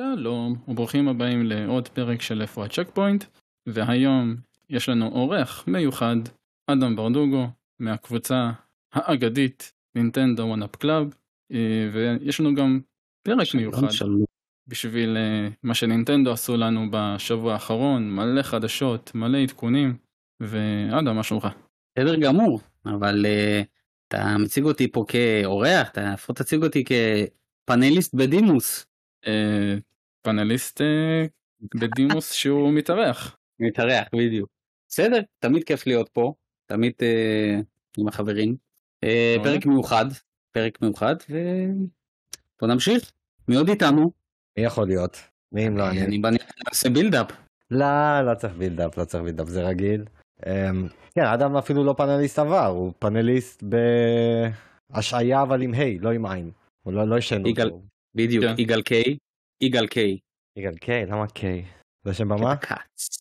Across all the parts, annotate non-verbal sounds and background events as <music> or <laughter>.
שלום וברוכים הבאים לעוד פרק של איפה הצ'ק פוינט והיום יש לנו אורח מיוחד אדם ברדוגו מהקבוצה האגדית נינטנדו וואן אפ קלאב ויש לנו גם פרק מיוחד שלום. בשביל אה, מה שנינטנדו עשו לנו בשבוע האחרון מלא חדשות מלא עדכונים ואדם מה שלומך? בסדר גמור, אבל אה, אתה מציג אותי פה כאורח, אתה לפחות תציג אותי כפאנליסט בדימוס. אה, פאנליסט אה, בדימוס שהוא מתארח. מתארח בדיוק. בסדר, תמיד כיף להיות פה, תמיד אה, עם החברים. אה, מעולה. פרק מיוחד, פרק מיוחד, ובוא נמשיך. מי עוד איתנו? מי יכול להיות? מי אם לא אני? אני בא נעשה buildup. לא, לא צריך buildup, לא צריך buildup, זה רגיל. אמ, כן, אדם אפילו לא פאנליסט עבר, הוא פאנליסט בהשעיה אבל עם ה', לא עם עין. הוא לא לא ישן. בדיוק, כן. יגאל קיי. יגאל קיי. יגאל קיי, למה קיי? זה שם במה? כץ.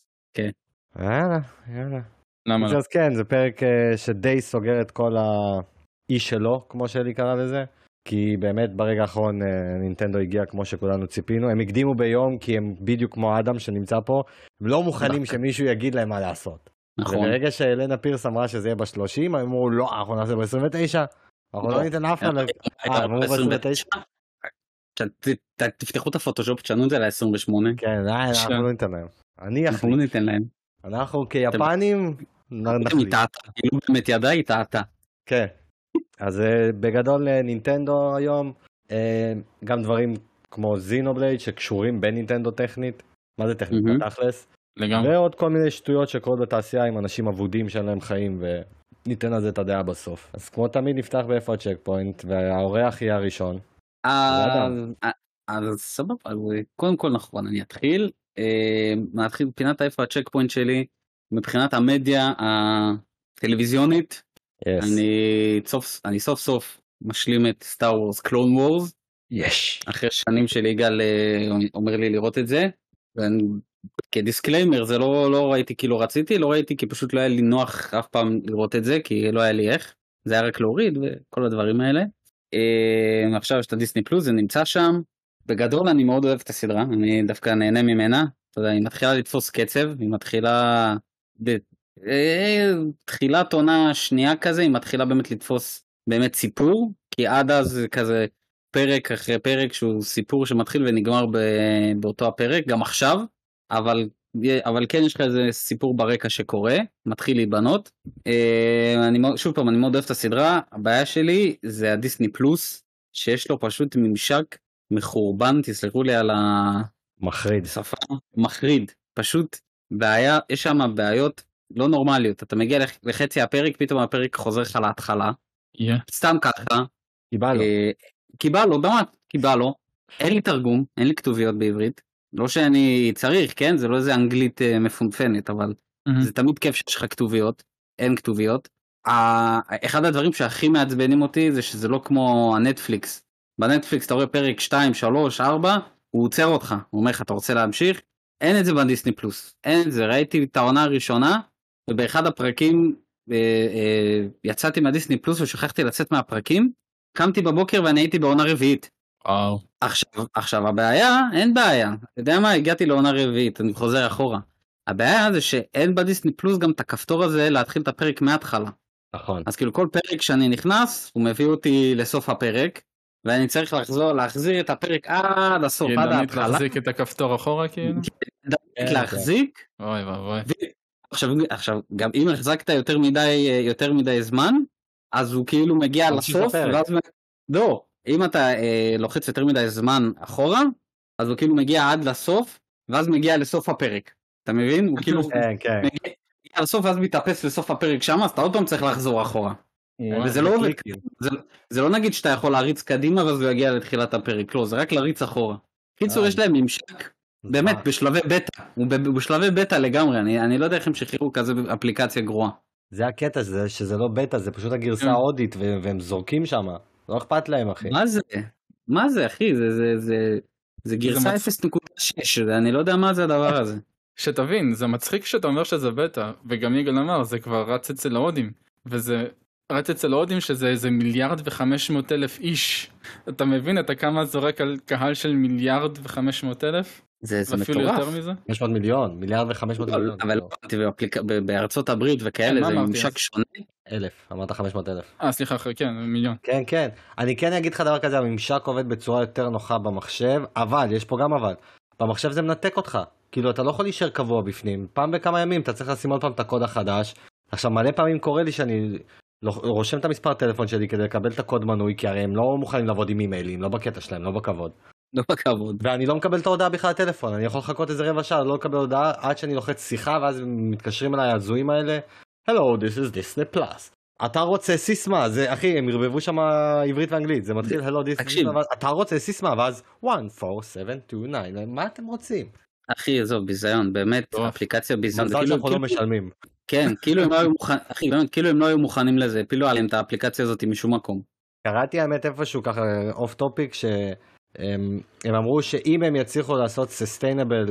יאללה, יאללה. למה לא? אז כן, זה פרק אה, שדי סוגר את כל האי שלו, כמו שאלי קרא לזה. כי באמת ברגע האחרון אה, נינטנדו הגיע כמו שכולנו ציפינו, הם הקדימו ביום כי הם בדיוק כמו אדם שנמצא פה, הם לא מוכנים שמישהו יגיד להם מה לעשות. נכון. וברגע שאלנה פירס אמרה שזה יהיה ב-30, הם אמרו לא, אנחנו נעשה ב-29. אנחנו לא לא. ניתן לאף אחד... ל- אה, אמרו ב-29? תפתחו את הפוטושופ, תשנו את זה ל-28. כן, אה. אנחנו לא ניתן להם. אני אנחנו לא. ניתן להם. אנחנו כיפנים נחליט. כאילו באמת ידעה, היא טעתה. כן. אז אה, בגדול אה, נינטנדו היום, גם דברים כמו זינובלייד שקשורים בנינטנדו טכנית. מה זה טכנית? בתכלס. לגמרי. ועוד כל מיני שטויות שקורות בתעשייה עם אנשים אבודים שאין להם חיים וניתן על זה את הדעה בסוף. אז כמו תמיד נפתח באיפה הצ'ק פוינט והאורח יהיה הראשון. אז אז סבבה, אז קודם כל נכון, אני אתחיל. אה, נתחיל פינת איפה הצ'ק פוינט שלי. מבחינת המדיה הטלוויזיונית, Yes. אני סוף אני סוף סוף משלים את סטאר וורס קלון וורס. יש. אחרי שנים של יגאל אה, אומר לי לראות את זה. ואני, כדיסקליימר זה לא לא ראיתי כי לא רציתי לא ראיתי כי פשוט לא היה לי נוח אף פעם לראות את זה כי לא היה לי איך זה היה רק להוריד וכל הדברים האלה. אה, עכשיו יש את הדיסני פלוס זה נמצא שם. בגדול אני מאוד אוהב את הסדרה אני דווקא נהנה ממנה. אתה יודע, היא מתחילה לתפוס קצב היא מתחילה. אה, תחילת עונה שנייה כזה היא מתחילה באמת לתפוס באמת סיפור כי עד אז זה כזה פרק אחרי פרק שהוא סיפור שמתחיל ונגמר. באותו הפרק גם עכשיו אבל אבל כן יש לך איזה סיפור ברקע שקורה מתחיל להיבנות אה, אני שוב פעם אני מאוד אוהב את הסדרה הבעיה שלי זה הדיסני פלוס שיש לו פשוט ממשק מחורבן תסלחו לי על מחריד. השפה מחריד פשוט בעיה יש שם בעיות לא נורמליות אתה מגיע לח- לחצי הפרק פתאום הפרק חוזר לך להתחלה יהיה. סתם ככה קיבלנו. אה, כי בא לו, באמת, כי בא לו. אין לי תרגום, אין לי כתוביות בעברית. לא שאני צריך, כן? זה לא איזה אנגלית אה, מפונפנת, אבל מהמם. זה תמיד כיף שיש לך כתוביות. אין כתוביות. אחד הדברים שהכי מעצבנים אותי זה שזה לא כמו הנטפליקס. בנטפליקס אתה רואה פרק 2, 3, 4, הוא עוצר אותך. הוא אומר לך, אתה רוצה להמשיך? אין את זה בדיסני פלוס. אין את זה. ראיתי את העונה הראשונה, ובאחד הפרקים אה, אה, יצאתי מהדיסני פלוס ושכחתי לצאת מהפרקים. קמתי בבוקר ואני הייתי בעונה רביעית. וואו. עכשיו, עכשיו הבעיה, אין בעיה. אתה יודע מה? הגעתי לעונה רביעית, אני חוזר אחורה. הבעיה זה שאין בדיסני פלוס גם את הכפתור הזה להתחיל את הפרק מההתחלה. נכון. אז כאילו כל פרק שאני נכנס, הוא מביא אותי לסוף הפרק, ואני צריך לחזור, להחזיר את הפרק עד הסוף, עד ידנית ההתחלה. להחזיק את הכפתור אחורה כאילו? ידנית להחזיק. אוי ואבוי. עכשיו, עכשיו, גם אם החזקת יותר מדי, יותר מדי זמן, אז הוא כאילו מגיע לסוף. ואז... לא, אם אתה אה, לוחץ יותר מדי זמן אחורה, אז הוא כאילו מגיע עד לסוף, ואז מגיע לסוף הפרק. אתה מבין? הוא כאילו כן, כן. מגיע לסוף ואז מתאפס לסוף הפרק שם, אז אתה עוד פעם צריך לחזור אחורה. וזה לא עובד. זה, לא נגיד שאתה יכול להריץ קדימה ואז הוא יגיע לתחילת הפרק, לא, זה רק להריץ אחורה. קיצור, אה. יש להם ממשק באמת בשלבי בטא, הוא בשלבי בטא לגמרי, אני, לא יודע איך הם שחררו כזה אפליקציה גרועה. זה הקטע, זה שזה לא בטא, זה פשוט הגרסה כן. ההודית ו- והם זורקים שם. לא אכפת להם, אחי. מה זה? מה זה אחי? זה, זה, זה, זה גרסה מצ- 0.6, אני לא יודע מה זה הדבר הזה. שתבין זה מצחיק שאתה אומר שזה בטא וגם יגאל אמר זה כבר רץ אצל ההודים וזה רץ אצל ההודים שזה איזה מיליארד וחמש מאות אלף איש. אתה מבין אתה כמה זורק על קהל של מיליארד וחמש מאות אלף? זה, זה מטורף. יותר מזה? 500 מיליון, מיליארד ו-500 אבל, מיליון. אבל לא, באפליק- ב- בארצות הברית כן, וכאלה מה זה ממשק? שונה. אלף, אמרת 500 אלף. אה סליחה כן מיליון. כן, כן. אני כן אגיד לך דבר כזה, הממשק עובד בצורה יותר נוחה במחשב, אבל, יש פה גם אבל. במחשב זה מנתק אותך. כאילו, אתה לא יכול להישאר קבוע בפנים. פעם בכמה ימים אתה צריך לשים עוד פעם את הקוד החדש. עכשיו, מלא פעמים קורה לי שאני לא- רושם את המספר טלפון שלי כדי לקבל את הקוד מנוי, כי הרי הם לא מוכנים לעבוד עם אימיילים, לא בקטע שלהם, לא בכבוד. לא בכבוד. ואני לא מקבל את ההודעה בכלל לטלפון, אני יכול לחכות איזה רבע שעה, לא לקבל הודעה עד שאני לוחץ שיחה, ואז מתקשרים אליי ההזויים האלה. Hello, this is Disney Plus. אתה רוצה סיסמה, זה אחי, הם ערבבו שם עברית ואנגלית, זה מתחיל Hello, this. Disney, ואז אתה רוצה סיסמה, ואז 1, 4, 7, 2, 9, מה אתם רוצים? אחי, עזוב, ביזיון, באמת. אפליקציה ביזיון. מזל כאילו- שאנחנו לא כאילו- משלמים. כן, כאילו הם לא היו מוכנים, אחי, באמת, כאילו הם לא היו מוכנים לזה, הפילו עליהם את האפליקציה הזאת משום מקום. קראתי האמת איפשהו ככה off topic שהם הם אמרו שאם הם יצליחו לעשות sustainable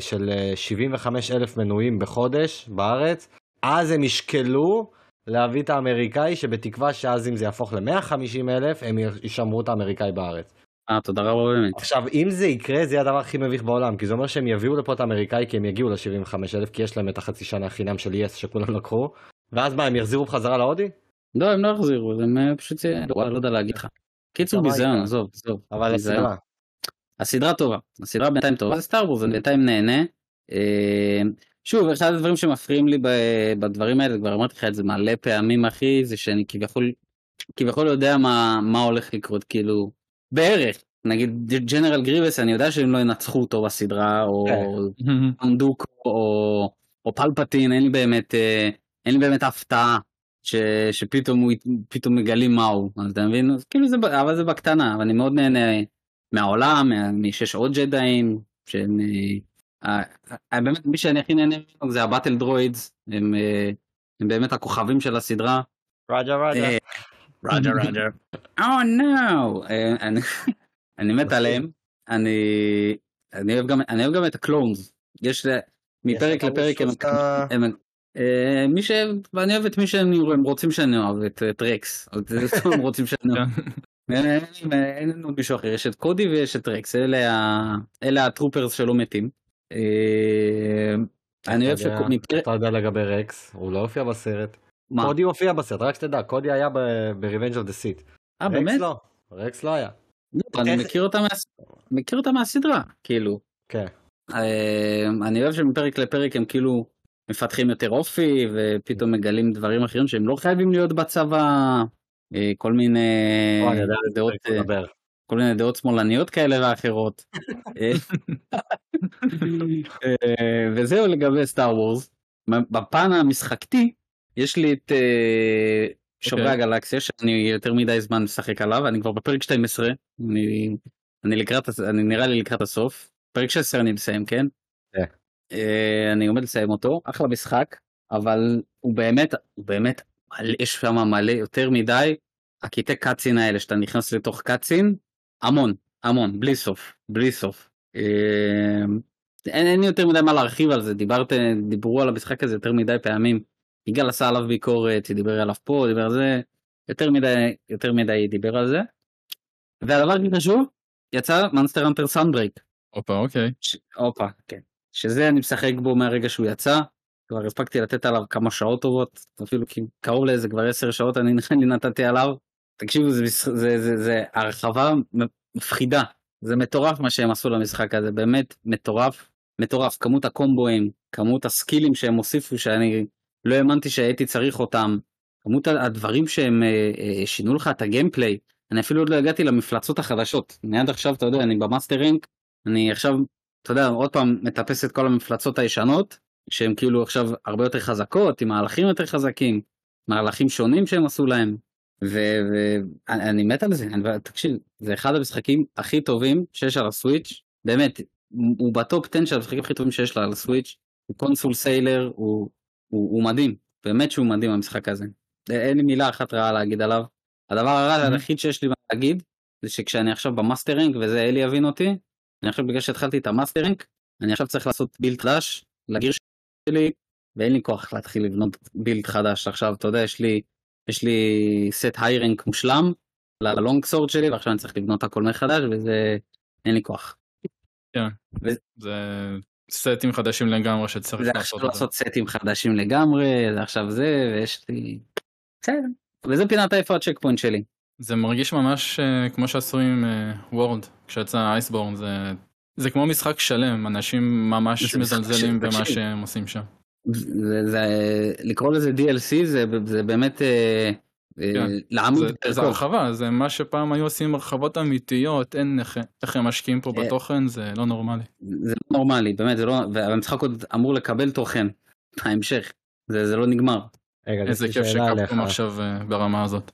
של אה, 75 אלף מנויים בחודש בארץ, אז הם ישקלו להביא את האמריקאי שבתקווה שאז אם זה יהפוך ל-150 אלף הם ישמרו את האמריקאי בארץ. אה, תודה רבה באמת. עכשיו אם זה יקרה זה יהיה הדבר הכי מביך בעולם כי זה אומר שהם יביאו לפה את האמריקאי כי הם יגיעו ל-75 אלף כי יש להם את החצי שנה חינם של יס שכולם <laughs> לקחו ואז מה הם יחזירו בחזרה ל HD? לא, הם לא יחזירו, הם אה, פשוט, לא יודע להגיד לך. קיצור מה ביזיון? עזוב, עזוב. אבל. הסדרה. הסדרה טובה, הסדרה בינתיים טובה, זה סטאר וורס, אני בינתיים נהנה. אה, שוב, אחד הדברים שמפריעים לי בדברים האלה, כבר אמרתי לך את זה מלא פעמים אחי, זה שאני כביכול, כביכול יודע מה, מה הולך לקרות, כאילו, בערך. נגיד ג'נרל גריבס, אני יודע שהם לא ינצחו אותו בסדרה, או כן. או דוקו, או, או פלפטין, אין לי באמת, אה, אין לי באמת הפתעה. ש, שפתאום הוא פתאום מגלים מהו אז אתה מבין אז כאילו זה אבל זה בקטנה אבל אני מאוד נהנה מהעולם מה- משיש עוד ג'דאים שהם אה, באמת מי שאני הכי נהנה ממנו זה הבטל דרוידס הם, אה, הם באמת הכוכבים של הסדרה. רג'ה רג'ה. רג'ה רג'ה. או נו. אני- <laughs> אני מת עליהם. אני אני אוהב גם אני אוהב גם את הקלונס. יש מפרק לפרק הם הם- מי ש... ואני אוהב את מי שהם הם רוצים שאני אוהב, את את רקס. אז זה <laughs> סתם הם רוצים שאני אוהב. אין- אין- אין לנו מישהו אחר, יש את קודי ויש את רקס, אלה הטרופרס שלא מתים. אה, אני אוהב יודע- שמפרק... אתה יודע לגבי רקס, הוא לא הופיע בסרט. מה? קודי הופיע בסרט, רק שתדע, קודי היה ב-Revenge of the Seat. אה באמת? לא, רקס לא היה. לא, אני מכיר אותה מה- מכיר אותה מהסדרה, כאילו. כן. אה, אני אוהב שמפרק לפרק הם כאילו מפתחים יותר אופי ופתאום מגלים דברים אחרים שהם לא חייבים להיות בצבא. אה, כל מיני דעות אה. כל מיני דעות שמאלניות כאלה ואחרות. אה, <laughs> וזהו לגבי סטאר וורס. בפן המשחקתי יש לי את שומרי אוקיי. הגלקסיה שאני יותר מדי זמן משחק עליו אני כבר בפרק 12 אני, אני לקראת אני נראה לי לקראת הסוף פרק 16 אני מסיים כן. אה, אני עומד לסיים אותו אחלה משחק אבל הוא באמת הוא באמת יש שם מלא יותר מדי הקטעי קאצין האלה שאתה נכנס לתוך קאצין המון המון בלי סוף בלי סוף. אה, אין, אין לי יותר מדי מה להרחיב על זה דיברת דיברו על המשחק הזה יותר מדי פעמים. יגאל עשה עליו ביקורת דיבר עליו פה דיבר על זה יותר מדי יותר מדי דיבר על זה. והדבר הכי חשוב יצא מונסטר האנטר סאנברייק. הופה אוקיי. הופה, כן. שזה אני משחק בו מהרגע שהוא יצא. כבר הספקתי לתת עליו כמה שעות טובות, אפילו קרוב לאיזה כבר עשר שעות אני <laughs> לי נתתי עליו. תקשיבו, זה, מש- זה, זה, זה הרחבה מפחידה. זה מטורף מה שהם עשו למשחק הזה, באמת מטורף. מטורף, כמות הקומבואים, כמות הסקילים שהם הוסיפו שאני לא האמנתי שהייתי צריך אותם, כמות הדברים שהם אה, אה, שינו לך את הגיימפליי, אני אפילו עוד לא הגעתי למפלצות החדשות, אני עד עכשיו אתה יודע אני במאסטר רינק, אני עכשיו אתה יודע עוד פעם מטפס את כל המפלצות הישנות שהן כאילו עכשיו הרבה יותר חזקות עם מהלכים יותר חזקים מהלכים שונים שהם עשו להם. ואני מת על זה אני, תקשיב זה אחד המשחקים הכי טובים שיש על הסוויץ' באמת הוא בטופ 10 של המשחקים הכי טובים שיש לה על הסוויץ' הוא console seller הוא, הוא, הוא מדהים. באמת שהוא מדהים המשחק הזה. אין לי מילה אחת רעה להגיד עליו. הדבר הרע. היחיד שיש לי להגיד זה שכשאני עכשיו במאסטרינג וזה אלי יבין אותי אני עכשיו בגלל שהתחלתי את המאסטרינג אני עכשיו צריך לעשות build חדש ל gear שלי ואין לי כוח להתחיל לבנות build חדש עכשיו אתה יודע יש לי יש לי סט היי ראנק מושלם ל long sword שלי ועכשיו אני צריך לבנות הכל מחדש וזה אין לי כוח. זה סטים חדשים לגמרי שצריך זה לעשות עכשיו זה. לעשות סטים חדשים לגמרי זה עכשיו זה ויש לי. בסדר. וזה פינת איפה ה checkpoint שלי. זה מרגיש ממש אה, כמו שעשו עם World כשיצא Iceborne זה זה כמו משחק שלם אנשים ממש מזלזלים במה. שהם עושים שם. זה, זה לקרוא לזה DLC זה, זה באמת אה, אה, כן. לעמוד זה, זה. הרחבה זה מה שפעם היו עושים הרחבות אמיתיות אין איך, איך הם משקיעים פה אה. בתוכן זה לא נורמלי. זה לא נורמלי באמת זה לא והמשחק עוד אמור לקבל תוכן <laughs> בהמשך זה, זה לא נגמר. רגע, איזה כיף. שקפקום עכשיו אה, ברמה הזאת.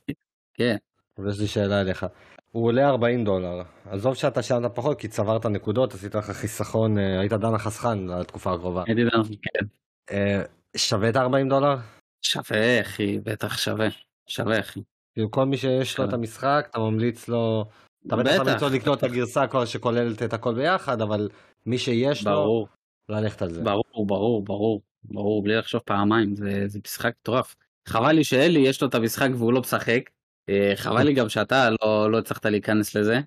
כן. ויש לי שאלה אליך. הוא עולה 40 דולר. עזוב שאתה שילמת פחות כי צברת נקודות, עשית לך חיסכון, אה, היית דן החסכן לתקופה הקרובה. הייתי יודע, כן. אה, שווה את ה-40 דולר? שווה אחי בטח שווה שווה אחי. כאילו כל מי שיש לו את. המשחק, אתה ממליץ לו... אתה בטח. ממליץ לו לקנות את הגרסה כל- שכוללת את הכל ביחד, אבל מי שיש לו, ברור ללכת על זה. ברור ברור ברור ברור בלי לחשוב פעמיים זה משחק מטורף. חבל לי שאלי יש לו את המשחק והוא לא משחק. אה, חבל לי גם שאתה לא לא הצלחת להיכנס לזה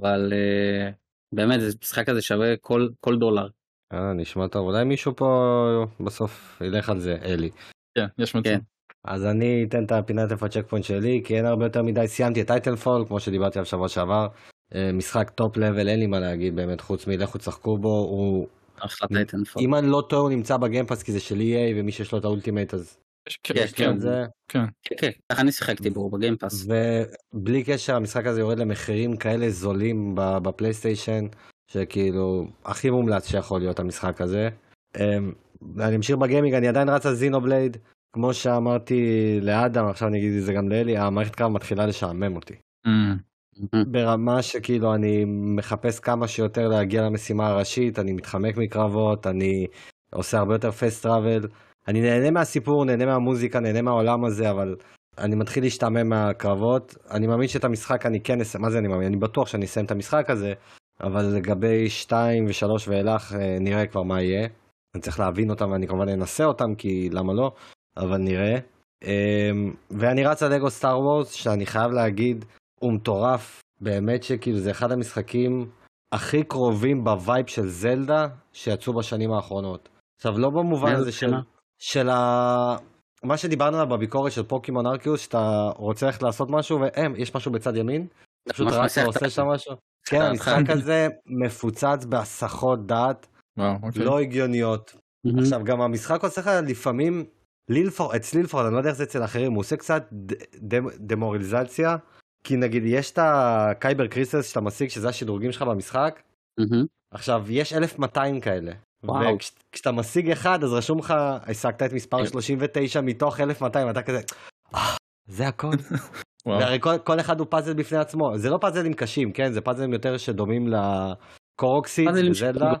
אבל אה, באמת זה משחק הזה שווה כל כל דולר. אה, נשמע טוב. אולי מישהו פה בסוף ילך על זה, אלי. כן יש מצב. כן. אז אני אתן את הפינת איפה ה checkpoint שלי, כי אין הרבה יותר מדי, סיימתי את Titanfall, כמו שדיברתי עליו שבוע שעבר. אה, משחק top level, אין לי מה להגיד באמת, חוץ מלכו תשחקו בו, הוא... אחלה Titanfall. אם אני לא טועה, הוא נמצא ב Game Pass כי זה של EA, ומי שיש לו את ה Ultimate אז יש- כן, כן, כן, זה. כן כן ככה אני שיחקתי בו ב Game Pass. ובלי קשר, המשחק הזה יורד למחירים כאלה זולים ב- בפלייסטיישן, שכאילו, הכי מומלץ שיכול להיות המשחק הזה. אמ, אני אמשיך בגיימינג, אני עדיין רץ על Xenoblade, כמו שאמרתי לאדם, עכשיו אני אגיד את זה גם לאלי, המערכת קרב מתחילה לשעמם אותי. Mm, ברמה שכאילו אני מחפש כמה שיותר להגיע למשימה הראשית, אני מתחמק מקרבות, אני עושה הרבה יותר פסט טראבל. אני נהנה מהסיפור, נהנה מהמוזיקה, נהנה מהעולם הזה, אבל אני מתחיל להשתעמם מהקרבות. אני מאמין שאת המשחק אני כן אסיים, מה זה אני מאמין? אני בטוח שאני אסיים את המשחק הזה, אבל לגבי 2 ו-3 ואילך אה, נראה כבר מה יהיה. אני צריך להבין אותם ואני כמובן אנסה אותם, כי למה לא, אבל נראה. אמ, ואני רץ על לגו סטאר וורס, שאני חייב להגיד, הוא מטורף. באמת שכאילו זה אחד המשחקים הכי קרובים ב vibe של זלדה שיצאו בשנים האחרונות. עכשיו לא במובן הזה של? של ה... מה שדיברנו עליו בביקורת של פוקימון ארקיוס, שאתה רוצה ללכת לעשות משהו והם, יש משהו בצד ימין, אתה פשוט ממש רץ מסיח דעת ועושה ה- שם משהו. כן. המשחק הזה מפוצץ בהסחות דעת אוקיי. לא הגיוניות. עכשיו גם המשחק עושה לך לפעמים, לי לפחות, אצלי לפחות, אני לא יודע איך זה אצל אחרים, הוא עושה קצת ד- ד- דמוריליזציה, כי נגיד יש את ה kyber crystals שאתה משיג, שזה השדרוגים שלך במשחק. עכשיו יש 1200 כאלה. וואו. וכשאתה משיג אחד אז רשום לך, השגת את מספר כן. 39 מתוך 1200, אתה כזה, "אה, זה הכל. <laughs> והרי כל, כל אחד הוא פאזל בפני עצמו, זה לא פאזלים קשים, כן? זה פאזלים יותר שדומים ל Korok seed בזלדה.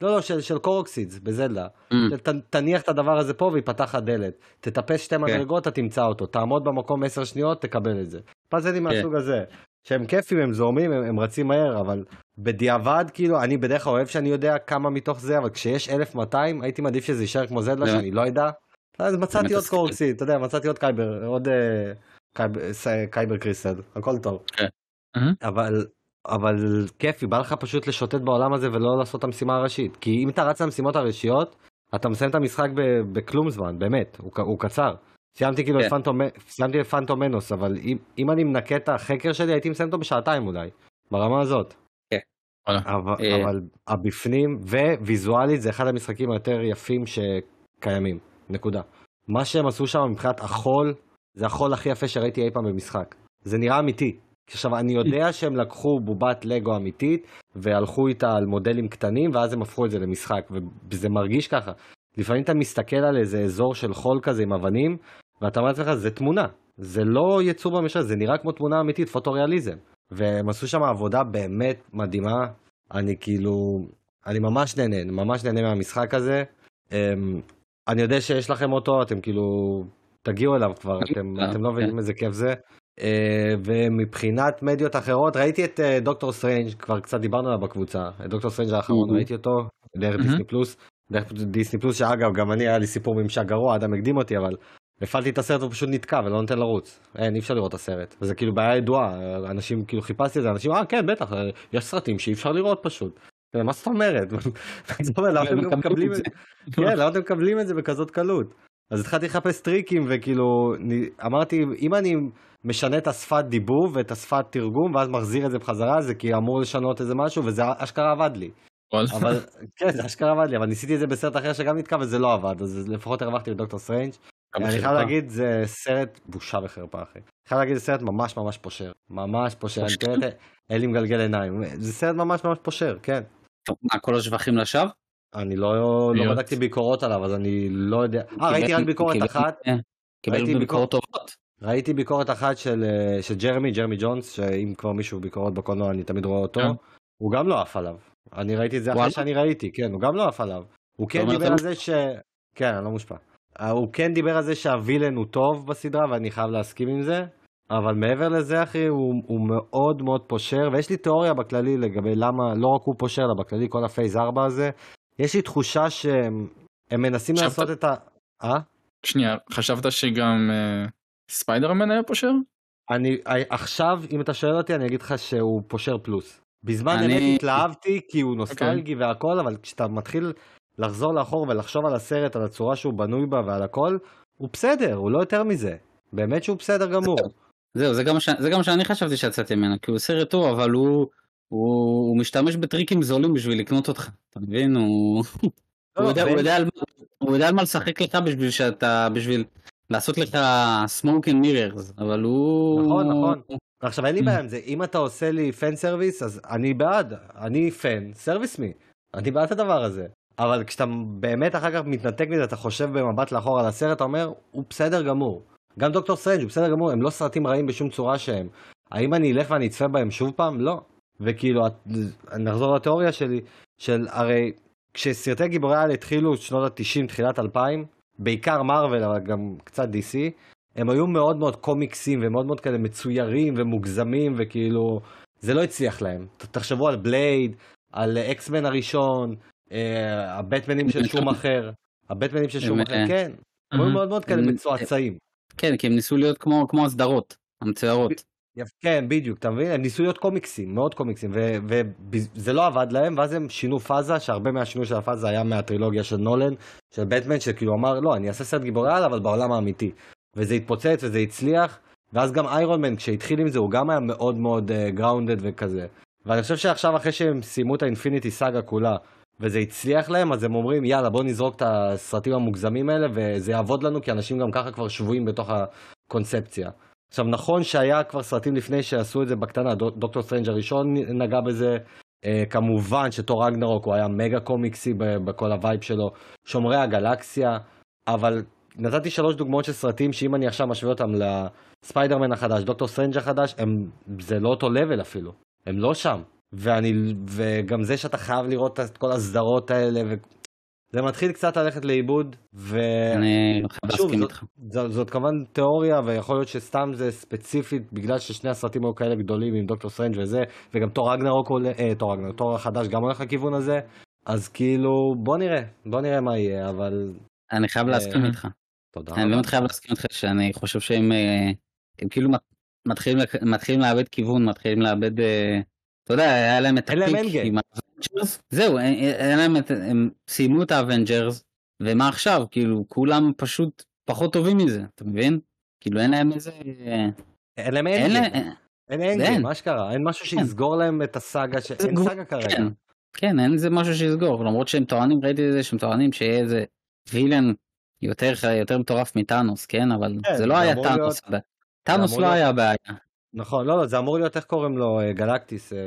לא, לא, של, של Korok seeds בזלדה. Mm. ת, תניח את הדבר הזה פה ויפתח הדלת. תטפס שתי כן. מדרגות, אתה תמצא אותו. תעמוד במקום 10 שניות, תקבל את זה. פאזלים כן. מהסוג הזה. שהם כיפים, הם זורמים, הם, הם רצים מהר, אבל בדיעבד, כאילו, אני בדרך כלל אוהב שאני יודע כמה מתוך זה, אבל כשיש 1200, הייתי מעדיף שזה יישאר כמו זלדה, לא. שאני לא אדע. אז מצאתי עוד מתסכל. Korok seed, אתה יודע, מצאתי עוד kyber, עוד אה, kyber, ס- kyber crystal, הכל טוב. כן. אבל, אבל כיפי, בא לך פשוט לשוטט בעולם הזה ולא לעשות את המשימה הראשית. כי אם אתה רץ למשימות הראשיות, אתה מסיים את המשחק ב- בכלום זמן, באמת, הוא, הוא קצר. סיימתי כאילו כן. את פנטום, סיימתי את פנטום מנוס, אבל אם, אני מנקה את החקר שלי, הייתי מסיים אותו בשעתיים אולי, ברמה הזאת. כן. אה. אבל הבפנים, וויזואלית זה אחד המשחקים היותר יפים שקיימים, נקודה. מה שהם עשו שם מבחינת החול, זה החול הכי יפה שראיתי אי פעם במשחק. זה נראה אמיתי. עכשיו, אני יודע שהם לקחו בובת לגו אמיתית, והלכו איתה על מודלים קטנים, ואז הם הפכו את זה למשחק, וזה מרגיש ככה. לפעמים אתה מסתכל על איזה אזור של חול כזה עם אבנים, ואתה אומר לעצמך, זה תמונה. זה לא יצור במשך, זה נראה כמו תמונה אמיתית, פוטוריאליזם. והם עשו שם עבודה באמת מדהימה. אני כאילו, אני ממש נהנה, ממש נהנה מהמשחק הזה. אמ, אני יודע שיש לכם אותו, אתם כאילו, תגיעו אליו כבר, <laughs> אתם, אה, אתם לא מבינים כן. איזה כיף זה. אה, ומבחינת מדיות אחרות, ראיתי את אה, דוקטור סטרנג', כבר קצת דיברנו עליו בקבוצה, את דוקטור סטרנג' האחרון, Mhm. ראיתי אותו, דרך Mhm. דיסני פלוס. דרך דיסני פלוס, שאגב, גם אני, היה לי סיפור ממש גרוע, אדם הקדים אותי, אבל הפעלתי את הסרט הוא פשוט נתקע ולא נותן לרוץ. אין, אי אפשר לראות את הסרט. וזה כאילו בעיה ידועה, אנשים, כאילו חיפשתי את זה, אנשים, אה כן, בטח, יש סרטים שאי אפשר לראות פשוט. <laughs> מה זאת אומרת? למה אתם מקבלים את זה? כן, למה אתם מקבלים את זה בכזאת קלות? אז התחלתי לחפש טריקים וכאילו אמרתי אם אני משנה את השפת דיבוב ואת השפת תרגום ואז מחזיר את זה בחזרה זה כי אמור לשנות איזה משהו וזה אשכרה עבד לי. אבל כן זה אשכרה עבד לי אבל ניסיתי את זה בסרט אחר שגם נתקע וזה לא עבד אז לפחות הרווחתי בדוקטור סטרנג'. אני חייב להגיד זה סרט בושה וחרפה אחי. אני חייב להגיד זה סרט ממש ממש פושר ממש פושר. אין לי מגלגל עיניים זה סרט ממש ממש פושר כן. מה כל השבחים לשווא? אני לא, לא בדקתי ביקורות עליו אז אני לא יודע. אה ראיתי רק ביקורת אחת. קיבל ביקורות טובות. ראיתי ביקורת אחת של, אה, של ג'רמי, ג'רמי ג'ונס, שאם כבר מישהו ביקורות בקולנוע אני תמיד רואה אותו. הוא גם לא עף עליו. אני ראיתי את זה אחרי שאני ראיתי, כן, הוא גם לא עף עליו. הוא כן דיבר על זה ש... כן, אני לא מושפע. אה, הוא כן דיבר על זה שהווילן הוא טוב בסדרה ואני חייב להסכים עם זה. אבל מעבר לזה אחי הוא, הוא מאוד מאוד פושר ויש לי תיאוריה בכללי לגבי למה לא רק הוא פושר אלא בכללי כל ה phase 4 הזה יש לי תחושה שהם מנסים חשבת... לעשות את ה... אה? שנייה, חשבת שגם uh, ספיידרמן היה פושר? אני עכשיו, אם אתה שואל אותי, אני אגיד לך שהוא פושר פלוס. בזמן אני... אמת התלהבתי כי הוא נוסטלגי okay. אוקיי. והכל, אבל כשאתה מתחיל לחזור לאחור ולחשוב על הסרט, על הצורה שהוא בנוי בה ועל הכל, הוא בסדר, הוא לא יותר מזה. באמת שהוא בסדר גמור. זהו, זה גם, ש... זה גם שאני חשבתי שיצאתי ממנו, כי הוא סרט טוב, אבל הוא... הוא, הוא משתמש בטריקים זולים בשביל לקנות אותך, אתה מבין? הוא, לא, הוא, יודע, הוא, יודע על, הוא יודע על מה לשחק לך בשביל שאתה, בשביל לעשות לך smoke and mirrors, אבל הוא... נכון, נכון. עכשיו אין לי בעיה עם זה, אם אתה עושה לי fan service, אז אני בעד, אני fan, service me, אני בעד הדבר הזה. אבל כשאתה באמת אחר כך מתנתק מזה, אתה חושב במבט לאחור על הסרט, אתה אומר, הוא בסדר גמור. גם דוקטור סטרנג' הוא בסדר גמור, הם לא סרטים רעים בשום צורה שהם. האם אני אלך ואני אצפה בהם שוב פעם? לא. וכאילו, נחזור לתיאוריה שלי, של הרי כשסרטי גיבורי על התחילו שנות ה-90, תחילת 2000, בעיקר מארוול, אבל גם קצת DC, הם היו מאוד מאוד קומיקסים ומאוד מאוד כאלה מצוירים ומוגזמים וכאילו, זה לא הצליח להם. תחשבו על בלייד, על אקסמן הראשון, הבטמנים של שום <laughs> אחר, הבטמנים של שום אחר, כן, היו מאוד מאוד כאלה מצועצעים. כן, כי הם ניסו להיות כמו הסדרות המצוירות. כן בדיוק אתה מבין? הם ניסו להיות קומיקסים מאוד קומיקסים וזה לא עבד להם ואז הם שינו פאזה שהרבה מהשינוי של הפאזה היה מהטרילוגיה של נולן של בטמן שכאילו אמר לא אני אעשה סרט גיבורי על אבל בעולם האמיתי. וזה התפוצץ וזה הצליח ואז גם איירון מן כשהתחיל עם זה הוא גם היה מאוד מאוד grounded uh, וכזה. ואני חושב שעכשיו אחרי שהם סיימו את ה Infinity Saga כולה וזה הצליח להם אז הם אומרים יאללה בוא נזרוק את הסרטים המוגזמים האלה וזה יעבוד לנו כי אנשים גם ככה כבר שבויים בתוך הקונספציה. עכשיו נכון שהיה כבר סרטים לפני שעשו את זה בקטנה, דוקטור סטרנג' הראשון נגע בזה, אה, כמובן שתור ראגנרוק הוא היה מגה קומיקסי בכל ה vibe שלו, שומרי הגלקסיה, אבל נתתי שלוש דוגמאות של סרטים שאם אני עכשיו משווה אותם לספיידרמן החדש, דוקטור סטרנג' החדש, הם, זה לא אותו level אפילו, הם לא שם. ואני, וגם זה שאתה חייב לראות את כל הסדרות האלה, זה מתחיל קצת ללכת לאיבוד, ו... אני חייב להסכים איתך. זאת, זאת כמובן תיאוריה, ויכול להיות שסתם זה ספציפית, בגלל ששני הסרטים היו כאלה גדולים עם דוקטור סטרנג' וזה, וגם תור ראגנרוק עולה, אה, תור ראגנרוק, תור החדש גם הולך לכיוון הזה, אז כאילו, בוא נראה, בוא נראה מה יהיה, אבל... אני חייב להסכים אה, איתך. תודה. אני באמת חייב להסכים איתך שאני חושב שהם אה, הם כאילו מתחילים, מתחילים לאבד כיוון, מתחילים לאבד... אה, אתה יודע, היה להם את ה peak עם האבנג'רס, זהו, היה להם את, הם סיימו את האבנג'רס, ומה עכשיו, כאילו, כולם פשוט פחות טובים מזה, אתה מבין? כאילו אין להם איזה... אין להם end goal. אין end goal, מה שקרה, אין משהו כן. שיסגור להם את הסאגה, אין סאגה כרגע. כן, כן, אין איזה משהו שיסגור, למרות שהם טוענים, ראיתי את זה שהם טוענים שיהיה איזה וילן יותר, יותר מטורף מטאנוס, כן? אבל כן, זה לא היה טאנוס, טאנוס לא היה הבעיה. נכון, לא, לא, זה אמור להיות, איך קוראים לו, אה, גלקטיס, אה,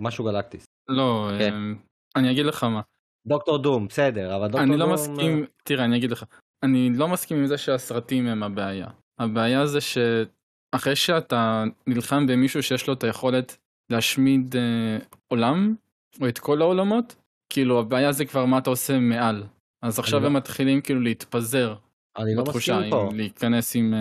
משהו גלקטיס. לא, כן. אה, אני אגיד לך מה. דוקטור דום, בסדר, אבל דוקטור דום... אני לא מסכים, תראה, אני אגיד לך, אני לא מסכים עם זה שהסרטים הם הבעיה. הבעיה זה שאחרי שאתה נלחם במישהו שיש לו את היכולת להשמיד אה, עולם, או את כל העולמות, כאילו הבעיה זה כבר מה אתה עושה מעל. אז עכשיו הם לא... מתחילים כאילו להתפזר. אני לא מסכים פה. להיכנס עם...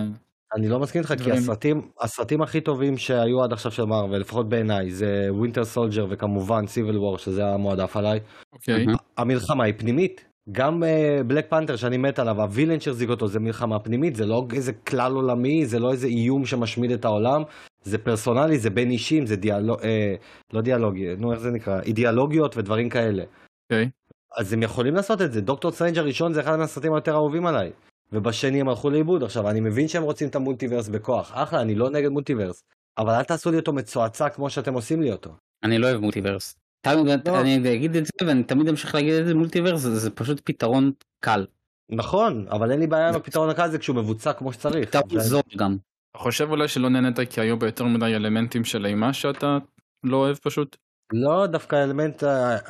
אני לא מסכים איתך כי הסרטים הסרטים הכי טובים שהיו עד עכשיו של מארוול לפחות בעיניי זה Winter Soldier וכמובן Civil War שזה המועדף עליי. אוקיי. המלחמה היא פנימית גם Black אה, Panther שאני מת עליו, ה villain שהחזיק אותו זה מלחמה פנימית, זה לא איזה כלל עולמי, זה לא איזה איום שמשמיד את העולם, זה פרסונלי, זה בין אישים, זה דיאלוג, אה, לא דיאלוגי, נו איך זה נקרא, אידיאלוגיות ודברים כאלה. אוקיי. אוקיי. אז הם יכולים לעשות את זה, דוקטור סטרנג' הראשון זה אחד מהסרטים היותר אהובים עליי. ובשני הם הלכו לאיבוד. עכשיו, אני מבין שהם רוצים את ה multiverse בכוח, אחלה, אני לא נגד multiverse, אבל אל תעשו לי אותו מצועצע כמו שאתם עושים לי אותו. אני לא אוהב multiverse. לא. אני אגיד את זה ואני תמיד אמשיך להגיד את זה multiverse, זה, זה פשוט פתרון קל. נכון, אבל אין לי בעיה עם הפתרון הקל הזה כשהוא מבוצע כמו שצריך. פתרון זול גם. אתה חושב אולי שלא נהנית כי היו ביותר מדי אלמנטים של אימה שאתה לא אוהב פשוט? לא, דווקא אלמנט,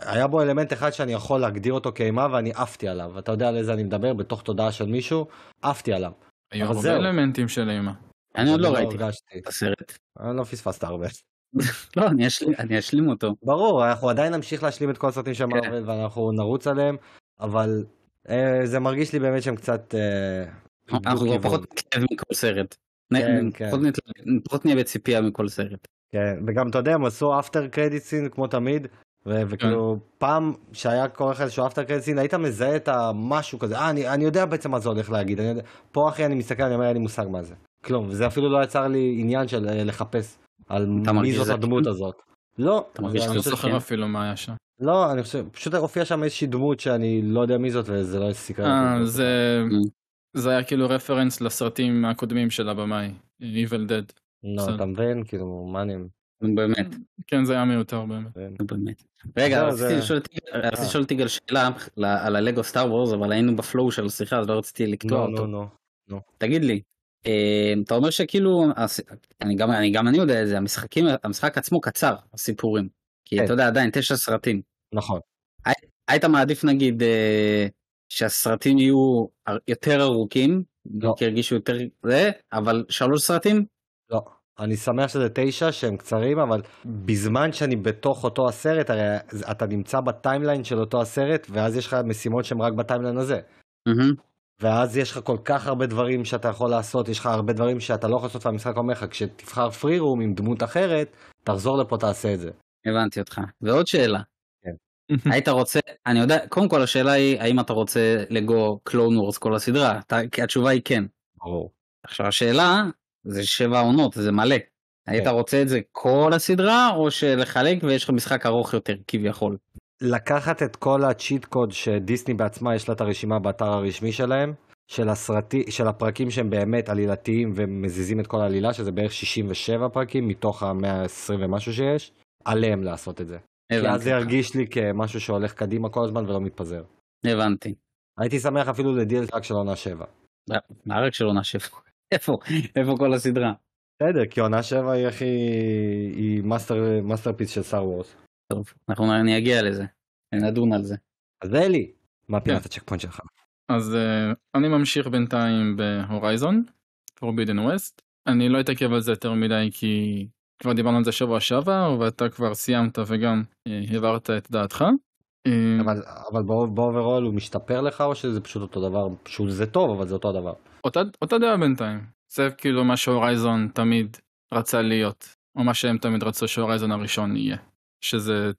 היה בו אלמנט אחד שאני יכול להגדיר אותו כאימה ואני עפתי עליו. אתה יודע על איזה אני מדבר, בתוך תודעה של מישהו, עפתי עליו. היו הרבה אלמנטים של אימה. אני עוד לא, לא ראיתי את הסרט. אני לא פספסת הרבה. <laughs> לא, אני אשלים אותו. ברור, אנחנו עדיין נמשיך להשלים את כל הסרטים של מרוויל כן. ואנחנו נרוץ עליהם, אבל אה, זה מרגיש לי באמת שהם קצת... אה, אנחנו כבר פחות נתלהב מכל סרט. כן, כן. פחות נהיה בציפייה מכל סרט. כן, וגם אתה יודע, הם עשו אפטר קרדיט סין כמו תמיד, וכאילו כן. פעם שהיה קורה לך איזשהו אפטר קרדיט סין, היית מזהה את המשהו כזה, אה, אני, אני יודע בעצם מה זה הולך להגיד, אני יודע, פה אחי אני מסתכל, אני אומר, אין לי מושג מה זה. כלום, וזה אפילו לא יצר לי עניין של אה, לחפש על מי זאת הדמות הזאת. לא, אתה מרגיש שאתה זוכר אפילו מה היה שם. לא, אני חושב, פשוט הופיע שם איזושהי דמות שאני לא יודע מי זאת וזה לא סיכר. אה, זה... זה היה כאילו רפרנס לסרטים הקודמים של הבמאי, Evil Dead. לא, אתה מבין? כאילו, מה אני... באמת. כן, זה היה מיותר באמת. באמת. רגע, רציתי לשאול את יגאל שאלה על הלגו סטאר וורז, אבל היינו בפלואו של השיחה, אז לא רציתי לקטוע לא, אותו. לא. תגיד לי, אה, אתה אומר שכאילו, גם אני יודע את זה, המשחקים, המשחק עצמו קצר, הסיפורים. כי כן. אתה יודע, עדיין תשע סרטים. נכון. היית מעדיף נגיד אה, שהסרטים יהיו יותר ארוכים. כי הרגישו יותר זה, אבל שלוש סרטים? אני שמח שזה תשע שהם קצרים, אבל בזמן שאני בתוך אותו הסרט, הרי אתה נמצא ב timeline של אותו הסרט, ואז יש לך משימות שהן רק ב timeline הזה. Mm-hmm. ואז יש לך כל כך הרבה דברים שאתה יכול לעשות, יש לך הרבה דברים שאתה לא יכול לעשות והמשחק אומר לך, כשתבחר free roam עם דמות אחרת, תחזור לפה תעשה את זה. הבנתי אותך. ועוד שאלה. כן. <laughs> היית רוצה, אני יודע, קודם כל השאלה היא, האם אתה רוצה לגו קלון וורס כל הסדרה? כי התשובה היא כן. ברור. עכשיו השאלה, זה שבע עונות, זה מלא. כן. היית רוצה את זה כל הסדרה, או שלחלק ויש לך משחק ארוך יותר, כביכול? לקחת את כל הצ'יט קוד שדיסני בעצמה יש לה את הרשימה באתר הרשמי שלהם, של, הסרטי, של הפרקים שהם באמת עלילתיים ומזיזים את כל העלילה, שזה בערך 67 פרקים מתוך ה-120 ומשהו שיש, עליהם לעשות את זה. הבנתי. כי אז זה ירגיש לי כמשהו שהולך קדימה כל הזמן ולא מתפזר. הבנתי. הייתי שמח אפילו ל DLC רק של עונה 7. מה רק של עונה 7? איפה? איפה כל הסדרה? בסדר, כי עונה 7 היא הכי... היא master, masterpiece של Star Wars. טוב, אנחנו אני אגיע לזה, נדון על זה. אז אלי, מה פינת כן. ה checkpoint שלך? אז אה, אני ממשיך בינתיים ב Horizon, Forbidden West. אני לא אתעכב על זה יותר מדי כי כבר דיברנו על זה שבוע שעבר ואתה כבר סיימת וגם אה, העברת את דעתך. אה, אבל, אבל ב overall הוא משתפר לך או שזה פשוט אותו דבר, שהוא זה טוב אבל זה אותו דבר? אותה, אותה דעה בינתיים. זה כאילו מה ש Horizon תמיד רצה להיות, או מה שהם תמיד רצו ש Horizon הראשון יהיה. שזה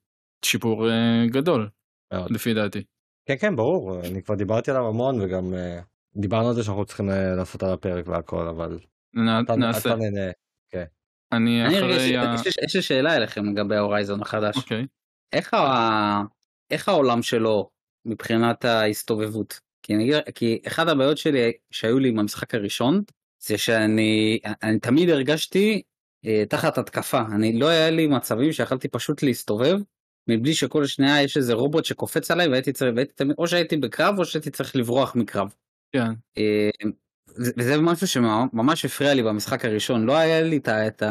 שיפור אה, גדול, מאוד. לפי דעתי. כן, כן, ברור, אני כבר דיברתי עליו המון וגם אה, דיברנו על זה שאנחנו צריכים uh, לעשות על הפרק והכל, אבל... נ, אתה, נעשה. אתה נהנה, כן. אני אחרי ה... יש לי שאלה אליכם לגבי ההורייזון החדש. אוקיי. איך, ה... איך העולם שלו מבחינת ההסתובבות? כי, נגיד, כי אחד הבעיות שלי שהיו לי עם המשחק הראשון זה שאני תמיד הרגשתי אה, תחת התקפה. אני לא היה לי מצבים שיכלתי פשוט להסתובב מבלי שכל שנייה יש איזה רובוט שקופץ עליי והייתי צריך, והייתי תמיד, או שהייתי בקרב או שהייתי צריך לברוח מקרב. כן. אה, וזה משהו שממש הפריע לי במשחק הראשון, לא היה לי את, את,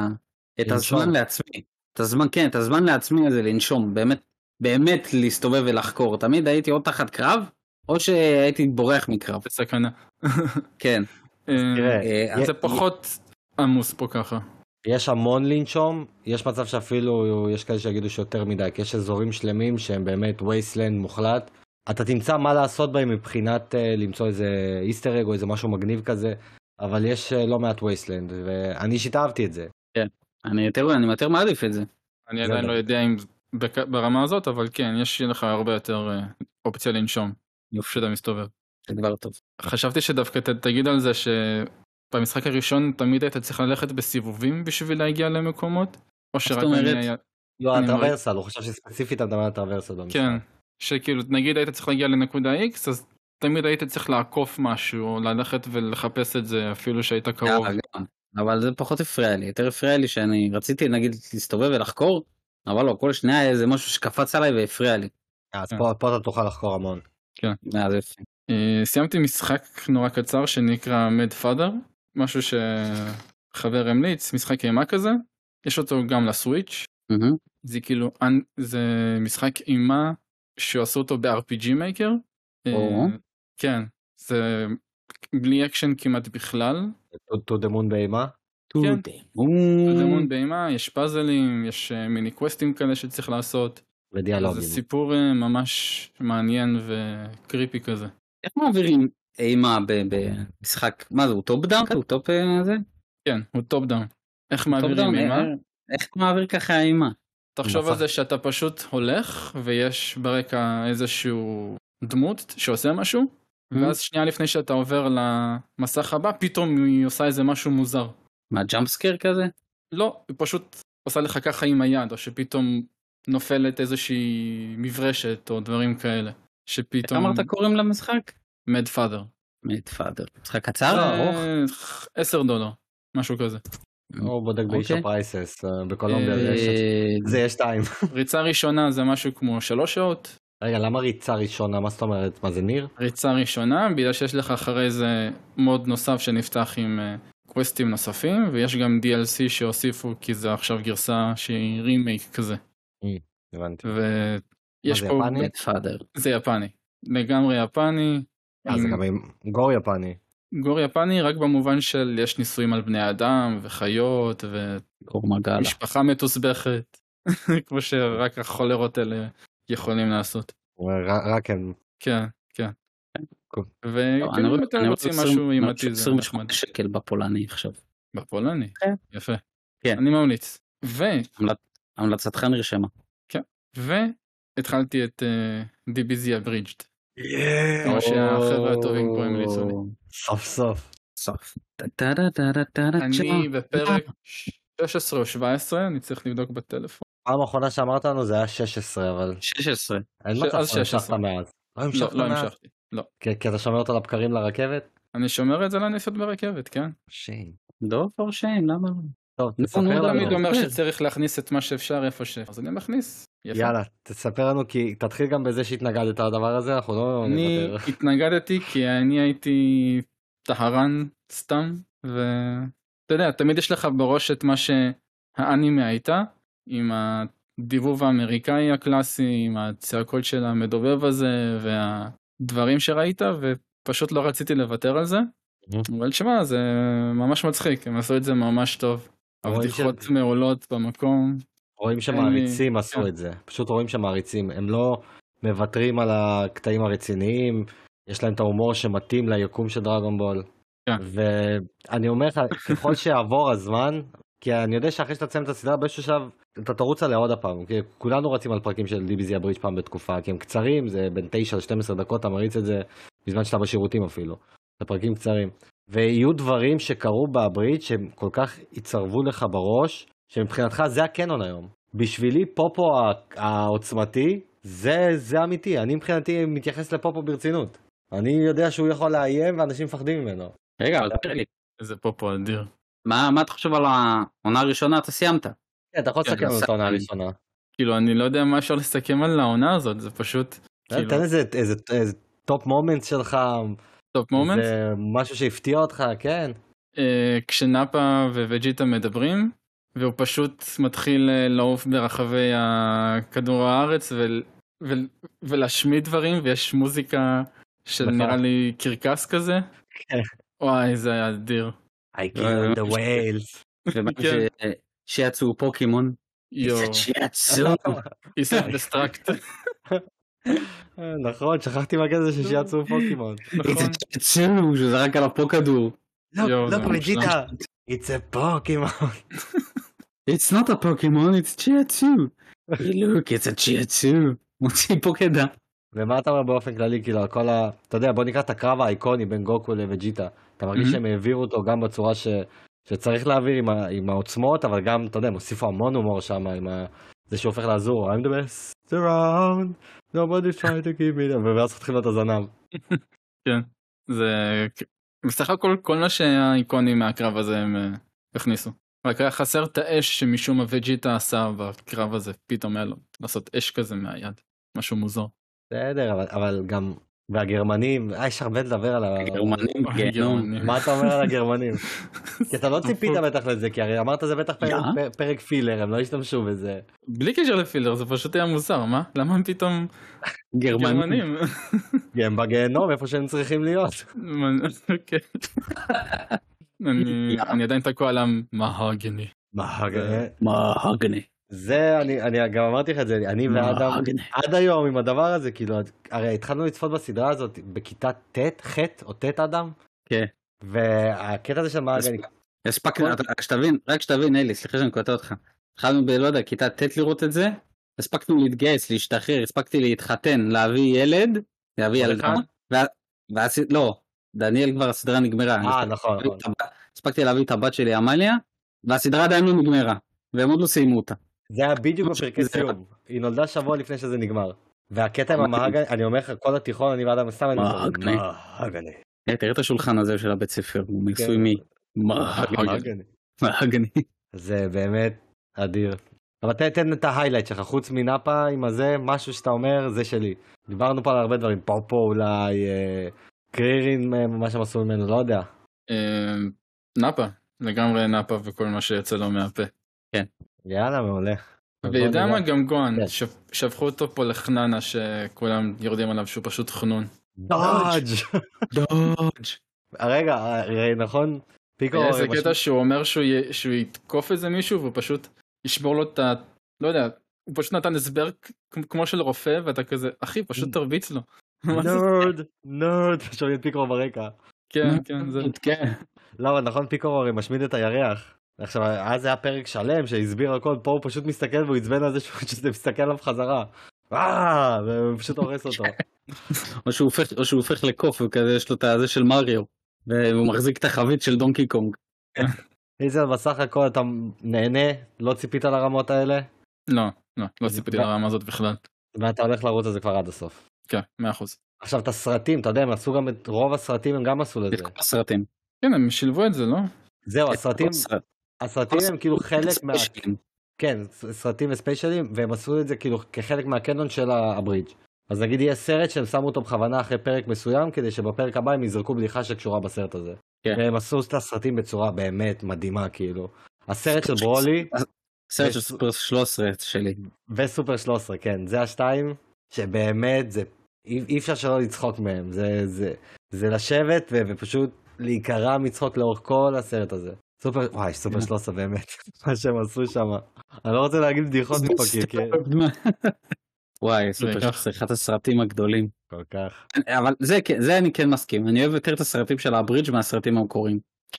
את הזמן לעצמי. את הזמן, כן, את הזמן לעצמי הזה לנשום, באמת, באמת להסתובב ולחקור. תמיד הייתי או תחת קרב, או שהייתי בורח מקרב. בסכנה. <laughs> כן. אה, אה, זה פחות עמוס פה ככה. יש המון לנשום, יש מצב שאפילו יש כאלה שיגידו שיותר מדי, כי יש אזורים שלמים שהם באמת וייסלנד מוחלט. אתה תמצא מה לעשות בהם מבחינת uh, למצוא איזה איסטר אג או איזה משהו מגניב כזה, אבל יש uh, לא מעט וייסלנד, ואני אישית אהבתי את זה. כן, אני יותר, אני יותר מעדיף את זה. אני עדיין לא יודע אם ברמה הזאת, אבל כן, יש לך הרבה יותר uh, אופציה לנשום. יופי שאתה מסתובב. זה כבר טוב. חשבתי שדווקא ת, תגיד על זה שבמשחק הראשון תמיד היית צריך ללכת בסיבובים בשביל להגיע למקומות? או שרק זאת אומרת? אני היה... לא, הטרוורסל, הוא חשב שספציפית אתה מדבר על הטרוורסל במשחק. כן, שכאילו נגיד היית צריך להגיע לנקודה X אז תמיד היית צריך לעקוף משהו או ללכת ולחפש את זה אפילו שהיית קרוב. אה. אבל זה פחות הפריע לי, יותר הפריע לי שאני רציתי נגיד להסתובב ולחקור, אבל לא, כל שנייה איזה משהו שקפץ עליי והפריע לי. אז כן. פה פה אתה תוכל לחקור המון. אה, זה יפה. אה, סיימתי משחק נורא קצר שנקרא Mad Father, משהו שחבר המליץ, משחק אימה כזה, יש אותו גם ל Switch. זה כאילו, זה משחק אימה שעשו אותו ב-RPG. אה, או. כן, זה בלי אקשן כמעט בכלל, To the Moon באימה. כן. או, זה המון באימה, יש פאזלים, יש אה, מיני קווסטים כאלה שצריך לעשות, ודיאלוגים. זה סיפור אה, ממש מעניין ו creepy כזה. איך מעבירים אימה במשחק, מה זה, הוא top down? הוא top אה, זה? כן, הוא top down. איך מעבירים אימה? איך מעביר ככה אימה? תחשוב על מסך. זה שאתה פשוט הולך ויש ברקע איזשהו דמות שעושה משהו ואז שנייה לפני שאתה עובר למסך הבא פתאום היא עושה איזה משהו מוזר. מה jump scare כזה? לא, היא פשוט עושה לך ככה עם היד או שפתאום נופלת איזושהי מברשת או דברים כאלה. איך שפתאום... אמרת קוראים למשחק? Mad Father. Mad Father. משחק קצר? ארוך? 10 דולר, משהו כזה. הוא בודק ב eShop אוקיי. prices, אה, בקולומביה זה יש- אה, זה יש שתיים. <laughs> ריצה ראשונה זה משהו כמו 3 שעות. רגע, למה ריצה ראשונה? מה זאת אומרת? מה זה ניר? ריצה ראשונה בגלל שיש לך אחרי זה mode נוסף שנפתח עם אה, קווסטים נוספים ויש גם DLC שהוסיפו כי זה עכשיו גרסה שהיא רימייק כזה הבנתי. ויש פה יפני? זה יפני לגמרי יפני אה, זה גם עם גור יפני. גור יפני רק במובן של יש ניסויים על בני אדם וחיות. ומשפחה מתוסבכת <laughs> כמו שרק החולרות האלה יכולים לעשות הוא אומר, "ר- רק הם. כן כן וכאילו אם אתם רוצים 20 משהו אימתי זה 28 נחמד שקל בפולני עכשיו. בפולני כן. יפה כן. אני ממליץ ו המלצתך נרשמה. והתחלתי את אה, DBZ הברידג'ד כמו שהחבר'ה הטובים פה המליצו לי. סוף סוף. סוף. אני בפרק 16 או 17 אני צריך לבדוק בטלפון פעם האחרונה שאמרת לנו זה היה 16, אבל 16. אין ש- מצב אז שהמשכת 16. מאז. לא לא לא? המשכתי לא כי כי אתה שומר אותו לבקרים לרכבת? אני שומר את זה לנסיעות ברכבת כן שיין. לא פור שיים, למה? טוב, תספר נו, לנו. תמיד אומר. שצריך להכניס את מה שאפשר איפה ש... אז אני מכניס. יפה. יאללה, תספר לנו כי תתחיל גם בזה שהתנגדת לדבר הזה, אנחנו לא אני. התנגדתי כי אני הייתי טהרן סתם ואתה יודע תמיד יש לך בראש את מה שהאנימה הייתה עם הדיבוב האמריקאי הקלאסי עם הצעקות של המדובב הזה והדברים שראית ופשוט לא רציתי לוותר על זה אבל תשמע זה ממש מצחיק הם עשו את זה ממש טוב. הבדיחות מעולות במקום רואים שמעריצים עשו כן. את זה, פשוט רואים שמעריצים, הם לא מוותרים על הקטעים הרציניים, יש להם את ההומור שמתאים ליקום של דרגון בול. כן. ואני אומר לך, ככל שיעבור הזמן, כי אני יודע שאחרי שאתה תסיים את הסדרה באיזשהו שלב, אתה תרוץ עליה עוד הפעם, כי כולנו רצים על פרקים של DBZ הברידג' פעם בתקופה, כי הם קצרים, זה בין 9 ל-12 דקות, אתה מריץ את זה בזמן שאתה בשירותים אפילו. זה פרקים קצרים. ויהיו דברים שקרו בברידג' שהם כל כך יצרבו לך בראש, שמבחינתך זה הקנון היום. בשבילי פופו העוצמתי, זה, זה אמיתי, אני מבחינתי מתייחס לפופו ברצינות. אני יודע שהוא יכול לאיים ואנשים מפחדים ממנו. רגע, אבל לי. איזה פופו אדיר. מה מה אתה חושב על העונה הראשונה? אתה סיימת. כן, אתה יכול כן, לסכם את העונה הראשונה. כאילו אני לא יודע מה אפשר לסכם על העונה הזאת זה פשוט כאילו תן איזה, top moment שלך, top moment זה משהו שהפתיע אותך, כן. אה, כשנאפה ווג'יטה מדברים והוא פשוט מתחיל אה, לעוף ברחבי כדור הארץ ו... ו... ולהשמיד דברים ויש מוזיקה של נכון. נראה לי קרקס כזה. כן. וואי זה היה אדיר. I killed the whales. כן. ש- שיצאו פוקימון. יואו. שיצאו. איסט דסטרקט. נכון, שכחתי מהקטע הזה שיצאו <laughs> פוקימון. נכון. שיצאו. שהוא זרק עליו פה כדור. לא, לא פריג'יטה, it's a פוקימון. <laughs> It's not a Pokemon, it's Chiatsu. Hey, look, it's a Chiatsu. מוציא פה קדה. ומה אתה אומר באופן כללי, כאילו, על כל ה... אתה יודע, בוא נקרא את הקרב האיקוני בין גוקו לוג'יטה. אתה מרגיש Mhm. שהם העבירו אותו גם בצורה ש... שצריך להעביר עם, ה... עם העוצמות, אבל גם, אתה יודע, הם הוסיפו המון הומור שם, עם ה... זה שהוא הופך לעזור, I'm the best around, nobody try to keep me, down", ואז חותכים לו את הזנב. <laughs> כן. זה... בסך הכל כל מה שהיה איקוני מהקרב הזה הם אה, הכניסו. רק היה חסר את האש שמשום מה וג'יטה עשה בקרב הזה, פתאום היה לו לעשות אש כזה מהיד. משהו מוזר. בסדר, אבל, אבל גם, והגרמנים, אה, יש הרבה לדבר על ה... גרמנים, אוי, <laughs> גיהנום. גרמנים. מה אתה אומר על הגרמנים? <laughs> כי אתה לא ציפית בטח לזה, כי הרי אמרת זה בטח פרק, פרק פילר, הם לא השתמשו בזה. בלי קשר לפילר זה פשוט היה מוזר, מה? למה הם פתאום <laughs> גרמנים. הם בגיהנום איפה שהם צריכים להיות. אוקיי. אני- עדיין תקוע על המהגני. מה, מהגני. זה, אני, אני גם אמרתי לך את זה, אני ואדם, מהגני. עד היום עם הדבר הזה, כאילו, הרי התחלנו לצפות בסדרה הזאת בכיתה ט', ח' או ט' אדם, כן. והקטע הזה של מהגני, הספקנו, אתה- שתבין, רק שתבין, אלי, סליחה שאני קוטע אותך. התחלנו ב, לא יודע, כיתה ט' לראות את זה, הספקנו להתגייס, להשתחרר, הספקתי להתחתן, להביא ילד, להביא ילדה? וה- ואז, לא, דניאל כבר הסדרה נגמרה. אה, נכון, נכון. הספקתי להביא את הבת שלי עמליה, והסדרה עדיין לא נגמרה, והם עוד לא סיימו אותה. זה היה בדיוק בפרקי סיום, היא נולדה שבוע לפני שזה נגמר. והקטע עם מהגני. המהגני, אני אומר לך, כל התיכון, אני ואדם סתם, אני אומר, מהגני. מהגני. אה, תראה את השולחן הזה של הבית ספר, הוא כן. מי? מהגני. מהגני. זה באמת אדיר. אבל תן, את ההיילייט שלך, חוץ מנאפה עם הזה, משהו שאתה אומר, זה שלי. דיברנו פה על הרבה דברים, פופו אולי, אה, קרירין, אה, מה שהם עשו ממנו, לא יודע. נאפה, לגמרי נאפה וכל מה שיוצא לו מהפה. יאללה, מעולה. ויודע. מה גם גוהן, כן. שפ- שהפכו אותו פה לחננה שכולם יורדים עליו שהוא פשוט חנון. דודג'. דודג'. רגע, אה, נכון? פיקו, איזה קטע שהוא אומר שהוא יתקוף איזה מישהו והוא פשוט ישבור לו את ה... לא יודע, הוא פשוט נתן הסבר כמו של רופא ואתה כזה, אחי פשוט תרביץ לו. נרד, נרד, שומעים את פיקרו ברקע. כן, כן, זה... כן. לא, אבל נכון, פיקרו הרי משמיד את הירח. עכשיו, אז היה פרק שלם שהסביר הכל, פה הוא פשוט מסתכל והוא עצבן על זה שזה מסתכל עליו חזרה. אה, והוא פשוט הורס אותו. או שהוא הופך, או שהוא הופך לקוף וכזה יש לו את הזה של מריו. והוא מחזיק את החבית של דונקי קונג. איזה בסך הכל אתה נהנה, לא ציפית לרמות האלה, לא, לא, לא ציפיתי לרמה הזאת בכלל. ואתה הולך לרוץ על זה כבר עד הסוף. כן, מאה אחוז. עכשיו את הסרטים, אתה יודע, הם עשו גם את רוב הסרטים, הם גם עשו לזה. את כל הסרטים. כן, הם שילבו את זה, לא? זהו, הסרטים, כל הסרט- הסרטים הם כאילו חלק מה... כן, סרטים וספיישלים, והם עשו את זה כאילו כחלק מהקנון של הברידג'. אז נגיד יהיה סרט שהם שמו אותו בכוונה אחרי פרק מסוים, כדי שבפרק הבא הם יזרקו בדיחה שקשורה בסרט הזה. כן. והם עשו את הסרטים בצורה באמת מדהימה, כאילו. הסרט של ברולי סרט של סופר 13 שלי. וסופר 13, כן, זה השתיים, שבאמת, זה, אי, אי אפשר שלא לצחוק מהם. זה, זה, זה לשבת ו, ופשוט להיקרע מצחוק לאורך כל הסרט הזה. סופר, וואי, סופר כן. 13 באמת, <laughs> מה שהם עשו שם. אני לא רוצה להגיד בדיחות מפה, כי כי- וואי, סופר וכך. 13, אחד הסרטים הגדולים. כל כך. אבל זה כן- זה אני כן מסכים. אני אוהב יותר את הסרטים של הברידג' מהסרטים המקוריים.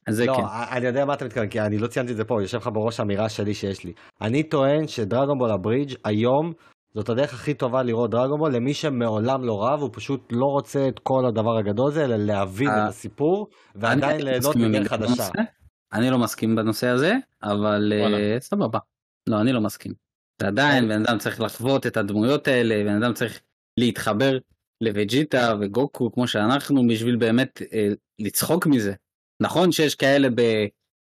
זה לא, כן. אני יודע מה אתה מתכוון, כי אני לא ציינתי את זה פה, יושב לך בראש האמירה שלי שיש לי. אני טוען שדרגון בול הברידג' היום זאת הדרך הכי טובה לראות דרגון בול למי שמעולם לא רב, הוא פשוט לא רוצה את כל הדבר הגדול הזה, אלא להבין אה, את הסיפור, ועדיין ליהנות מדרך חדשה. אני לא מסכים בנושא הזה, אבל. אה, סבבה. לא, אני לא מסכים. ועדיין בן אדם צריך לחוות את הדמויות האלה, בן אדם צריך להתחבר לווג'יטה וגוקו כמו שאנחנו, בשביל באמת אה, לצחוק מזה. נכון שיש כאלה ב...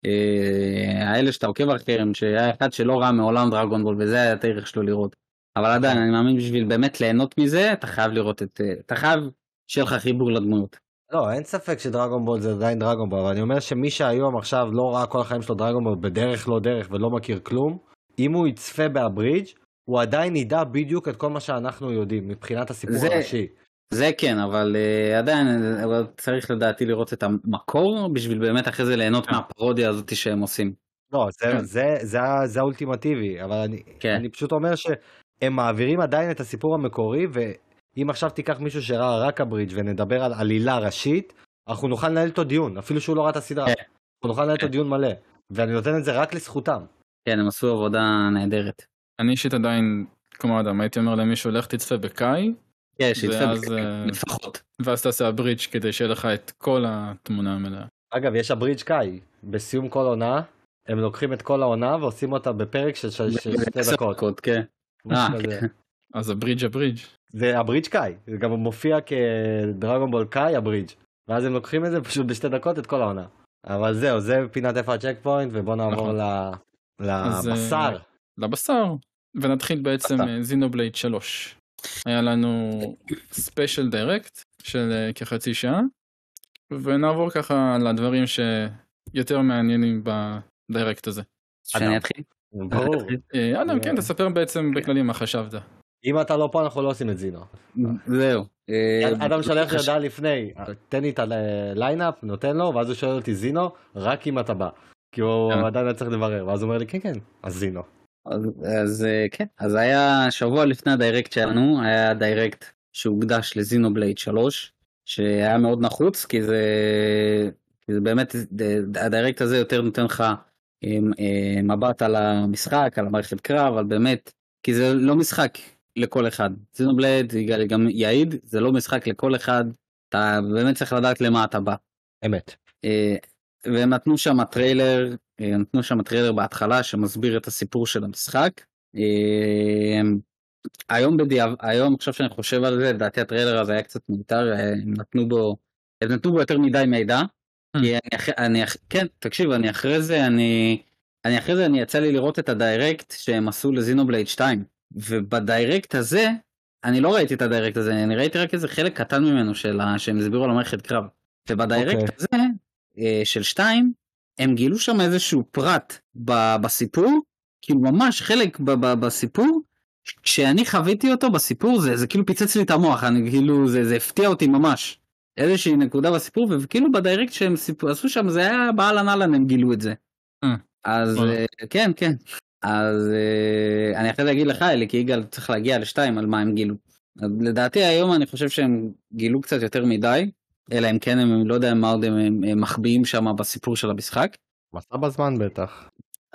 אה, האלה שאתה עוקב אחריהם, שהיה אחד שלא ראה מעולם דרגון בול, וזה היה את הערך שלו לראות. אבל עדיין, אני מאמין בשביל באמת ליהנות מזה, אתה חייב לראות את... אה, אתה חייב שיהיה לך חיבור לדמויות. לא, אין ספק שדרגון בול זה עדיין דרגון בול, אבל אני אומר שמי שהיום עכשיו לא ראה כל החיים שלו דרגון בול בדרך לא דרך ולא מכיר כלום, אם הוא יצפה בהברידג' הוא עדיין ידע בדיוק את כל מה שאנחנו יודעים מבחינת הסיפור זה- הראשי. זה כן, אבל uh, עדיין אבל צריך לדעתי לראות את המקור בשביל באמת אחרי זה ליהנות כן. מהפרודיה הזאת שהם עושים. לא, זה, כן. זה, זה, ה- זה האולטימטיבי, אבל אני, כן. אני פשוט אומר שהם מעבירים עדיין את הסיפור המקורי, ואם עכשיו תיקח מישהו שראה רק הברידג' ונדבר על עלילה ראשית, אנחנו נוכל לנהל איתו דיון, אפילו שהוא לא ראה את הסדרה. כן. אנחנו נוכל לנהל איתו כן. דיון מלא, ואני נותן את זה רק לזכותם. כן, הם עשו עבודה נהדרת. אני אישית עדיין, כמו אדם, הייתי אומר למישהו, לך תצפה בקאי, כן, שיצפה ואז, בקטע, אה, לפחות. ואז תעשה הברידג' כדי שיהיה לך את כל התמונה המלאה. אגב, יש הברידג' קאי. בסיום כל עונה, הם לוקחים את כל העונה ועושים אותה בפרק של שתי דקות. כן. אה, כזה. אז abridged abridged. זה abridged Kai. זה גם מופיע כ-Dragon Ball Kai abridged. ואז הם לוקחים את זה פשוט בשתי דקות את כל העונה. אבל זהו, זה פינת איפה ה-checkpoint, ובוא נעבור נכון. ל- אז, אה, לבשר. לבשר. ונתחיל בעצם. Xenoblade 3. היה לנו special Direct של אה, כחצי שעה, ונעבור ככה לדברים שיותר מעניינים ב-Direct הזה. שאני אתחיל? ברור. אה, אדם, כן, תספר בעצם בכללי מה חשבת. אם אתה לא פה אנחנו לא עושים את Xeno. זהו. אה, אדם שולח לי הודעה לפני, תן לי את ה-lineup, נותן לו, ואז הוא שואל אותי Xeno, רק אם אתה בא. כי הוא אה. עדיין היה צריך לברר, ואז הוא אומר לי כן כן, אז Xeno. אז, אה, כן, אז היה שבוע לפני ה-Direct שלנו, היה Direct שהוקדש ל-Xenoblade 3, שהיה מאוד נחוץ, כי זה, כי זה באמת, ה-Direct הזה יותר נותן לך אה, אה, מבט על המשחק, על המערכת קרב, על באמת, כי זה לא משחק לכל אחד. Xenoblade יגאל גם יעיד, זה לא משחק לכל אחד, אתה באמת צריך לדעת למה אתה בא. אמת. אה, והם נתנו שם טריילר, אה, נתנו שם טריילר בהתחלה שמסביר את הסיפור של המשחק. אה, היום בדיעב, היום עכשיו שאני חושב על זה, לדעתי הטריילר הזה היה קצת מיותר, הם נתנו בו, הם נתנו בו יותר מדי מידע. כי אני, אח- אני, אח- כן, תקשיב, אני אחרי זה, אני, אני אחרי זה, אני יצא לי לראות את ה-Direct שהם עשו ל-Xenoblade 2, וב-Direct הזה, אני לא ראיתי את ה-Direct הזה, אני ראיתי רק איזה חלק קטן ממנו של ה, שהם הסבירו על המערכת קרב. וב-Direct אוקיי. הזה, אה, של 2, הם גילו שם איזשהו פרט ב, בסיפור, כאילו ממש חלק ב, ב, בסיפור, כשאני חוויתי אותו בסיפור זה, זה כאילו פיצץ לי את המוח, אני כאילו, זה, זה הפתיע אותי ממש. איזושהי נקודה בסיפור, וכאילו בדיירקט שהם סיפ... עשו שם זה היה באהלן אהלן הם גילו את זה. אה, אז. אה, כן כן. אז אה, אני אחרי זה אגיד לך אלי כי יגאל צריך להגיע לשתיים על מה הם גילו. אז לדעתי היום אני חושב שהם גילו קצת יותר מדי, אלא אם כן הם לא יודע מה עוד הם, הם, הם מחביאים שם בסיפור של המשחק. מסע בזמן בטח.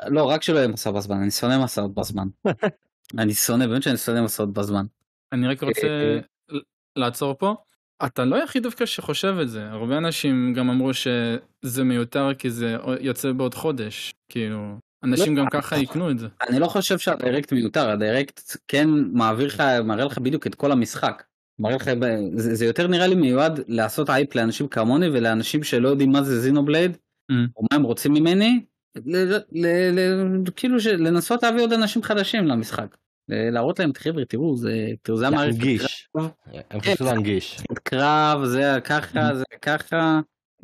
לא רק שלא יהיה מסע בזמן אני שונא מסעות בזמן. <laughs> אני שונא באמת שאני שונא מסעות בזמן. אני רק רוצה אה, ל- לעצור פה. אתה לא היחיד דווקא שחושב את זה, הרבה אנשים גם אמרו שזה מיותר כי זה יוצא בעוד חודש, כאילו, אנשים לא, גם ככה יקנו את זה. אני לא חושב שהדירקט מיותר, הדירקט כן מעביר לך, מראה לך בדיוק את כל המשחק. מראה לך, זה, זה יותר נראה לי מיועד לעשות אייפ לאנשים כמוני ולאנשים שלא יודעים מה זה זינובלייד, Mm. או מה הם רוצים ממני, ל, ל, ל, כאילו לנסות להביא עוד אנשים חדשים למשחק. ל- להראות להם, חבר'ה, תראו, זה, תראו, זה המערכת להנגיש. קרב, הם חשבו להנגיש. קרב, זה ככה, זה ככה.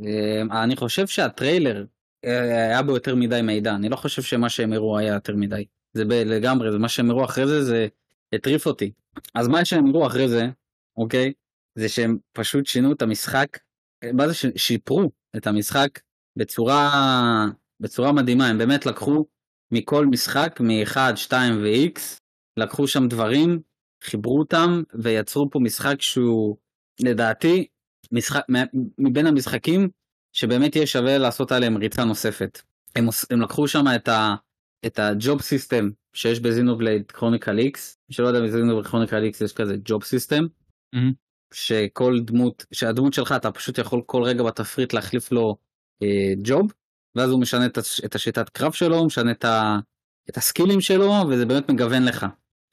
אה, אני חושב שהטריילר היה בו יותר מדי מידע, אני לא חושב שמה שהם הראו היה יותר מדי. זה ב- לגמרי, זה מה שהם הראו אחרי זה, זה הטריף אותי. אז מה שהם הראו אחרי זה, אוקיי, זה שהם פשוט שינו את המשחק, אה, מה זה ש- שיפרו את המשחק בצורה, בצורה מדהימה, הם באמת לקחו מכל משחק, מ-1, 2 ו-X, לקחו שם דברים, חיברו אותם ויצרו פה משחק שהוא לדעתי משחק מבין המשחקים שבאמת יהיה שווה לעשות עליהם ריצה נוספת. הם, הם לקחו שם את ה... את ה-job system שיש ב-Xenoblade Chronicles X, מי שלא יודע ב-Xenoblade Chronicles X יש כזה job system, Mhm. שכל דמות, שהדמות שלך אתה פשוט יכול כל רגע בתפריט להחליף לו אה, job, ואז הוא משנה את, את השיטת קרב שלו, הוא משנה את, ה, את הסקילים שלו, וזה באמת מגוון לך.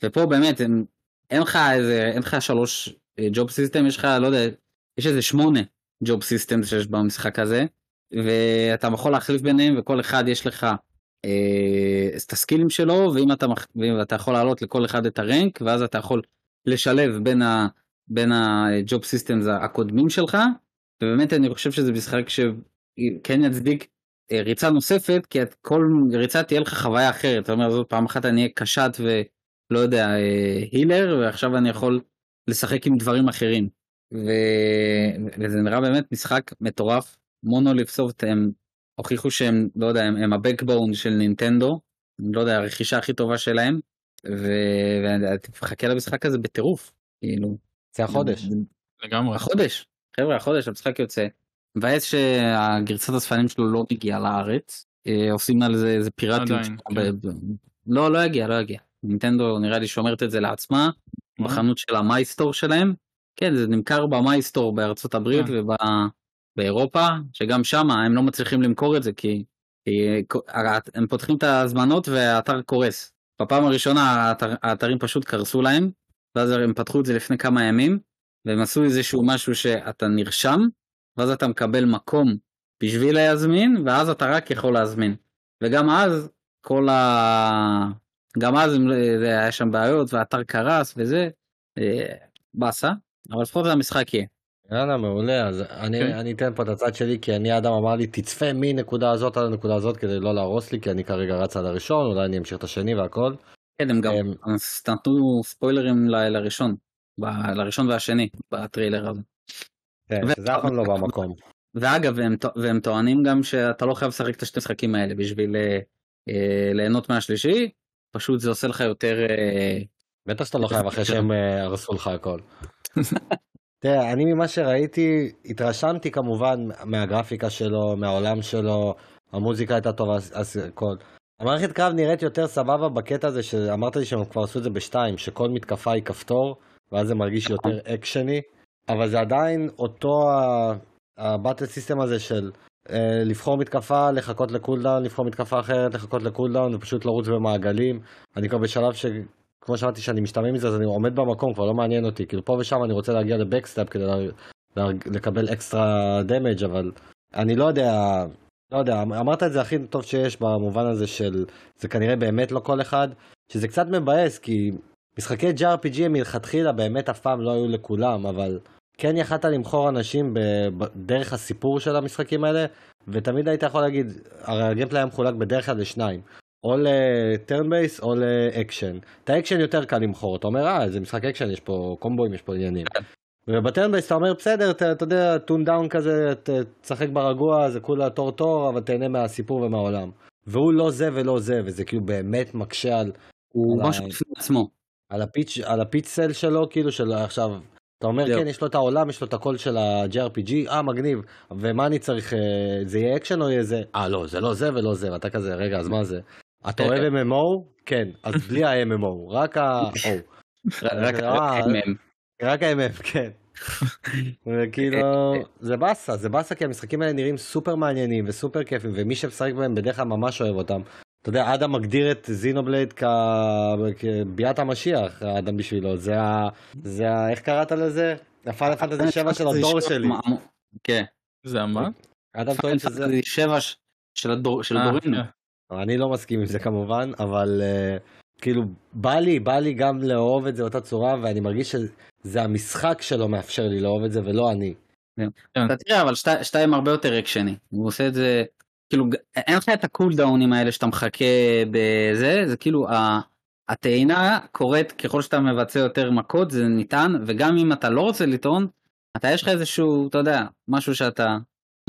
ופה באמת הם, אין לך איזה, אין לך שלוש job system, יש לך, לא יודע, יש איזה שמונה job system שיש במשחק הזה, ואתה יכול להחליף ביניהם, וכל אחד יש לך אה, את הסקילים שלו, ואם אתה, ואם אתה יכול להעלות לכל אחד את ה-rank, ואז אתה יכול לשלב בין ה... בין הג'וב סיסטמס הקודמים שלך, ובאמת אני חושב שזה משחק שכן יצדיק אה, ריצה נוספת, כי את כל ריצה תהיה לך חוויה אחרת, זאת אומרת, זאת פעם אחת אני אהיה קשת ולא יודע, אה, הילר, ועכשיו אני יכול לשחק עם דברים אחרים. ו... וזה נראה באמת משחק מטורף, מונוליף סופט הם הוכיחו שהם, לא יודע, הם, הם הבקבון של נינטנדו, אני לא יודע, הרכישה הכי טובה שלהם, ו- ואני מחכה למשחק הזה בטירוף, כאילו. זה החודש. לגמרי. החודש, חבר'ה, החודש המשחק יוצא. מבאס שהגרסת הספנים שלו לא מגיעה לארץ, אה, עושים על זה איזה פיראטיות. עדיין, כן. ב- ב- לא, לא יגיע, לא יגיע. נינטנדו נראה לי שומרת את זה לעצמה, מה? בחנות של המייסטור שלהם, כן, זה נמכר במייסטור בארצות הברית כן. ובאירופה, שגם שם הם לא מצליחים למכור את זה כי, כי הם פותחים את ההזמנות והאתר קורס. בפעם הראשונה האתר, האתרים פשוט קרסו להם, ואז הם פתחו את זה לפני כמה ימים, והם עשו איזשהו משהו שאתה נרשם, ואז אתה מקבל מקום בשביל להזמין, ואז אתה רק יכול להזמין. וגם אז, כל ה... גם אז זה היה שם בעיות, והאתר קרס וזה, אה, באסה, אבל לפחות המשחק יהיה. יאללה, מעולה, אז אני, כן. אני אתן פה את הצד שלי, כי אני אדם אמר לי, תצפה מנקודה הזאת עד הנקודה הזאת כדי לא להרוס לי, כי אני כרגע רץ על הראשון, אולי אני אמשיך את השני והכל. כן, הם גם אמ, אז נתנו ספוילרים ל- לראשון, ב- לראשון והשני, בטריילר הזה. כן, ו- שזה אף פעם לא במקום. ואגב, והם, והם טוענים גם שאתה לא חייב לשחק את השתי משחקים האלה בשביל אה, אה, ליהנות מהשלישי, פשוט זה עושה לך יותר... אה, בטח שאתה לא חייב אחרי שהם אה, הרסו לך הכל. תראה, אני ממה שראיתי, התרשמתי כמובן מהגרפיקה שלו, מהעולם שלו, המוזיקה הייתה טובה, הכל. המערכת קרב נראית יותר סבבה בקטע הזה שאמרת לי שהם כבר עשו את זה בשתיים, שכל מתקפה היא כפתור, ואז זה מרגיש יותר אקשני, אבל זה עדיין אותו ה-battle system הזה של אה, לבחור מתקפה, לחכות ל-cooldown, לבחור מתקפה אחרת, לחכות ל-cooldown, ופשוט לרוץ במעגלים. אני כבר בשלב ש... כמו שאמרתי שאני משתעמם מזה אז אני עומד במקום כבר לא מעניין אותי. כאילו פה ושם אני רוצה להגיע ל-backstab כדי לה, לה, לקבל extra damage אבל אני לא יודע לא יודע אמרת את זה הכי טוב שיש במובן הזה של זה כנראה באמת לא כל אחד שזה קצת מבאס כי משחקי JRPG הם מלכתחילה באמת אף פעם לא היו לכולם אבל כן יכלת למכור אנשים דרך הסיפור של המשחקים האלה ותמיד היית יכול להגיד הרי ה-gameplay היה מחולק בדרך כלל לשניים או ל-turn based או לאקשן. את האקשן יותר קל למכור, אתה אומר אה זה משחק אקשן, יש פה קומבואים, יש פה עניינים. וב-turn based אתה אומר בסדר, אתה, אתה יודע, tone down כזה, תשחק ברגוע, זה כולה תור תור, אבל תהנה מהסיפור ומהעולם. והוא לא זה ולא זה, וזה כאילו באמת מקשה על, הוא על משהו ה- בפני עצמו. על, ה-pitch, על ה-pitch שלו, כאילו של עכשיו, אתה אומר. כן, יש לו את העולם, יש לו את הקול של ה-JRPG, אה מגניב, ומה אני צריך, אה, זה יהיה אקשן או יהיה זה? אה לא, זה לא זה ולא זה, ואתה כזה, רגע, אז מה זה? אתה אוהב MMO? כן, אז <laughs> בלי ה-MMO, רק ה-O. רק אה, MM. רק ה-MM, כן. וכאילו, זה באסה, זה באסה כי המשחקים האלה נראים סופר מעניינים וסופר כיפים, ומי שמשחק בהם בדרך כלל ממש אוהב אותם. אתה יודע, אדם מגדיר את Xenoblade. כביאת המשיח, האדם בשבילו, זה ה... זה ה... איך קראת לזה? הפאנל פנטזי 7 של הדור שלי. כן. זה מה? אדם טוען שזה... זה שבע ש- של הדור- כן. אני לא מסכים עם זה כמובן, אבל uh, כאילו בא לי, בא לי גם לאהוב את זה באותה צורה, ואני מרגיש שזה המשחק שלו מאפשר לי לאהוב את זה ולא אני. אתה תראה אבל שתי- שתיים הרבה יותר אקשני הוא עושה את זה כאילו אין לך את הקולדאונים האלה שאתה מחכה בזה זה כאילו הטעינה קורית ככל שאתה מבצע יותר מכות זה ניתן וגם אם אתה לא רוצה לטעון אתה יש לך איזשהו אתה יודע משהו שאתה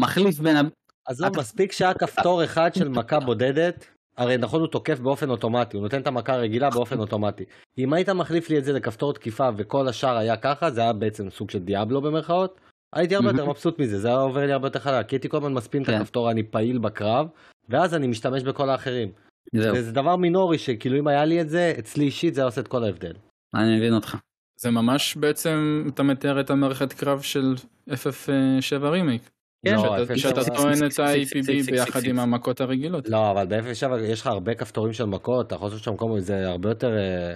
מחליף בין. עזוב, אתה- מספיק שהיה כפתור אחד של מכה בודדת, הרי נכון הוא תוקף באופן אוטומטי, הוא נותן את המכה הרגילה באופן אוטומטי. אם היית מחליף לי את זה לכפתור תקיפה וכל השאר היה ככה, זה היה בעצם סוג של דיאבלו במרכאות, הייתי הרבה יותר מבסוט מזה, זה היה עובר לי הרבה יותר חלק, כי הייתי כל הזמן מספין את כן. הכפתור, אני פעיל בקרב, ואז אני משתמש בכל האחרים. זה דבר מינורי שכאילו אם היה לי את זה, אצלי אישית זה היה עושה את כל ההבדל. אני מבין אותך זה ממש בעצם, אתה מתאר את המערכת קרב של FF7 רימייק. כן, לא, שאתה- FF7 שאתה סיקס, טוען את ה-IPB ביחד. עם המכות הרגילות. לא, אבל ב-0.7 יש לך הרבה כפתורים של מכות, אתה יכול לעשות שם קומבו, זה הרבה יותר... אה,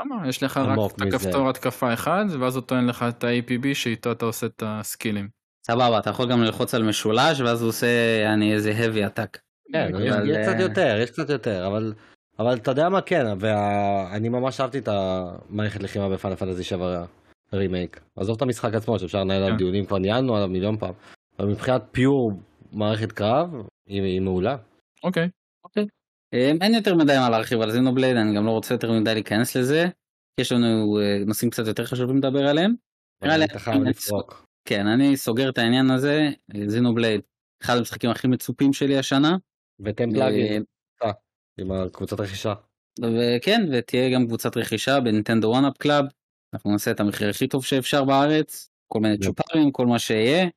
למה? יש לך רק את. הכפתור התקפה אחד, ואז הוא טוען לך את ה-APB שאיתו אתה עושה את הסקילים. סבבה אתה יכול גם ללחוץ על משולש ואז הוא עושה אני איזה heavy attack. כן, אבל, יש קצת יותר, יש קצת יותר, אבל, אבל אתה יודע מה כן, ואני ממש אהבתי את המערכת לחימה בפאנל פנטזי 7 רימייק. עזוב את המשחק עצמו שאפשר לנהל עליו כן. דיונים, כבר ניהלנו עליו מיליון פעם, אבל מבחינת פיור מערכת קרב, היא, היא מעולה. אוקיי. אה, אין יותר מדי מה להרחיב על זינובלייד אני גם לא רוצה יותר מדי להיכנס לזה. יש לנו אה, נושאים קצת יותר חשובים לדבר עליהם. כן אני סוגר את העניין הזה Xenoblade אחד המשחקים הכי מצופים שלי השנה. ותן אה, עם הקבוצת רכישה. וכן ותהיה גם קבוצת רכישה ב-Nintendo OneUp Club. אנחנו נעשה את המחיר הכי טוב שאפשר בארץ כל מיני. צ'ופרים כל מה שיהיה.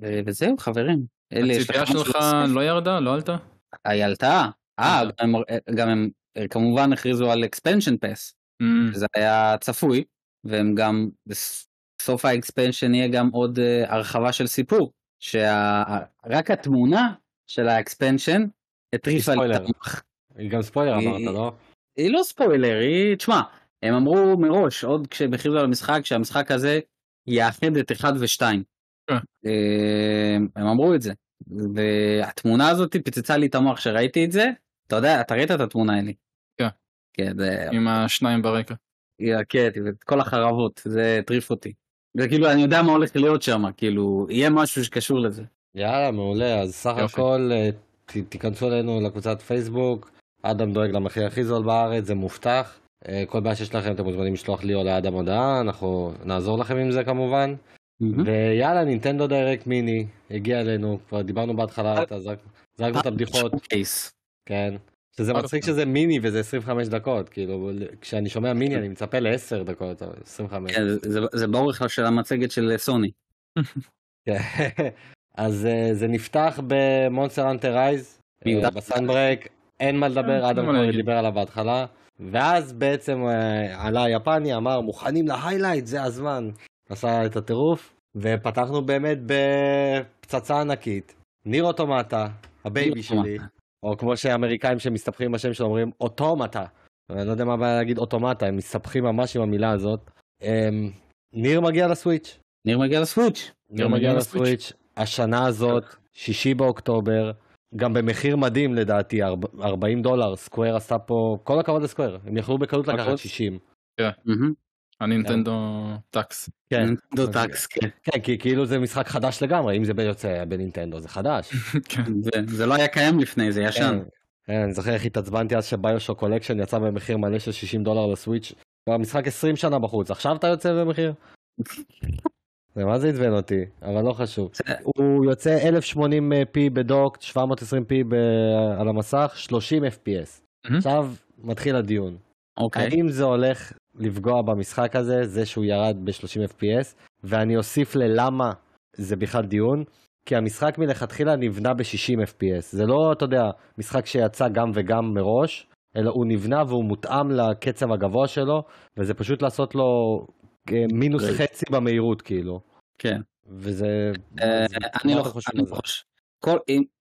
ו- וזהו חברים. הציפייה שלך? לא ירדה? לא עלתה? היא עלתה. אה גם הם- גם הם אה, כמובן הכריזו על expansion pass. Mm, זה היה צפוי והם גם בס- סוף ה expansion יהיה גם עוד uh, הרחבה של סיפור, שרק התמונה של ה expansion הטריפה לי את המוח. היא גם ספוילר אמרת, לא? היא לא ספוילר, היא, תשמע, הם אמרו מראש, עוד כשהם הכריזו על המשחק, שהמשחק הזה יאחד את 1 ו-2. הם אמרו את זה. והתמונה הזאת פיצצה לי את המוח כשראיתי את זה. אתה יודע, אתה ראית את התמונה אלי? כן. כן, זה... עם השניים ברקע. כן, כל החרבות, זה הטריף אותי. וכאילו, אני יודע מה הולך להיות שם, כאילו, יהיה משהו שקשור לזה. יאללה, מעולה, אז סך הכל אה, תיכנסו אלינו לקבוצת פייסבוק, אדם דואג למחיר הכי זול בארץ, זה מובטח. אה, כל בעיה שיש לכם אתם מוזמנים לשלוח לי או לאדם הודעה, אנחנו נעזור לכם עם זה כמובן. ויאללה, נינטנדו דיירקט מיני הגיע אלינו, כבר דיברנו בהתחלה, זרקנו את הבדיחות. כן. שזה מצחיק שזה מיני וזה 25 דקות, כאילו, כשאני שומע מיני אני מצפה ל-10 דקות, 25. כן, זה ברור לך של המצגת של סוני. <laughs> כן. אז אה, זה נפתח במונסטר אנטר רייז, בסאנברק, אין מה לדבר, אדם כבר דיבר עליו בהתחלה. ואז בעצם אה, עלה היפני, אמר מוכנים להיילייט, זה הזמן. עשה את הטירוף, ופתחנו באמת בפצצה ענקית. Nier Automata, ה baby שלי, או כמו שאמריקאים שמסתבכים בשם שלו אומרים אוטומטה. אני לא יודע מה הבעיה להגיד אוטומטה, הם מסתבכים ממש עם המילה הזאת. אמ, Nier מגיע לסוויץ'. Nier מגיע לסוויץ'. Nier מגיע לסוויץ'. השנה הזאת, שישי באוקטובר, גם במחיר מדהים לדעתי, 40 דולר, סקוויר עשתה פה, כל הכבוד לסקוויר, הם יכלו בקלות לקחת 60. כן. הנינטנדו tax. כן, נינטנדו tax, כן. כן, כי כאילו זה משחק חדש לגמרי, אם זה יוצא בנינטנדו זה חדש. <laughs> כן. זה לא היה קיים לפני, זה ישן. כן, אני זוכר איך התעצבנתי אז ש BioShock Collection יצא במחיר מלא של 60 דולר לסוויץ', כבר משחק 20 שנה בחוץ, עכשיו אתה יוצא במחיר? <laughs> זה מה זה עצבן אותי, אבל לא חשוב. הוא יוצא 1080p ב docked, 720p על המסך, 30 fps. עכשיו מתחיל הדיון. אוקיי. האם זה הולך לפגוע במשחק הזה, זה שהוא ירד ב-30 fps, ואני אוסיף ללמה זה בכלל דיון, כי המשחק מלכתחילה נבנה ב-60 fps. זה לא, אתה יודע, משחק שיצא גם וגם מראש, אלא הוא נבנה והוא מותאם לקצב הגבוה שלו, וזה פשוט לעשות לו אה, מינוס חצי במהירות כאילו. כן. וזה... אה, אני לא חושב,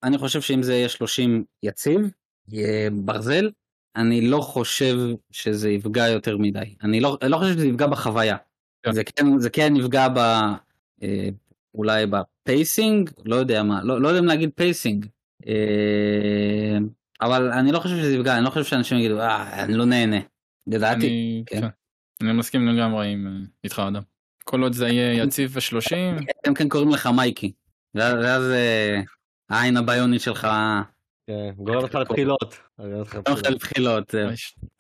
אני חושב שאם זה יהיה 30 יציב, יהיה ברזל, אני לא חושב שזה יפגע יותר מדי. אני לא, לא חושב שזה יפגע בחוויה. כן. זה כן, זה כן יפגע ב... אה, אולי ב pacing, לא יודע מה, לא, לא יודע אם להגיד pacing. אה, אבל אני לא חושב שזה יפגע, אני לא חושב שאנשים יגידו, אה, אני לא נהנה. לדעתי. אני, כן. כן. אני מסכים לגמרי עם אה, איתך אדם. כל עוד זה יהיה יציב ושלושים. הם כן קוראים לך מייקי. ואז אה, העין הביונית שלך כן, גורם לך לבחילות. גורם לך לבחילות.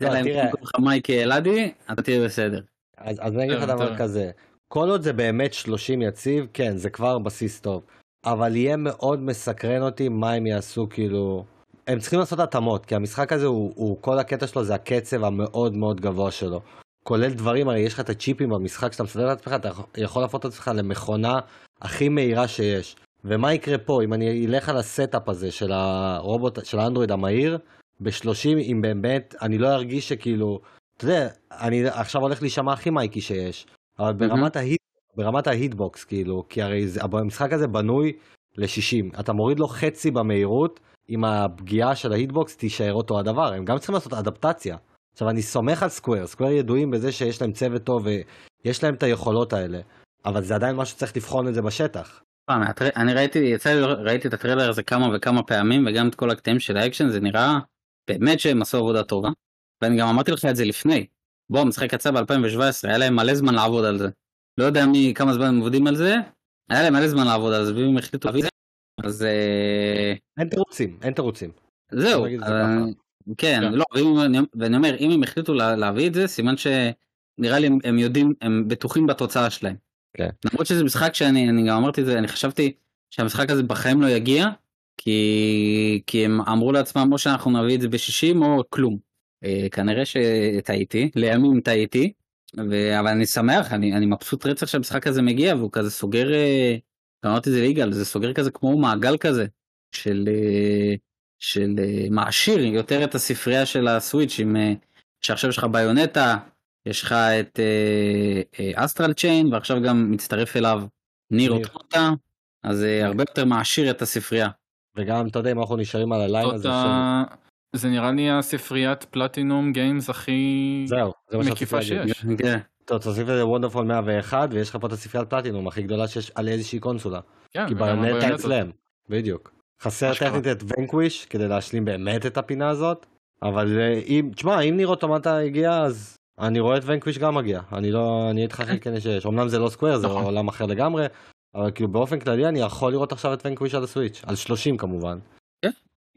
אלא אם קוראים לך מייקי אלעדי, אתה תהיה בסדר. אז אני אגיד לך דבר כזה, כל עוד זה באמת 30 יציב, כן, זה כבר בסיס טוב. אבל יהיה מאוד מסקרן אותי מה הם יעשו, כאילו... הם צריכים לעשות התאמות, כי המשחק הזה, הוא, הוא כל הקטע שלו זה הקצב המאוד מאוד גבוה שלו. כולל דברים, הרי יש לך את הצ'יפים במשחק שאתה מסדר לעצמך, אתה יכול להפוך את עצמך למכונה הכי מהירה שיש. ומה יקרה פה? אם אני אלך על ה setup הזה של הרובוט, של האנדרואיד המהיר, ב-30 אם באמת אני לא ארגיש שכאילו, אתה יודע, אני עכשיו הולך להישמע הכי מייקי שיש, אבל ברמת, ה hit, ברמת ה hitbox כאילו, כי הרי זה, המשחק הזה בנוי ל-60, אתה מוריד לו חצי במהירות, עם הפגיעה של ה hitbox תישאר אותו הדבר, הם גם צריכים לעשות אדפטציה. עכשיו אני סומך על סקוויר, סקוויר ידועים בזה שיש להם צוות טוב ויש להם את היכולות האלה, אבל זה עדיין משהו שצריך לבחון את זה בשטח. אני ראיתי, יצא לי, ראיתי את הטריילר הזה כמה וכמה פעמים וגם את כל הקטעים של האקשן זה נראה באמת שהם עשו עבודה טובה. ואני גם אמרתי לך את זה לפני. בוא, המשחק יצא ב-2017, היה להם מלא זמן לעבוד על זה. לא יודע מי, כמה זמן הם עובדים על זה, היה להם מלא זמן לעבוד על זה, ואם החליטו להביא את זה, אז... אה, אין תירוצים, אין תירוצים. זהו, כן, לא, ואני אומר, אם הם החליטו להביא את זה, סימן שנראה לי הם יודעים, הם בטוחים בתוצאה שלהם. כן. למרות שזה משחק שאני אני גם אמרתי את זה אני חשבתי שהמשחק הזה בחיים לא יגיע כי כי הם אמרו לעצמם או שאנחנו נביא את זה בשישים או כלום. אה, כנראה שטעיתי לימים טעיתי ו... אבל אני שמח אני אני מבסוט רצח שהמשחק הזה מגיע והוא כזה סוגר אה, אמרתי זה ליגל זה סוגר כזה כמו מעגל כזה של אה, של אה, מעשיר יותר את הספרייה של הסוויץ' עם אה, שעכשיו יש לך ביונטה יש לך את אסטרל צ'יין ועכשיו גם מצטרף אליו ניר. אוטוטה אז אה, הרבה יותר מעשיר את הספרייה. וגם, אתה יודע, אם אנחנו נשארים על הליין הזה. זה נראה לי הספריית פלטינום גיימס הכי מקיפה. שיש. כן. טוב, תוסיף לזה וונדרפול 101, ויש לך פה את הספריית פלטינום הכי גדולה שיש על איזושהי קונסולה. כן, כי ברנטה הביונטות. אצלם, בדיוק. חסר. טכנית את ונקוויש כדי להשלים באמת את הפינה הזאת, אבל אה, אם, תשמע, אם ניר אוטומטה הגיע, אז אני רואה את ונקוויש גם מגיע. אני לא, אני איתך הכי כן שיש. אמנם זה לא סקוויר, זה נכון. עולם אחר לגמרי, אבל כאילו באופן כללי אני יכול לראות עכשיו את ונקוויש על הסוויץ', על 30 כמובן.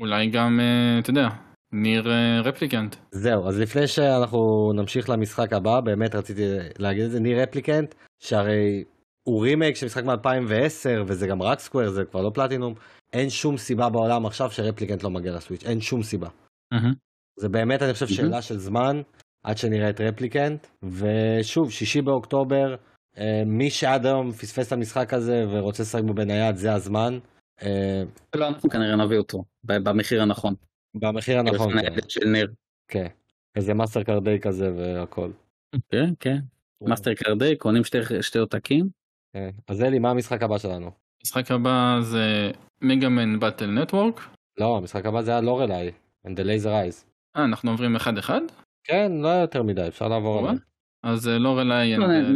אולי גם, אה, אתה יודע, Nier אה, Replicant. זהו, אז לפני שאנחנו נמשיך למשחק הבא, באמת רציתי להגיד את זה, Nier Replicant, שהרי הוא רימייק של משחק מ-2010, וזה גם רק סקוויר, זה כבר לא פלטינום, אין שום סיבה בעולם עכשיו ש Replicant לא מגיע לסוויץ', אין שום סיבה. זה באמת, אני חושב. שאלה של זמן, עד שנראה את Replicant, ושוב, שישי באוקטובר, אה, מי שעד היום פספס את המשחק הזה ורוצה לשחק בו בנייד, זה הזמן. אה, לא, אנחנו כנראה נביא אותו במחיר הנכון. במחיר הנכון, כן. הניידת של ניר. כן. איזה מאסטר קרדיי כזה והכל. כן, כן. מאסטר קרדיי, קונים שתי, עותקים. כן. אז אלי, מה המשחק הבא שלנו? המשחק הבא זה מגאמן באטל נטוורק. לא, המשחק הבא זה היה לורלאי, and the laser eyes. אה, אנחנו עוברים אחד אחד? כן, לא יותר מדי, אפשר לעבור אוקיי. עליו. אז אה, לא, נ-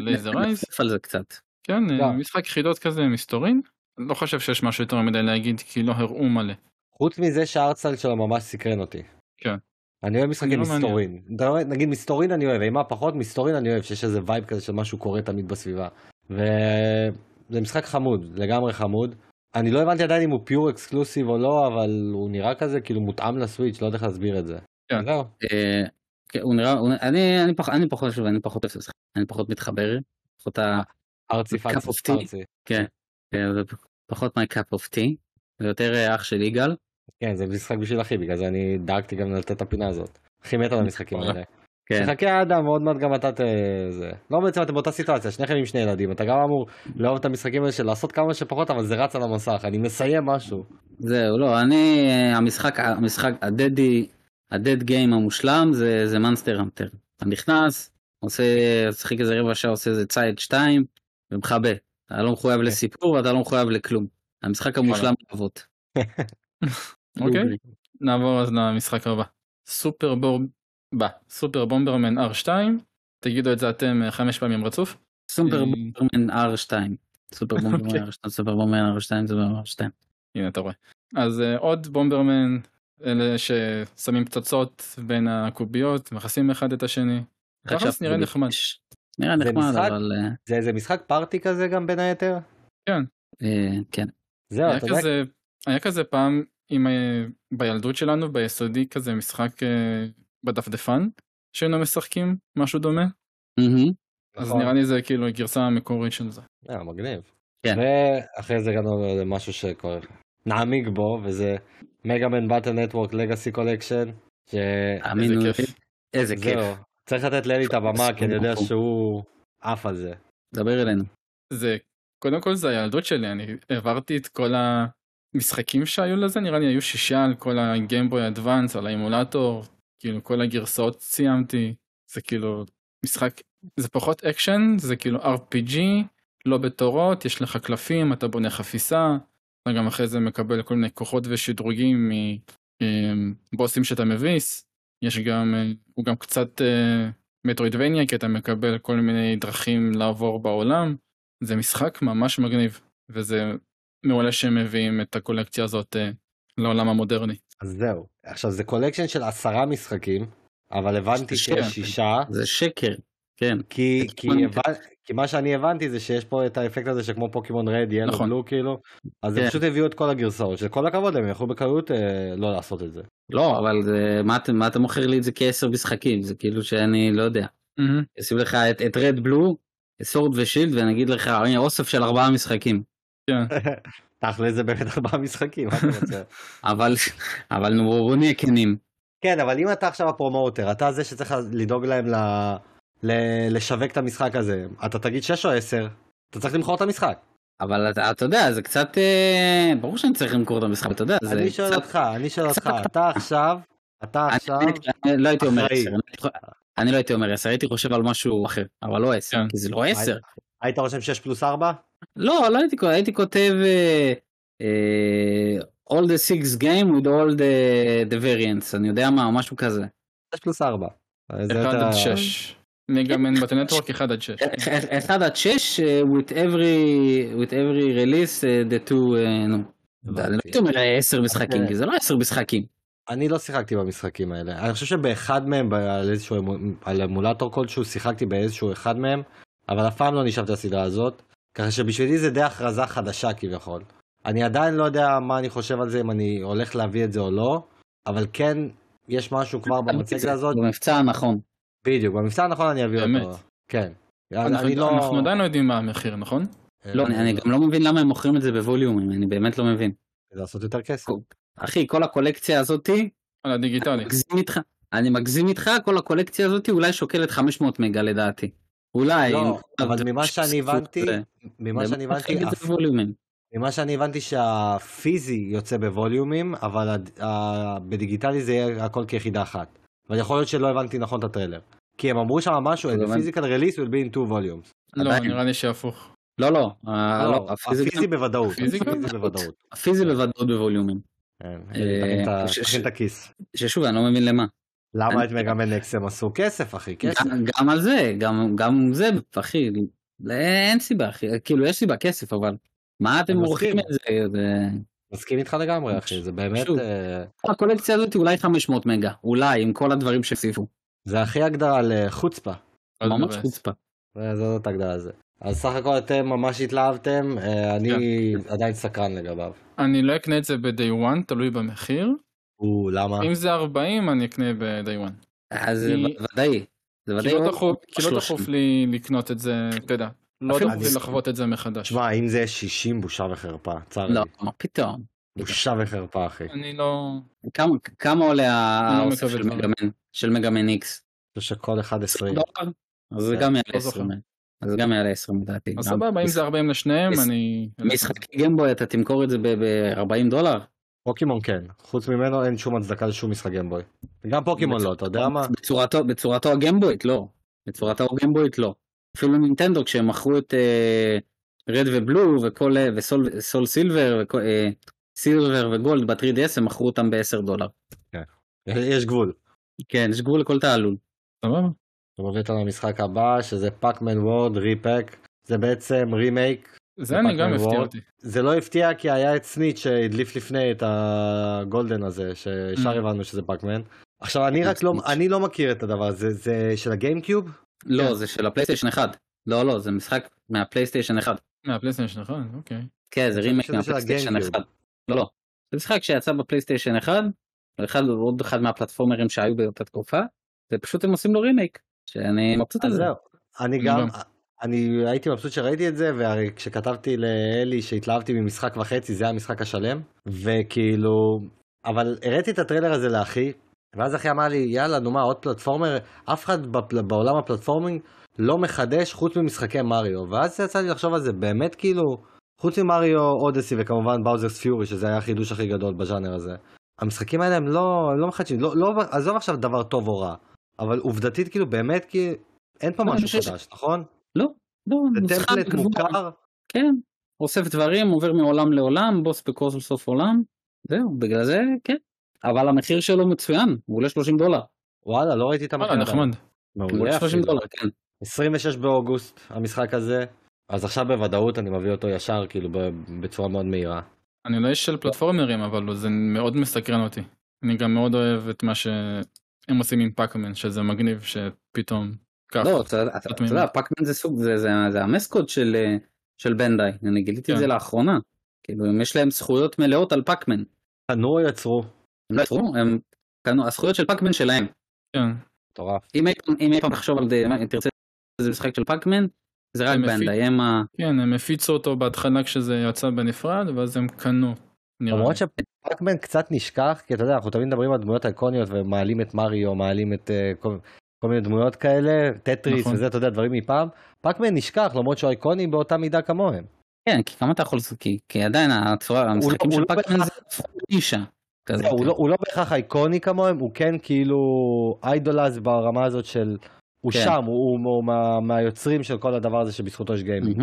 לייזר נ- אייז. נצטרף על זה קצת. כן, אה, לא. משחק חידות כזה מסתורין. לא חושב שיש משהו יותר מדי להגיד כי לא הראו מלא. חוץ מזה שה art style שלו ממש סקרן אותי. כן. אני אוהב משחקים לא. מסתורין. נגיד מסתורין אני אוהב, אימה פחות, מסתורין אני אוהב, שיש איזה vibe כזה של משהו קורה תמיד בסביבה. וזה משחק חמוד, לגמרי חמוד. אני לא הבנתי עדיין אם הוא pure exclusive או לא, אבל הוא נראה כזה כאילו מותאם לסוויץ', לא יודע איך להסביר את זה. כן. כן, הוא נראה, הוא- אני, אני, פח, אני פחות, שוב, אני פחות, אוהב זה. אני פחות מתחבר. פחות ה... ארצי cup פאנצי. of tea. ארצי. כן, כן, זה פחות my cup of tea. זה יותר אה, אח של יגאל. כן, זה משחק בשביל אחי, בגלל זה אני דאגתי גם לתת את הפינה הזאת. אחי מת על <laughs> המשחקים. האלה. כן. חכה אדם, ועוד מעט גם אתה ת... זה. לא בעצם אתם באותה סיטואציה, שניכם עם שני ילדים, אתה גם אמור לאהוב את המשחקים האלה של לעשות כמה שפחות, אבל זה רץ על המסך, אני מסיים משהו. זהו, לא, אני, אה, המשחק, המשחק, הדדי, ה dad game המושלם זה, זה Monster Hunter. אתה נכנס, עושה, משחק איזה רבע שעה, עושה איזה צייד שתיים, ומכבה. אתה לא מחויב לסיפור ואתה לא מחויב לכלום. המשחק המושלם לאבות. <laughs> אוקיי, נעבור אז למשחק הבא. סופר. בא, Super Bomberman R2. תגידו את זה אתם אה, חמש פעמים רצוף. סופר אה, בומברמן R2. סופר <laughs> אוקיי. בומברמן R2, סופר בומברמן R2, סופר בומברמן R2. הנה אתה רואה. אז אה, עוד בומברמן, אלה ששמים פצצות בין הקוביות, מכסים אחד את השני. תכלס נראה נחמד. נראה זה נחמד, משחק? אבל אה, זה איזה משחק פארטי כזה גם בין היתר? אה, כן. זהו, אתה יודע, היה כזה פעם עם, אה, בילדות שלנו, ביסודי, כזה משחק אה, בדפדפן, שהיינו משחקים, משהו דומה. אז נכון. נראה לי זה כאילו הגרסה המקורית של זה. אה, מגניב. כן. ואחרי זה הגענו למשהו שכבר נעמיק בו, וזה Mega Man Battle Network Legacy Collection, איזה כיף. איזה כיף. צריך לתת לאלי את הבמה, כי אני יודע מקום. שהוא עף על זה. דבר אלינו. זה, קודם כל זה הילדות שלי, אני העברתי את כל המשחקים שהיו לזה, נראה לי היו שישה על כל ה Game Boy Advance, על האימולטור, כאילו כל הגרסאות סיימתי, זה כאילו משחק, זה פחות אקשן, זה כאילו RPG, לא בתורות, יש לך קלפים, אתה בונה חפיסה, אתה גם אחרי זה מקבל כל מיני כוחות ושדרוגים מ bosses שאתה מביס, יש גם, אה, הוא גם קצת אה, metroidvania, כי אתה מקבל כל מיני דרכים לעבור בעולם. זה משחק ממש מגניב, וזה מעולה שהם מביאים את הקולקציה הזאת אה, לעולם המודרני. אז זהו. עכשיו זה collection של עשרה משחקים, אבל הבנתי שישה. שיש שישה, זה שקר. כן. כי, כי. הבנ... כי מה שאני הבנתי זה שיש פה את האפקט הזה שכמו פוקימון רד, ילו, נכון. בלו כאילו, אז כן. הם פשוט הביאו את כל הגרסאות, שכל הכבוד להם, הם יכלו בקלות אה, לא לעשות את זה. לא, אבל זה, מה, אתה- מה אתה מוכר לי את זה כעשר משחקים? זה כאילו שאני לא יודע. ישים לך את, את רד בלו, סורד ושילד, ונגיד לך, הנה אוסף של ארבעה משחקים. כן, <laughs> תכל'ס זה באמת ארבעה משחקים, מה אתה <laughs> רוצה? אבל, אבל נו, בוא נהיה כנים. כן, אבל אם אתה עכשיו הפרומוטר, אתה זה שצריך לדאוג להם ל... ל... לשווק את המשחק הזה, אתה תגיד 6 או 10, אתה צריך למכור את המשחק. אבל אתה, אתה יודע, זה קצת, אה, ברור שאני צריך למכור את המשחק, אתה יודע, זה אני שואל קצת... אותך, אני שואל אותך, קצת- אתה עכשיו, אתה אני- עכשיו, אני לא הייתי אומר אחראי. עשר, אני הייתי- אני לא הייתי אומר 10, הייתי חושב על משהו אחר, אבל לא 10, כן. כי זה לא 10. היית רושם 6 פלוס 4? לא, לא הייתי כותב, הייתי כותב אה, אה, all the six game with all the, the variants, אני יודע מה, משהו כזה. 6 פלוס 4. 1 עד 6. מגאמן בטנטוורק 1 עד 6. 1 עד 6 אה, with every with every release אה, the two, אה, נו. אני לא הייתי אומר 10 משחקים. כי זה לא 10 משחקים. אני לא שיחקתי במשחקים האלה. אני חושב שבאחד מהם, על איזשהו אמו- על אמולטור כלשהו, שיחקתי באיזשהו אחד מהם, אבל אף פעם לא נשארתי לסדרה הזאת. ככה שבשבילי זה די הכרזה חדשה כביכול. אני עדיין לא יודע מה אני חושב על זה, אם אני הולך להביא את זה או לא, אבל כן, יש משהו כבר במצגת הזאת. במבצע הנכון. בדיוק, במבצע הנכון אני אביא באמת? אותו. כן. אנחנו אני לא... אנחנו עדיין לא יודעים מה המחיר, נכון? לא, אני אני גם לא מבין למה הם מוכרים את זה בווליומים, אני באמת לא מבין. לעשות יותר כסף. אחי, כל הקולקציה הזאתי, על הדיגיטלי. מגזים איתך, אני מגזים איתך, כל הקולקציה הזאתי אולי שוקלת 500 מגה לדעתי. אולי. לא, אבל ממה שאני הבנתי, ממה שאני הבנתי. ממה שאני הבנתי שהפיזי יוצא בווליומים, אבל בדיגיטלי זה יהיה הכל כיחידה אחת. אבל יכול להיות שלא הבנתי נכון את הטריילר. כי הם אמרו שם משהו, the physical release will be in two volumes. לא. נראה לי שהפוך. לא, לא, לא, לא, הפיזי בוודאות. הפיזי בוודאות. בווליומים. כן, אה, תכין את תכין הכיס. ששוב, אני לא מבין למה. למה את מגמן אקס הם עשו כסף, אחי, כסף. גם- על זה, גם גם זה, אחי, אין סיבה, אחי, כאילו יש סיבה, כסף, אבל מה אתם מסכים. את זה? מסכים איתך לגמרי, אחי, זה באמת. אה, הקולקציה הזאת אולי 500 מגה, אולי, עם כל הדברים שהוסיפו. זה הכי הגדרה לחוצפה. ממש. חוצפה. זה- זאת ההגדרה לזה. אז סך הכל אתם ממש התלהבתם, אה, אני כן. עדיין סקרן לגביו. אני לא אקנה את זה ב-day one, תלוי במחיר. או, למה? אם זה 40, אני אקנה ב-day one. אז ודאי. זה כי ודאי. לא לא 30. דחוף לי לקנות את זה, אתה יודע. לא אני- לחוות את זה מחדש. תשמע, אם זה 60, בושה וחרפה. צר לי. לא, מה פתאום. בושה וחרפה, אחי. אני לא... כמה- כמה עולה לא האוסף של. מגמן, של מגמן איקס? חושב שכל אחד 20. דולר? אז זה גם לא יעלה זוכר. 20. אז זה גם יעלה 20 לדעתי. אז סבבה, אם זה 40 לשניהם, אני... משחקי גמבוי אתה תמכור את זה ב-40 דולר? פוקימון כן, חוץ ממנו אין שום הצדקה לשום משחק גיימבוי. גם פוקימון לא, אתה יודע מה? בצורתו, בצורתו הגמבויט לא. בצורתו הגמבויט לא. אפילו נינטנדו כשהם מכרו את רד ובלו וכל אה, וסול סול סילבר אה, סילבר וגולד ב-3DS הם מכרו אותם ב-10 דולר. יש גבול. כן יש גבול לכל תעלול. סבבה. אתה מביא אותנו למשחק הבא, שזה Pac-Man World Re-Pac. זה בעצם רימייק. זה אני גם הפתיע. אותי. זה לא הפתיע כי היה את Snitch שהדליף לפני את הגולדן הזה, שישר Mm. הבנו שזה Pac-Man. עכשיו אני רק לא. אני לא מכיר את הדבר הזה, זה של ה GameCube? לא כן. זה של ה PlayStation 1. לא לא זה משחק מהפלייסטיישן 1. מהפלייסטיישן נכון, אוקיי. כן זה של מה PlayStation ה GameCube. 1. לא לא. זה משחק שיצא ב PlayStation 1. אחד עוד אחד מהפלטפורמרים שהיו באותה תקופה. ופשוט הם עושים לו רימייק. שאני מבסוט על זה. אני גם. אני הייתי מבסוט שראיתי את זה, והרי כשכתבתי לאלי שהתלהבתי ממשחק וחצי, זה היה המשחק השלם, וכאילו, אבל הראיתי את הטריילר הזה לאחי, ואז אחי אמר לי, יאללה, נו מה, עוד platformer, אף אחד בפל- בעולם ה platforming לא מחדש חוץ ממשחקי מריו, ואז יצא לי לחשוב על זה, באמת כאילו, חוץ ממריו אודסי וכמובן באוזרס פיורי, שזה היה החידוש הכי גדול בז'אנר הזה. המשחקים האלה הם לא, הם לא מחדשים, לא, לא, עזוב עכשיו דבר טוב או רע, אבל עובדתית כאילו באמת כי אין פה לא, משהו חדש, נכון? לא. לא. זה טמפלט. מוכר, כן, אוסף דברים, עובר מעולם לעולם, בוס בכל סוף עולם, זהו, בגלל זה כן. אבל המחיר שלו מצוין, הוא עולה 30 דולר. וואלה, לא ראיתי את המחיר. וואלה. נחמד. הוא מעולה עולה 30 אפילו. דולר, כן. 26 באוגוסט המשחק הזה, אז עכשיו בוודאות אני מביא אותו ישר, כאילו ב- בצורה מאוד מהירה. אני לא איש של פלטפורמרים, אבל זה מאוד מסקרן אותי. אני גם מאוד אוהב את מה שהם עושים עם פאקמן, שזה מגניב שפתאום כך. לא, אתה אתה- אתה יודע, פאקמן זה סוג, זה- זה- זה המסקוד של אה, של בנדאי, אני גיליתי את כן. זה לאחרונה. כאילו, הם- יש להם זכויות מלאות על פאקמן. קנו או יצרו? הם לא יצרו, הם קנו, הזכויות של Pac-Man שלהם. כן. מטורף. אם אי פעם- תחשוב על זה, אם תרצה איזה משחק של Pac-Man, זה רק Bandai, הם ה... כן, הם הפיצו אותו בהתחלה כשזה יצא בנפרד, ואז הם קנו. למרות. ש Pac-Man קצת נשכח, כי אתה יודע, אנחנו תמיד מדברים על דמויות איקוניות ומעלים את מריו, מעלים את אה, כל, כל מיני דמויות כאלה, טטריס נכון. וזה, אתה יודע, דברים מפעם. Pac-Man נשכח, למרות שהוא איקוני באותה מידה כמוהם. כן, כי כמה אתה יכול לעשות, כי כי עדיין הצורה, המשחקים הוא של לא Pac-Man זה נישה. כזה. זהו, הוא לא- הוא לא בהכרח אייקוני כמוהם, הוא כן כאילו איידולז ברמה הזאת של... הוא כן. שם, הוא- הוא הוא מה- מהיוצרים של כל הדבר הזה שבזכותו יש גיימינג.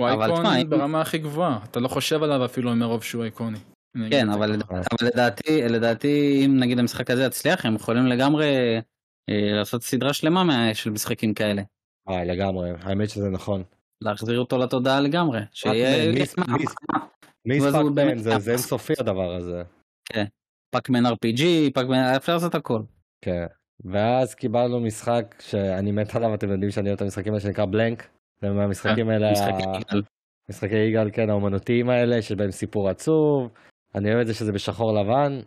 הוא אבל אייקון ברמה הכי גבוהה, אתה לא חושב עליו אפילו מרוב שהוא אייקוני. כן, אבל, ככה. אבל לדעתי, לדעתי, אם נגיד המשחק הזה יצליח, הם יכולים לגמרי אה, לעשות סדרה שלמה מה- של משחקים כאלה. אה, לגמרי, האמת שזה נכון. להחזיר אותו לתודעה לגמרי. שיהיה... מי- Pac-Man, באמת זה גם- זה אינסופי הדבר הזה. Pac-Man RPG, Pac-Man, אפשר לעשות הכל. כן. ואז קיבלנו משחק שאני מת עליו, אתם יודעים שאני אוהב את המשחקים האלה שנקרא Blanc. זה מהמשחקים האלה, משחק ה- יגאל. משחקי יגאל, כן, האומנותיים האלה, שבהם סיפור עצוב. אני אוהב את זה שזה בשחור לבן.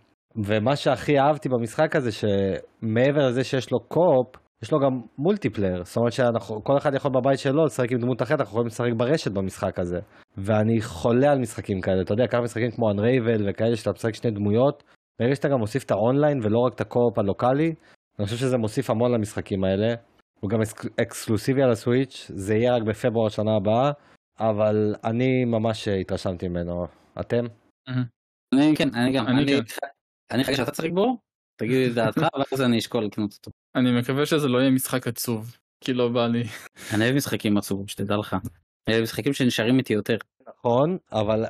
ומה שהכי אהבתי במשחק הזה, שמעבר לזה שיש לו co-op, יש לו גם multiplayer. זאת אומרת שכל אחד יכול בבית שלו לשחק עם דמות אחרת, אנחנו יכולים לשחק ברשת במשחק הזה. ואני חולה על משחקים כאלה, אתה יודע, כמה משחקים כמו Unravel וכאלה שאתה משחק שני דמויות, ברגע שאתה גם מוסיף את האונליין ולא רק את ה co-op הלוקאלי, אני חושב שזה מוסיף המון למשחקים האלה. הוא גם אקס- אקסקלוסיבי על ה Switch, זה יהיה רק בפברואר שנה הבאה, אבל אני ממש התרשמתי ממנו. אתם? אני כן, אני גם, אני אני כן. אני חושב שאתה צריך בו, תגיד לי את דעתך, <laughs> ואז אני אשקול לקנות אותו. אני מקווה שזה לא יהיה משחק עצוב, כי לא בא לי. <laughs> אני אוהב משחקים עצובים, שתדע לך. אני אוהב משחקים שנשארים איתי יותר. נכון, אבל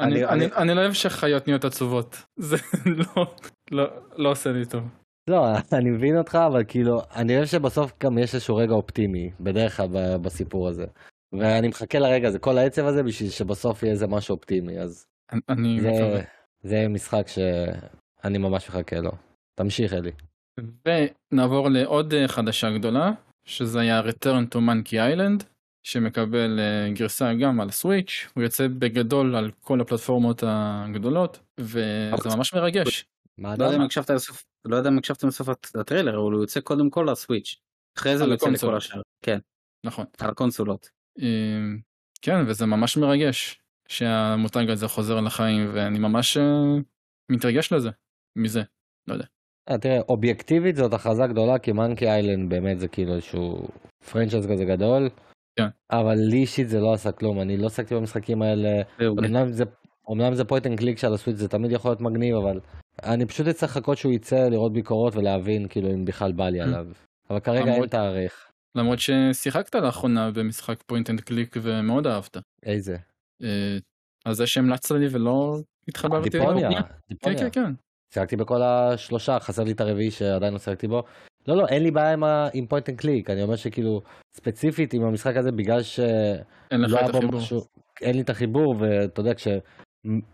אני, אני- אני, אני לא אוהב שחיות נהיות עצובות. <laughs> זה לא, לא, לא עושה לי טוב. לא, אני מבין אותך, אבל כאילו, אני אוהב שבסוף גם יש איזשהו רגע אופטימי, בדרך כלל בסיפור הזה. ואני מחכה לרגע הזה, כל העצב הזה, בשביל שבסוף יהיה איזה משהו אופטימי, אז אני, זה, מקווה. זה משחק שאני ממש מחכה לו. תמשיך, אלי. ונעבור לעוד אה, חדשה גדולה, שזה היה Return to Monkey Island, שמקבל אה, גרסה גם על סוויץ', הוא יוצא בגדול על כל הפלטפורמות הגדולות, וזה ממש מרגש. מה לא אתה יודע אם הקשבת לסוף, לא יודע אם הקשבתם לסוף הטריילר, אבל הוא יוצא קודם כל לסוויץ'. אחרי זה הוא יוצא. לכל השאר. כן, נכון. על הקונסולות. אה, כן, וזה ממש מרגש שהמותג הזה חוזר לחיים, ואני ממש אה, מתרגש לזה, מזה. אה, תראה, אובייקטיבית זאת הכרזה גדולה, כי Monkey Island באמת זה כאילו איזשהו franchise כזה גדול. כן. אבל לי אישית זה לא עשה כלום, אני לא עסקתי במשחקים האלה. אמנם זה, אמנם זה point and click של ה Switch זה תמיד יכול להיות מגניב, אבל אני פשוט אצטרך לחכות שהוא יצא, לראות ביקורות ולהבין כאילו אם בכלל בא לי Mm. עליו. אבל כרגע אין למרות- תאריך. למרות ששיחקת לאחרונה במשחק point and click ומאוד אהבת. איזה? אה, אז זה שהמלצת לי ולא התחברתי Deponia. אליו. כן, Deponia. כן, כן. שיחקתי בכל השלושה, חסר לי את הרביעי שעדיין לא שיחקתי בו. לא, לא, אין לי בעיה עם ה- עם point and click, אני אומר שכאילו, ספציפית עם המשחק הזה, בגלל ש... אין לך לא את החיבור. משהו, אין לי את החיבור, ואתה יודע, כש...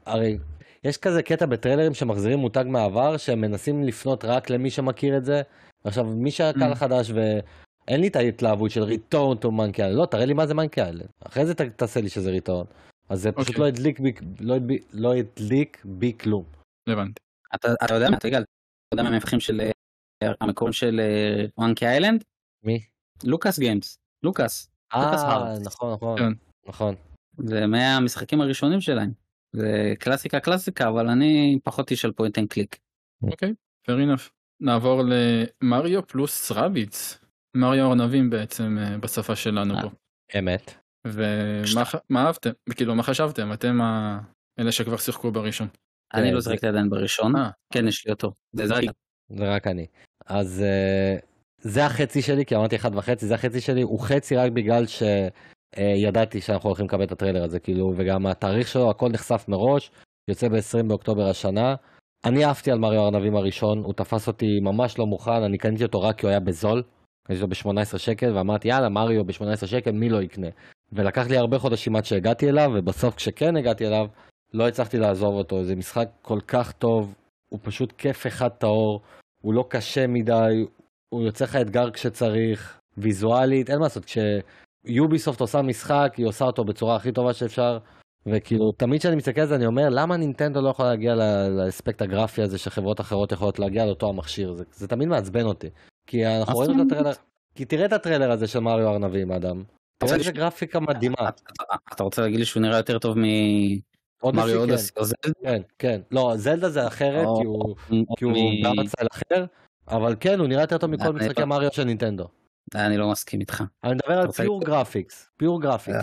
הרי יש כזה קטע בטריילרים שמחזירים מותג מהעבר, שהם מנסים לפנות רק למי שמכיר את זה. עכשיו, מי שהקהל Mm. החדש ואין לי את ההתלהבות של Return to Monkey Island, לא, תראה לי מה זה Monkey Island. אחרי זה ת- תעשה לי שזה return. אז זה פשוט אוקיי. לא הדליק בי, לא, הדביק- לא הדליק בי כלום. הבנתי. אתה אתה יודע מה, אתה יודע אתה יודע מה המפתחים של אה, המקור של Monkey Island? מי? Lucas Games. Lucas. אה. נכון, נכון, כן. נכון. זה מהמשחקים הראשונים שלהם. זה קלאסיקה קלאסיקה, אבל אני פחות איש של point and click. אוקיי, fair enough. נעבור ל Mario plus Rabbids. מריו ארנבים בעצם אה, בשפה שלנו אה. פה. אמת. ומה אהבתם? כאילו מה חשבתם? אתם אלה שכבר שיחקו בראשון. אני כן, לא זרקתי עדיין בראשון. אה. כן, יש לי אותו. זה רק אני. אז uh, זה החצי שלי, כי אמרתי אחד וחצי, זה החצי שלי, הוא חצי רק בגלל שידעתי שאנחנו הולכים לקבל את הטריילר הזה, כאילו, וגם התאריך שלו, הכל נחשף מראש, יוצא ב-20 באוקטובר השנה. אני עפתי על מריו ארנבים הראשון, הוא תפס אותי ממש לא מוכן, אני קניתי אותו רק כי הוא היה בזול, קניתי אותו ב-18 שקל, ואמרתי יאללה מריו ב-18 שקל, מי לא יקנה? ולקח לי הרבה חודשים עד שהגעתי אליו, ובסוף כשכן הגעתי אליו, לא הצלחתי לעזוב אותו, זה משחק כל כך טוב, הוא פשוט כיף אחד טהור, הוא לא קשה מדי, הוא יוצא לך אתגר כשצריך, ויזואלית, אין מה לעשות, כשיוביסופט עושה משחק, היא עושה אותו בצורה הכי טובה שאפשר, וכאילו, תמיד כשאני מסתכל על זה אני אומר, למה נינטנדו לא יכולה להגיע לאספקט הגרפי הזה שחברות אחרות יכולות להגיע לאותו המכשיר, זה, זה תמיד מעצבן אותי. כי אנחנו רואים את הטריילר, כי תראה את הטריילר הזה של מריו ארנבים, אדם. תראה איזה גרפיקה מדהימה. אתה רוצה להגיד לי שהוא נראה יותר טוב Odyssey, כן. Odyssey או זלדה? כן, כן. לא, זלדה זה אחרת, או- כי הוא, מ- ב art style אחר, אבל כן, הוא נראה יותר טוב מכל אני משחקי מריו של נינטנדו. אני לא מסכים איתך. אני מדבר על pure graphics, pure graphics.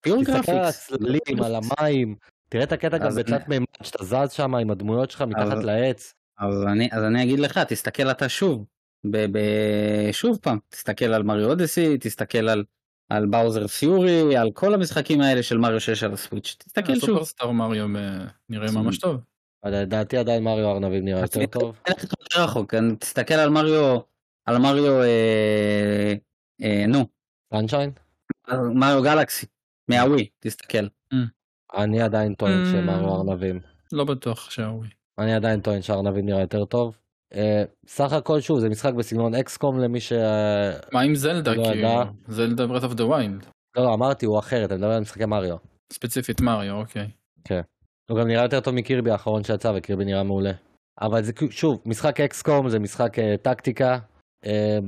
pure תסתכל על graphics. הצללים, על המים, תראה את הקטע גם בצד אני- מימד שאתה זז שם עם הדמויות שלך מתחת לעץ. אז אני, אני אגיד לך, תסתכל אתה שוב, שוב פעם, תסתכל על מריו אודיסי, תסתכל על, על באוזר פיורי, על כל המשחקים האלה של מריו 6 על הסוויץ', תסתכל שוב. סופרסטאר מריו אה, נראה ממש טוב. לדעתי עדיין מריו ארנבים נראה יותר טוב. אין לך יותר רחוק, אני- תסתכל על מריו, על מריו, אה, אה, נו, סנשיין? מריו גלקסי, מהווי, תסתכל. אני עדיין טוען. שמריו ארנבים. לא בטוח שהווי. אני עדיין טוען שארנבים נראה יותר טוב. אה, סך הכל שוב זה משחק בסגנון XCOM למי ש... מה עם זלדה לא כאילו? Zelda Breath of the Wild. לא, לא, אמרתי הוא אחרת, אני מדבר על משחקי מריו. ספציפית מריו, אוקיי. הוא גם נראה יותר טוב מקירבי האחרון שיצא וקירבי נראה מעולה. אבל זה שוב, משחק XCOM זה משחק אה, טקטיקה. אה,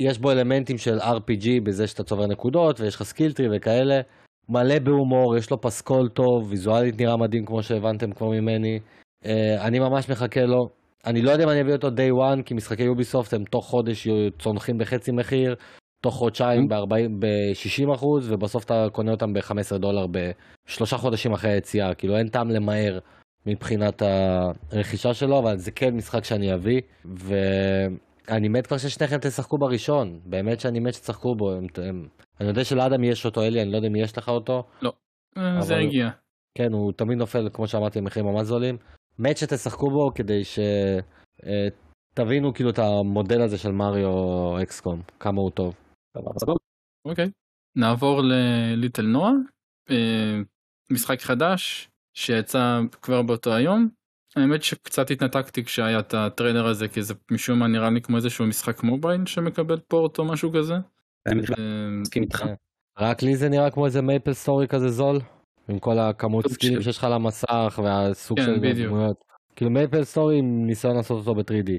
יש בו אלמנטים של RPG בזה שאתה צובר נקודות ויש לך skill tree וכאלה. מלא בהומור, יש לו פסקול טוב, ויזואלית נראה מדהים כמו שהבנתם כבר ממני. אה, אני ממש מחכה לו. אני לא יודע אם אני אביא אותו day one, כי משחקי יוביסופט הם תוך חודש צונחים בחצי מחיר, תוך חודשיים ב-60 אחוז, ובסוף אתה קונה אותם ב-15 דולר בשלושה חודשים אחרי היציאה. כאילו אין טעם למהר מבחינת הרכישה שלו, אבל זה כן משחק שאני אביא, ואני מת כבר ששניכם תשחקו בראשון. באמת שאני מת שתשחקו בו. הם, הם... אני יודע שלאדם יש אותו, אלי, אני לא יודע אם יש לך אותו. זה אבל- הגיע. כן, הוא תמיד נופל, כמו שאמרתי, במחירים ממש זולים. מת שתשחקו בו כדי שתבינו כאילו את המודל הזה של מריו אקסקום, כמה הוא טוב. אוקיי. נעבור לליטל נועה. אה, משחק חדש שיצא כבר באותו היום. האמת שקצת התנתקתי כשהיה את הטריילר הזה כי זה משום מה נראה לי כמו איזשהו משחק מובייל שמקבל פורט או משהו כזה. אני אה, מסכים איתך. רק לי זה נראה כמו איזה MapleStory כזה זול, עם כל הכמות סקילים שיש לך על המסך והסוג כן, של. דמויות. כאילו MapleStory עם ניסיון לעשות אותו ב-3D.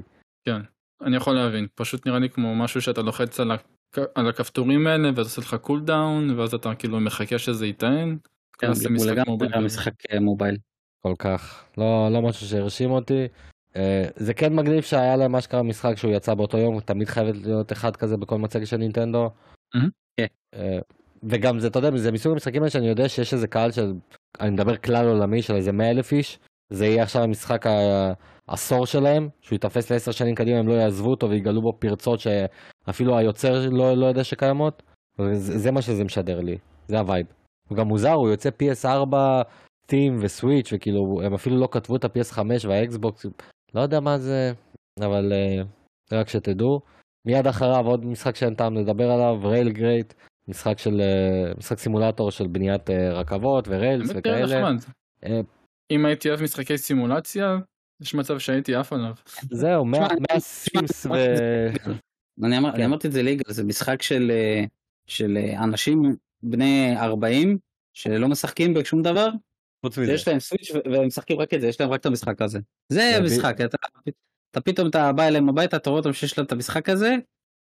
אני יכול להבין פשוט נראה לי כמו משהו שאתה לוחץ על, הכ... על הכפתורים האלה ואז עושה לך cooldown ואז אתה כאילו מחכה שזה יטען. כן, הוא משחק לגמרי אה, mobile. כל כך. לא, לא משהו שהרשים אותי. אה, זה כן מגניב שהיה להם אשכרה משחק שהוא יצא באותו יום, תמיד חייב להיות אחד כזה בכל מצגת של נינטנדו. כן. אה, וגם זה, אתה יודע, זה מסוג המשחקים האלה שאני יודע שיש איזה קהל של, אני מדבר כלל עולמי של איזה 100 אלף איש, זה יהיה עכשיו המשחק העשור שלהם, שהוא ייתפס לעשר שנים קדימה, הם לא יעזבו אותו ויגלו בו פרצות שאפילו היוצר לא, לא יודע שקיימות. וזה, זה מה שזה משדר לי, זה ה vibe. הוא גם מוזר, הוא יוצא PS4 Steam וסוויץ' וכאילו הם אפילו לא כתבו את ה-PS5 והאקסבוקס, לא יודע מה זה, אבל uh, רק שתדעו. מיד אחריו עוד משחק שאין טעם לדבר עליו, Railgrade, משחק של uh, משחק סימולטור של בניית uh, רכבות ו rails נראה וכאלה. אה, אם הייתי אוהב משחקי סימולציה יש מצב שהייתי עף עליו. זהו, 100 תשמע, 100 סימס ו... אני כן. אמרתי את זה ליגאל, זה משחק של אה, של אה, אנשים בני 40 שלא משחקים בשום דבר, חוץ מזה. יש להם סוויץ' והם משחקים רק את זה, יש להם רק את המשחק הזה. זה המשחק, אתה פתאום אתה בא אליהם הביתה, אתה רואה אותם שיש להם את המשחק הזה,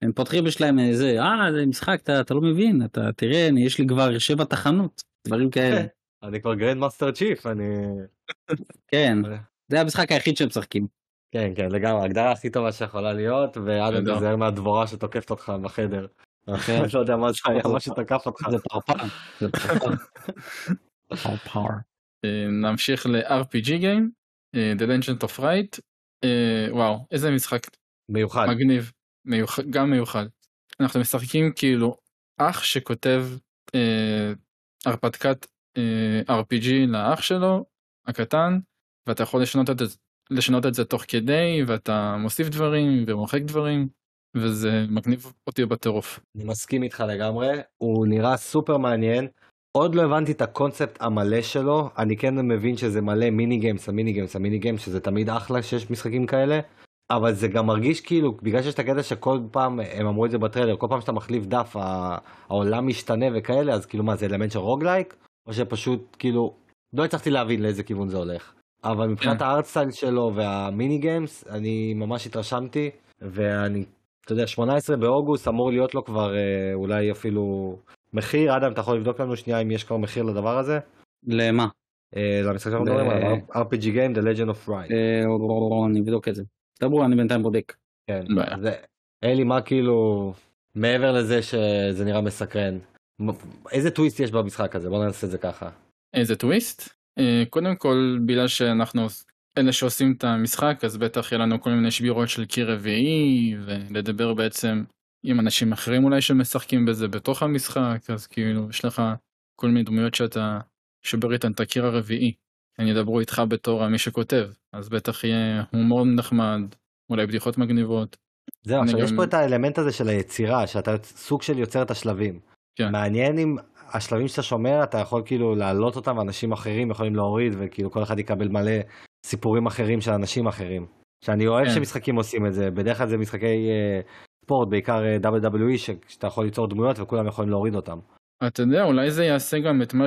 הם פותחים יש להם איזה, אה זה משחק, אתה אתה לא מבין, אתה תראה, אני- יש לי כבר שבע תחנות, דברים כאלה. <laughs> אני כבר Grand Master Chief, אני... <laughs> כן, זה המשחק היחיד שהם משחקים. כן, כן, לגמרי, ההגדרה הכי טובה שיכולה להיות, ואדם בסדר. תיזהר מהדבורה שתוקפת אותך בחדר. כן. אני <laughs> לא יודע מה זה היה, מה שתקף אותך. זה פרפר, זה פרפר. אה, נמשיך ל-RPG Game, אה, The Legend of Right. אה, וואו, איזה משחק מיוחד. מגניב, מיוחד, גם מיוחד. אנחנו משחקים כאילו אח שכותב אה, הרפתקת אה, RPG לאח שלו הקטן, ואתה יכול לשנות את, לשנות את זה תוך כדי, ואתה מוסיף דברים ומוחק דברים, וזה מגניב אותי בטירוף. אני מסכים איתך לגמרי, הוא נראה סופר מעניין. עוד לא הבנתי את הקונספט המלא שלו, אני כן מבין שזה מלא mini games, ה mini games, ה mini games, שזה תמיד אחלה שיש משחקים כאלה, אבל זה גם מרגיש כאילו, בגלל שיש את הקטע שכל פעם, הם אמרו את זה בטריילר, כל פעם שאתה מחליף דף, העולם משתנה וכאלה, אז כאילו מה, זה אלמנט של roguelike? או שפשוט כאילו, לא הצלחתי להבין לאיזה כיוון זה הולך. אבל מבחינת כן. ה art style שלו וה mini games, אני ממש התרשמתי, ואני אתה יודע, 18 באוגוסט אמור להיות לו כבר אה, אולי אפילו מחיר, אדם, אתה יכול לבדוק לנו שנייה אם יש כבר מחיר לדבר הזה? למה? אה, למשחק שאנחנו מדברים עליו, RPG Game, The Legend of Right. אה, אני אבדוק את זה. דברו, אני בינתיים בודק. כן. זה, אלי, מה כאילו, מעבר לזה שזה נראה מסקרן, איזה טוויסט יש במשחק הזה? בוא נעשה את זה ככה. איזה טוויסט? אה, קודם כל, בגלל שאנחנו אלה שעושים את המשחק, אז בטח יהיה לנו כל מיני שבירות של קיר רביעי, ולדבר בעצם עם אנשים אחרים אולי שמשחקים בזה בתוך המשחק, אז כאילו יש לך כל מיני דמויות שאתה שובר איתן את הקיר הרביעי. הם ידברו איתך בתור מי שכותב, אז בטח יהיה הומור נחמד, אולי בדיחות מגניבות. זהו, עכשיו יש גם- פה את האלמנט הזה של היצירה, שאתה סוג של יוצר את השלבים. כן. מעניין אם השלבים שאתה שומר, אתה יכול כאילו להעלות אותם, ואנשים אחרים יכולים להוריד, וכאילו כל אחד יקבל מלא סיפורים אחרים של אנשים אחרים. שאני אוהב כן. שמשחקים עושים את זה, בדרך כלל זה משחקי אה, ספורט, בעיקר אה, WWE, ש- שאתה יכול ליצור דמויות וכולם יכולים להוריד אותם. אתה יודע, אולי זה יעשה גם את מה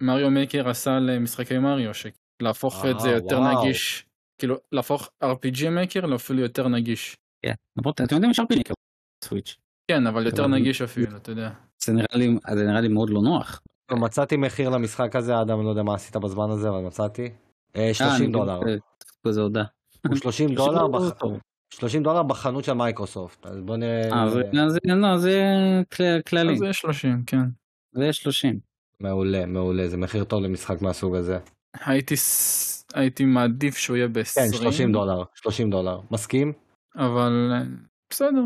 שמריו מייקר עשה למשחקי מריו, שלהפוך את זה אה, יותר וואו. נגיש, כאילו להפוך RPG מייקר לאפילו יותר נגיש. כן. למרות, אתם יודעים, יש נקרא סוויץ'. כן, אבל יותר נגיש אפילו, אתה יודע. זה נראה לי, זה נראה לי מאוד לא נוח. מצאתי מחיר למשחק הזה, אדם, לא יודע מה עשית בזמן הזה, אבל מצאתי. אה, אה, 30 אני- דולר. אה, איזה הודעה. הוא 30 <laughs> דולר, בח- טוב. 30 דולר בחנות של מייקרוסופט. אז בוא נראה... אה, זה- זה- לא, זה כל- כללי. אז זה 30, כן. זה 30. מעולה, מעולה, זה מחיר טוב למשחק מהסוג הזה. הייתי הייתי מעדיף שהוא יהיה ב-20, כן, 30 דולר, 30 דולר. מסכים? אבל אה, בסדר,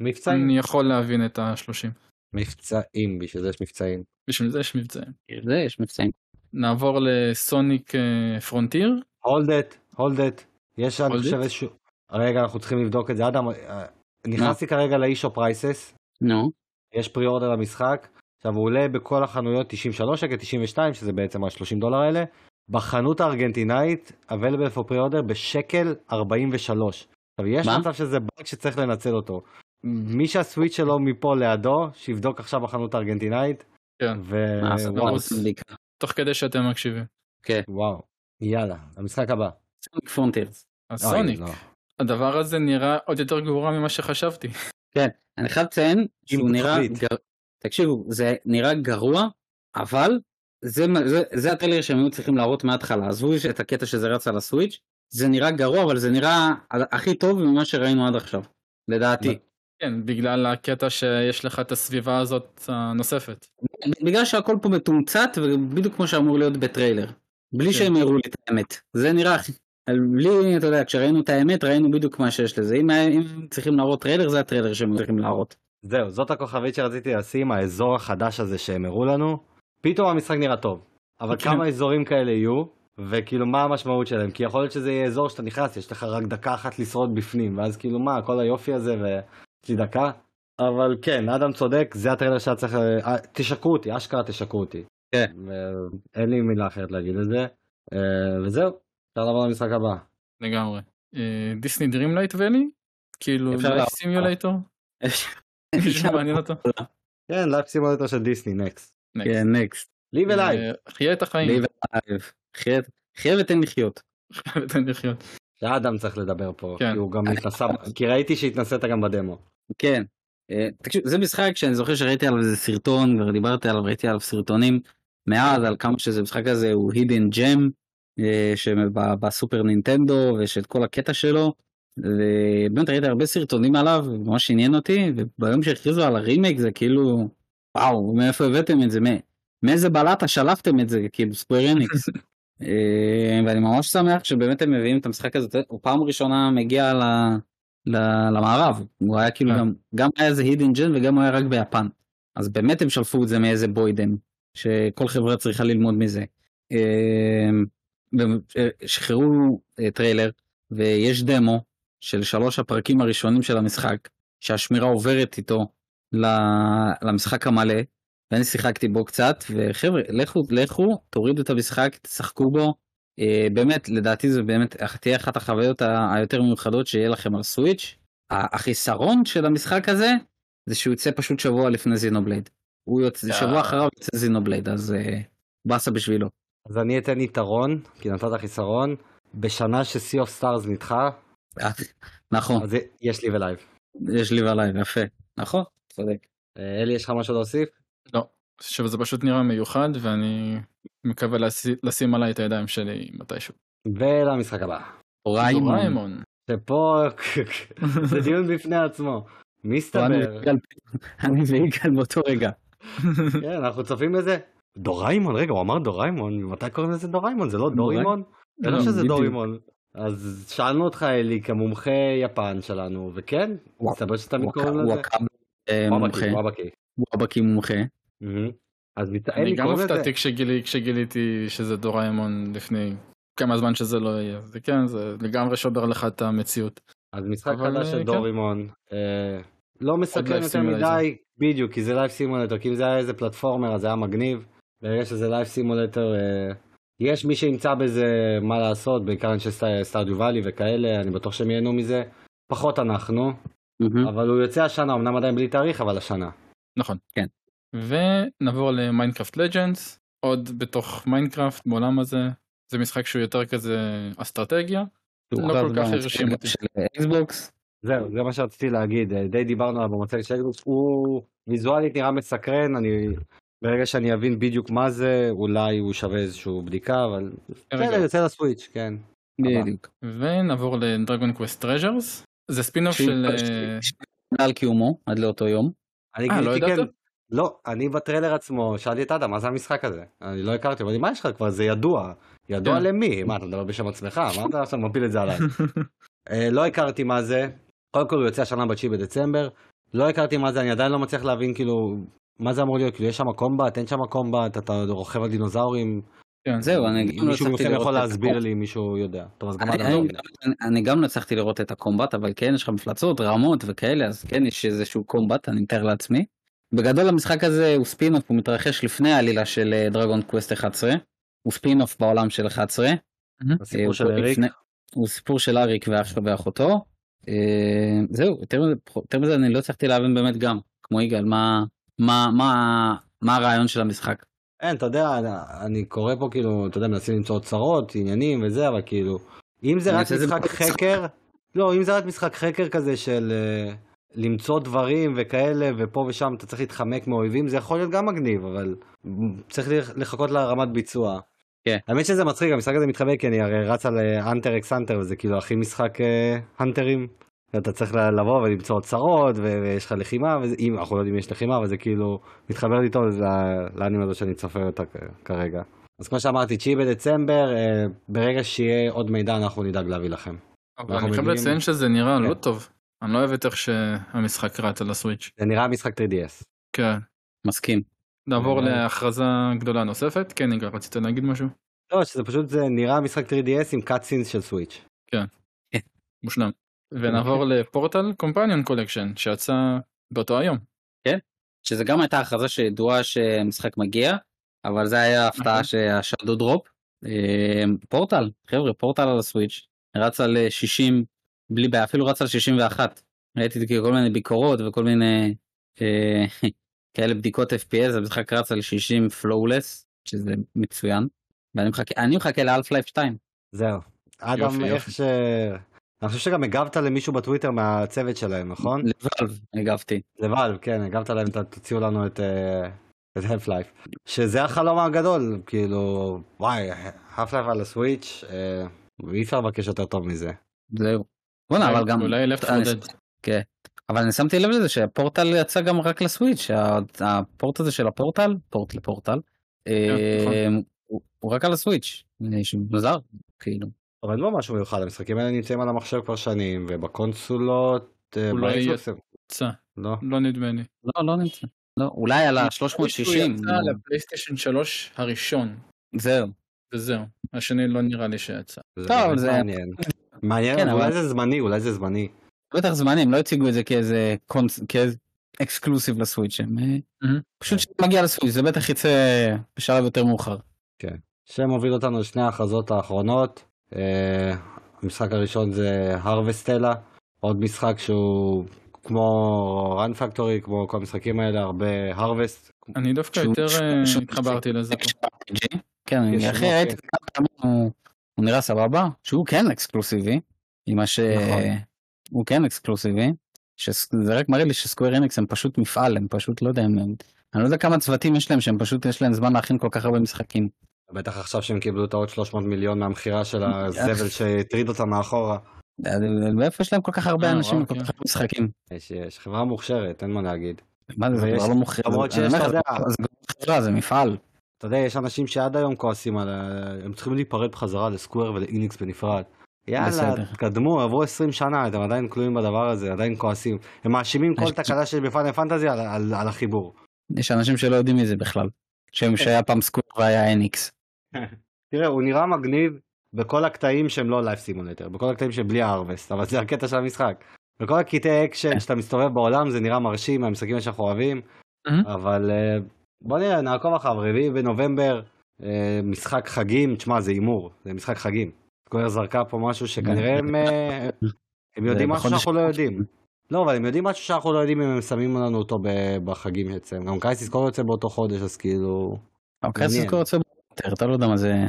מבצעים. אני יכול להבין את ה-30. מבצעים, בשביל זה יש מבצעים. בשביל זה יש מבצעים. זה יש מבצעים. נעבור ל Sonic אה, Frontier. hold that, hold that. יש, אני חושב? איזשהו... רגע, אנחנו צריכים לבדוק את זה. אדם, אה, נכנסתי כרגע ל eShop Prices, נו. יש pre-order למשחק. עכשיו, הוא עולה בכל החנויות 93 שקל, 92, שזה בעצם ה-30 דולר האלה. בחנות הארגנטינאית, available for pre-order בשקל 43. עכשיו, יש מה? מצב שזה באג שצריך לנצל אותו. מי שהסוויץ' שלו מפה לידו, שיבדוק עכשיו בחנות הארגנטינאית. כן. ו... וואו. תוך כדי שאתם מקשיבים. וואו. יאללה, המשחק הבא. Sonic Frontiers. אז אוי, Sonic, לא. הדבר הזה נראה עוד יותר גרוע ממה שחשבתי. כן, אני חייב לציין שהוא נראה. תקשיבו, זה נראה גרוע, אבל זה, זה, זה הטריילר שהם היו צריכים להראות מההתחלה, עזבו את הקטע שזה רץ על הסוויץ', זה נראה גרוע, אבל זה נראה הכי טוב ממה שראינו עד עכשיו, לדעתי. כן, בגלל הקטע שיש לך את הסביבה הזאת הנוספת. בגלל שהכל פה מתומצת, ובדיוק כמו שאמור להיות בטריילר. בלי כן. שהם הראו לי את האמת. זה נראה. בלי, אתה יודע, כשראינו את האמת, ראינו בדיוק מה שיש לזה. אם אם צריכים להראות טריילר, זה הטריילר שהם צריכים להראות. זהו, זאת הכוכבית שרציתי לשים, האזור החדש הזה שהם הראו לנו. פתאום המשחק נראה טוב. אבל כן. כמה אזורים כאלה יהיו, וכאילו מה המשמעות שלהם? כי יכול להיות שזה יהיה אזור שאתה נכנס, יש לך רק דקה אחת לשרוד בפנים, ואז כאילו מה, כל היופי הזה ויש לי דקה? אבל כן, אדם צודק, זה הטריילר שהיה צריך... אה, תשקרו אותי, אשכרה תשקרו אותי. כן. ו- אין לי מילה אחרת להגיד את זה. אה, וזהו, אפשר לעבור למשחק הבא. לגמרי. אה, Disney Dreamlight Valley? כאילו לעבור. סימיולייטור? <laughs> מישהו מעניין אותו? כן, life simulator של דיסני, next. כן, next. Live A Live. חיה את החיים. Live A Live. חיה- חיה ותן לחיות. תן לחיות. שאדם צריך לדבר פה, כן. כי הוא גם התנסה, כי ראיתי שהתנסית גם בדמו. כן. אה, תקשיב, זה משחק שאני זוכר שראיתי עליו איזה סרטון, כבר דיברתי עליו, ראיתי עליו סרטונים מאז, על כמה שזה משחק הזה הוא gem, אה, שבסופר נינטנדו, ושל כל הקטע שלו. ובאמת ראיתי הרבה סרטונים עליו, ממש עניין אותי, וביום שהכריזו על הרימייק זה כאילו, וואו, מאיפה הבאתם את זה? מא- מאיזה בלטה שלפתם את זה, כאילו Square Enix. <laughs> אה, ואני ממש שמח שבאמת הם מביאים את המשחק הזה, הוא פעם ראשונה מגיע ל... ל- למערב, הוא היה כאילו כן. גם, גם היה איזה hidden gem וגם הוא היה רק ביפן. אז באמת הם שלפו את זה מאיזה בוידעם, שכל חברה צריכה ללמוד מזה. אה, אה, שחררו טריילר ויש דמו של שלוש הפרקים הראשונים של המשחק, שהשמירה עוברת איתו למשחק המלא, ואני שיחקתי בו קצת, וחבר'ה, לכו, לכו, תורידו את המשחק, תשחקו בו. אה, באמת, לדעתי זה באמת תהיה אחת החוויות היותר מיוחדות שיהיה לכם על סוויץ'. החיסרון של המשחק הזה, זה שהוא יוצא פשוט שבוע לפני זינובלייד. הוא יוצא, אה. שבוע אחריו יוצא זינובלייד, אז אה, באסה בשבילו. אז אני אתן יתרון, כי נתת חיסרון, בשנה ש-Sea of Stars נדחה, נכון, אז יש Live A Live. יש Live A Live, יפה. נכון, צודק. אה, אלי, יש לך משהו להוסיף? לא. עכשיו זה פשוט נראה מיוחד ואני מקווה לשים- עליו את הידיים שלי מתישהו. ולמשחק הבא. דוריימון. דוריימון. שפה <laughs> זה דיון בפני עצמו. מסתבר, אני ויגאל באותו רגע. <laughs> כן, אנחנו צופים בזה. דוריימון, רגע, הוא אמר דוריימון, ממתי קוראים לזה דוריימון? זה לא דורימון? זה לא לא, שזה. דורימון. אז שאלנו אותך, אלי, כמומחה יפן שלנו, וכן, מסתבר הוא קוראים לזה. אה, וואבקי, וואבקי. וואבקי מומחה. אז אני גם. הופתעתי כשגילי- כשגיליתי שזה דוריימון לפני כמה זמן שזה לא יהיה. זה כן, זה לגמרי שובר לך את המציאות. אז משחק חדש אה, של כן. דורימון, אה, לא מסקרן לייב יותר. מדי, בדיוק, כי זה life simulator, כי אם זה היה איזה platformer אז זה היה מגניב, ברגע שזה life simulator, אה, יש מי שימצא בזה מה לעשות, בעיקר אנשי סט- Stardew Valley וכאלה, אני בטוח שהם ייהנו מזה, פחות אנחנו, מהמם. אבל הוא יוצא השנה, אמנם עדיין בלי תאריך, אבל השנה. נכון. כן. ונעבור ל Minecraft Legends, עוד בתוך Minecraft בעולם הזה. זה משחק שהוא יותר כזה אסטרטגיה. לא כל כך הרשים אותי. של אקסבוקס. זהו, זה מה שרציתי להגיד, אה, די דיברנו עליו במצגת של אקסבוקס, הוא ויזואלית נראה מסקרן, אני... ברגע שאני אבין בדיוק מה זה, אולי הוא שווה איזושהי בדיקה, אבל... רגע. בסדר, יוצא ל Switch, כן. בדיוק. ונעבור ל Dragon Quest Treasures. זה ספינוף של... אה, על קיומו עד לאותו יום. אני אה, לא ידעת? כן, לא, אני בטריילר עצמו, שאלתי את אדם, מה זה המשחק הזה? אני לא הכרתי, אמרתי, מה יש לך כבר, זה ידוע. ידוע כן. למי? מה, אתה מדבר בשם עצמך? מה אתה עכשיו מפיל את זה עליי? <laughs> אה, לא הכרתי מה זה, קודם כל הוא יוצא השנה ב-9 בדצמבר, לא הכרתי מה זה, אני עדיין לא מצליח להבין כאילו, מה זה אמור להיות, כאילו יש שם combat, אין שם combat, אתה רוכב על דינוזאורים, כן. זהו, אני גם לא מישהו הצלחתי לראות יכול את להסביר ה combat. לי, מישהו יודע. טוב, אז גם אני- לא אני-. אני- אני גם לא הצלחתי לראות את ה combat אבל כן יש לך מפלצות רמות וכאלה אז כן יש איזשהו combat אני מתאר לעצמי. בגדול המשחק הזה הוא ספינוף הוא מתרחש לפני העלילה של Dragon Quest 11 הוא ספינוף בעולם של 11. הסיפור אה, של הוא אריק, הוא סיפור של אריק ואח- ואחותו. אה, זהו יותר מזה אני לא הצלחתי להבין באמת גם כמו יגאל מה מה מה מה הרעיון של המשחק. אין, אתה יודע, אני- קורא פה כאילו, אתה יודע, מנסים למצוא אוצרות, עניינים וזה, אבל כאילו, אם זה רק משחק. חקר, לא, אם זה רק משחק חקר כזה של אה, למצוא דברים וכאלה, ופה ושם אתה צריך להתחמק מאויבים, זה יכול להיות גם מגניב, אבל צריך לח- לחכות לרמת ביצוע. כן. האמת שזה מצחיק, המשחק הזה מתחבק, כי אני הרי רץ על אנטר אקס אנטר, וזה כאילו הכי משחק אה, הנטרים. אתה צריך לבוא ולמצוא אוצרות, ו- ויש לך לחימה, וזה, אם אנחנו לא יודעים אם יש לחימה, אבל זה כאילו מתחבר לי טוב ל- לאנימה הזו שאני צופה אותה כרגע. אז כמו שאמרתי, 9 בדצמבר, אה, ברגע שיהיה עוד מידע אנחנו נדאג להביא לכם. אבל אנחנו אני חייב לציין שזה נראה כן. לא טוב. אני לא אוהב את איך שהמשחק רץ על ה Switch. זה נראה משחק 3DS. כן. מסכים. נעבור. להכרזה גדולה נוספת. כן, יגאל, רצית להגיד משהו? לא, שזה פשוט זה נראה משחק 3DS עם cutscenes של Switch. מושלם. ונעבור ל Portal Companion Collection שיצא באותו היום. שזה גם הייתה הכרזה שידועה שמשחק מגיע אבל זה היה הפתעה. שה shadow drop. אה, פורטל חבר'ה פורטל על ה Switch רץ על אה, 60 בלי בעיה אפילו רץ על 61 ראיתי זה כל מיני ביקורות וכל מיני אה, <laughs> כאלה בדיקות FPS המשחק רץ על 60 flawless שזה מצוין. ואני מחכה אני מחכה לאלף לייף 2 זהו. אדם, איך. ש... אני חושב שגם הגבת למישהו בטוויטר מהצוות שלהם, נכון? לבלב הגבתי. לבלב, כן, הגבת להם, תוציאו לנו את אה, את half life. שזה החלום הגדול, כאילו, וואי, half life על הסוויץ', אה, אי אפשר לבקש יותר טוב מזה. זהו. בוא'נה אבל גם אולי לפט פודד. כן. אבל אני שמתי לב לזה שהפורטל יצא גם רק לסוויץ', הפורט הזה של הפורטל, פורט לפורטל, נכון. אה, הוא רק על הסוויץ', מוזר, כאילו. אבל אין לו משהו מיוחד, המשחקים האלה נמצאים על המחשב כבר שנים, ובקונסולות, אה, אולי יצא. לא. לא נדמה לי. לא, לא נמצא. לא, אולי על הוא ה-360, יצא לפלייסטיישן 3 הראשון. זהו. וזהו. השני לא נראה לי שיצא. טוב, זה- מעניין. מעניין, כן, אולי זה זמני, אולי זה זמני. בטח זמני, הם לא הציגו את זה כאיזה קונס... כאיזה אקסקלוסיב לסוויץ', הם אה. פשוט מגיע לסוויץ', זה בטח יצא בשלב יותר מאוחר. שמוביל אותנו לשני ההכרזות האחרונות. אה, המשחק הראשון זה הרווסטלה, עוד משחק שהוא כמו run factory, כמו כל המשחקים האלה, הרבה הרווסט. אני דווקא יותר אה, התחברתי לזה פה. כן, אני שמות, ראיתי. כמה פעמים הוא נראה סבבה, שהוא כן אקסקלוסיבי, עם מה ש... נכון. הוא כן אקסקלוסיבי, שזה רק מראה לי שסקוויר אינקס הם פשוט מפעל, הם פשוט לא יודע, הם... אני לא יודע כמה צוותים יש להם שהם פשוט יש להם זמן להכין כל כך הרבה משחקים. בטח עכשיו שהם קיבלו את העוד 300 מיליון מהמכירה של <laughs> הזבל שהטריד אותם מאחורה. מאיפה יש להם כל כך הרבה אה, אנשים וכל כן. כך הרבה משחקים? יש, יש, חברה מוכשרת, אין מה להגיד. מה זה, זה כבר לא מוכר, למרות שיש, אתה לך, יודע- זה כבר חברה, זה מפעל. אתה יודע, יש אנשים שעד היום כועסים על ה... הם צריכים להיפרד בחזרה ל Square ול Enix בנפרד. יאללה. תקדמו, עברו 20 שנה, אתם עדיין כלואים בדבר הזה, עדיין כועסים. הם מאשימים כל תקלה שיש בפאנל פנטזי על, החיבור. יש אנשים שלא יודעים מזה בכלל. שהם שהיה פעם Square והיה Enix. תראה, הוא נראה מגניב בכל הקטעים שהם לא life simulator, בכל הקטעים שבלי ה harvest, אבל זה הקטע של המשחק. בכל הקטעי אקשן שאתה מסתובב בעולם זה נראה מרשים מהמשחקים שאנחנו אוהבים. אבל אה, בוא נראה, נעקוב אחריו, רביעי בנובמבר, אה, משחק חגים, תשמע זה הימור, זה משחק חגים. סקוויר זרקה פה משהו שכנראה הם, אה, <laughs> הם יודעים משהו שאנחנו לא. יודעים. לא, אבל הם יודעים משהו שאנחנו לא יודעים אם הם שמים לנו אותו בחגים אצלם. גם קייסיס כל יוצא באותו חודש, אז כאילו... מעניין. כבר יוצא פוטר, אתה לא יודע מה זה.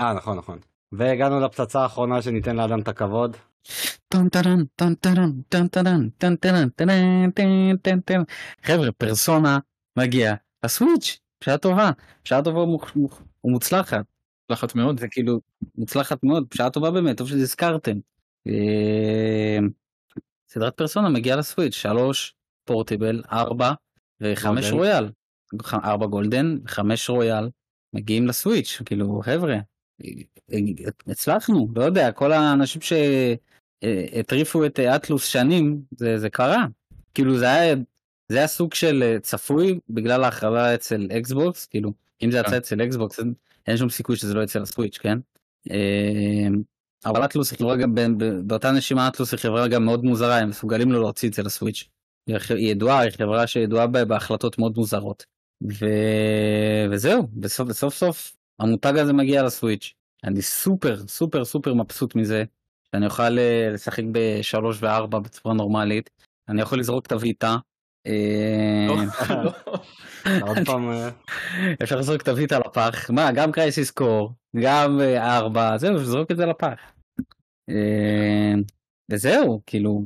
אה, נכון, נכון. והגענו לפצצה האחרונה שניתן לאדם את הכבוד. חבר'ה, פרסונה מגיע לסוויץ', בשעה טובה, בשעה טובה ומוצלחת. מוצלחת מאוד. זה כאילו מוצלחת מאוד, בשעה טובה באמת, טוב שהזכרתם. אמ, סדרת פרסונה מגיעה לסוויץ', 3 פורטיבל, 4 ו-5 רויאל. 4 גולדן, 5 רויאל. מגיעים לסוויץ' כאילו חבר'ה הצלחנו לא יודע כל האנשים שהטריפו את Atlus שנים זה זה קרה כאילו זה היה זה היה סוג של אה, צפוי בגלל ההכרזה אצל Xbox כאילו אם זה יצא כן. אצל Xbox אין- אין שום סיכוי שזה לא יצא ל Switch כן. אה, אבל Atlus היא חברה גם באותה נשימה Atlus היא חברה גם מאוד מוזרה הם מסוגלים לא להוציא את זה ל Switch. היא ידועה היא חברה שידועה בהחלטות מאוד מוזרות. ו... וזהו בסוף בסוף סוף המותג הזה מגיע ל Switch. אני סופר סופר סופר מבסוט מזה שאני אוכל אה, לשחק בשלוש וארבע בצורה נורמלית. אני יכול לזרוק את הוויטה. אה, לא, לא. <laughs> אה, אפשר לזרוק את הוויטה לפח מה גם קרייסיס קור גם ארבע זהו זרוק את זה לפח. וזהו כאילו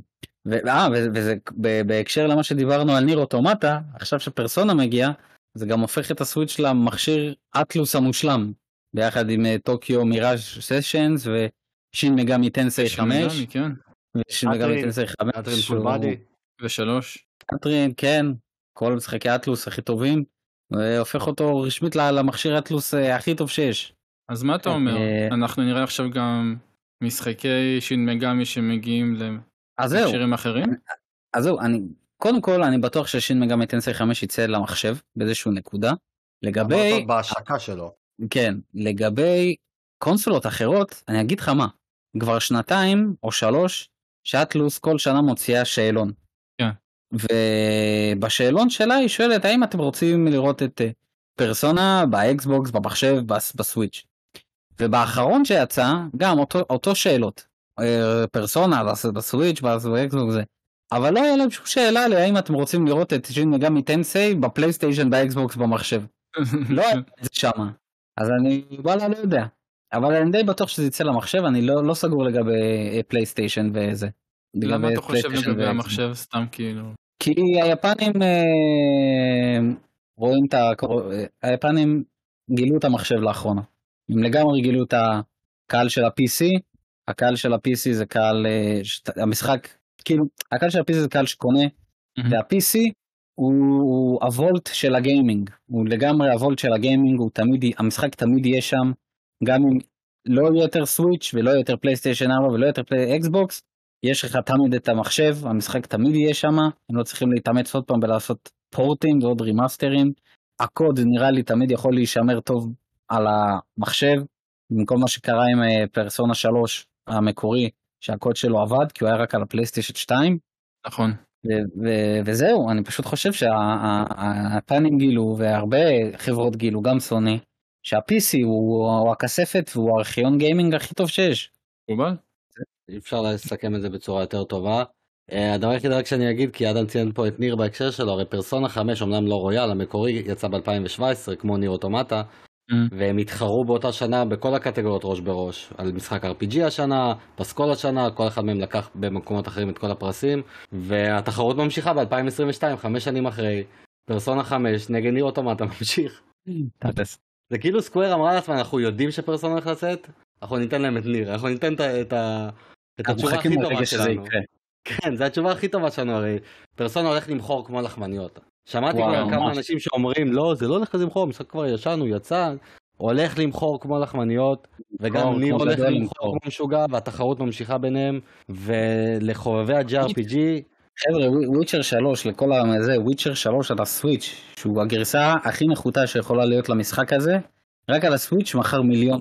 וזה בהקשר למה שדיברנו על ניר אוטומטה עכשיו שפרסונה מגיע זה גם הופך את ה Switch למכשיר Atlus המושלם ביחד עם אה, Tokyo Mirage Sessions ו Shin Megami Tensei 5 Shin Megami, כן. ו Shin Megami Catherine, Tensei 5 Catherine שהוא- Full Body. ושלוש. Catherine כן כל משחקי Atlus הכי טובים והופך אותו רשמית למכשיר Atlus אה, הכי טוב שיש. אז מה אתה אומר? אה, אנחנו נראה עכשיו גם משחקי Shin Megami שמגיעים למכשירים אחרים? אז זהו אני קודם כל אני בטוח ש Shin Megami Tensei 5 יצא למחשב באיזשהו נקודה. לגבי אמרת בהשקה שלו. כן לגבי קונסולות אחרות אני אגיד לך מה כבר שנתיים או שלוש ש Atlus כל שנה מוציאה שאלון. כן. ובשאלון שלה היא שואלת האם אתם רוצים לראות את אה, Persona ב Xbox במחשב בס- ב Switch. ובאחרון שיצא גם אותו אותו שאלות אה, פרסונה בס- ב Switch בס- ב Xbox זה. אבל לא היה להם שום שאלה להאם אתם רוצים לראות את Shin Megami Tensei ב PlayStation ב Xbox במחשב. לא היה את זה שמה. אז אני וואלה לא יודע. אבל אני די בטוח שזה יצא למחשב אני לא לא סגור לגבי אה, PlayStation וזה. למה אתה חושב לגבי. המחשב סתם כאילו? כי היפנים אה, רואים את ה... אה, היפנים גילו את המחשב לאחרונה. הם לגמרי גילו את הקהל של ה-PC. הקהל של ה-PC זה קהל אה, המשחק כאילו הקהל של ה-PC זה קהל שקונה. וה-PC הוא, הוא הוולט של הגיימינג. הוא לגמרי ה vault של הגיימינג הוא תמיד המשחק תמיד יהיה שם גם אם לא יהיה יותר Switch ולא יהיה יותר PlayStation 4 ולא יותר פלי Xbox יש לך תמיד את המחשב המשחק תמיד יהיה שם הם לא צריכים להתאמץ עוד פעם ולעשות פורטים ועוד רימאסטרים הקוד נראה לי תמיד יכול להישמר טוב על המחשב במקום מה שקרה עם אה, פרסונה 3 המקורי שהקוד שלו עבד כי הוא היה רק על הפלייסטיישן 2 נכון. ו- ו- וזהו אני פשוט חושב שהפאנים גילו והרבה חברות גילו גם סוני שה-PC הוא, הוא הכספת והוא הארכיון גיימינג הכי טוב שיש. מקובל? אי אפשר לסכם את זה בצורה יותר טובה. אה, הדבר היחיד רק שאני אגיד, כי אדם ציין פה את ניר בהקשר שלו, הרי פרסונה 5 אמנם לא רויאל, המקורי יצא ב-2017 כמו ניר אוטומטה. והם התחרו באותה שנה בכל הקטגוריות ראש בראש, על משחק RPG השנה, פסקול השנה, כל אחד מהם לקח במקומות אחרים את כל הפרסים, והתחרות ממשיכה ב-2022, חמש שנים אחרי, פרסונה 5 נגד ניר אוטומטה <laughs> ממשיך. זה כאילו סקוויר אמרה לעצמה, אנחנו יודעים שפרסונה הולך לצאת, אנחנו ניתן להם את ניר, אנחנו ניתן את ה- את. את התשובה הכי טובה שלנו. כן, זו התשובה הכי טובה שלנו הרי. פרסונה הולך למכור כמו לחמניות. שמעתי וואו, כבר כמה ממש. אנשים שאומרים, לא, זה לא הולך למכור, המשחק כבר ישן, הוא יצא, הולך למכור כמו לחמניות, וגם ניר הולך למכור. כמו משוגע, והתחרות ממשיכה ביניהם, ולחובבי ה-JRPG, חבר'ה, וויצ'ר 3, לכל ה... זה, וויצ'ר 3 על הסוויץ', שהוא הגרסה הכי נחותה שיכולה להיות למשחק הזה, רק על הסוויץ' מכר מיליון,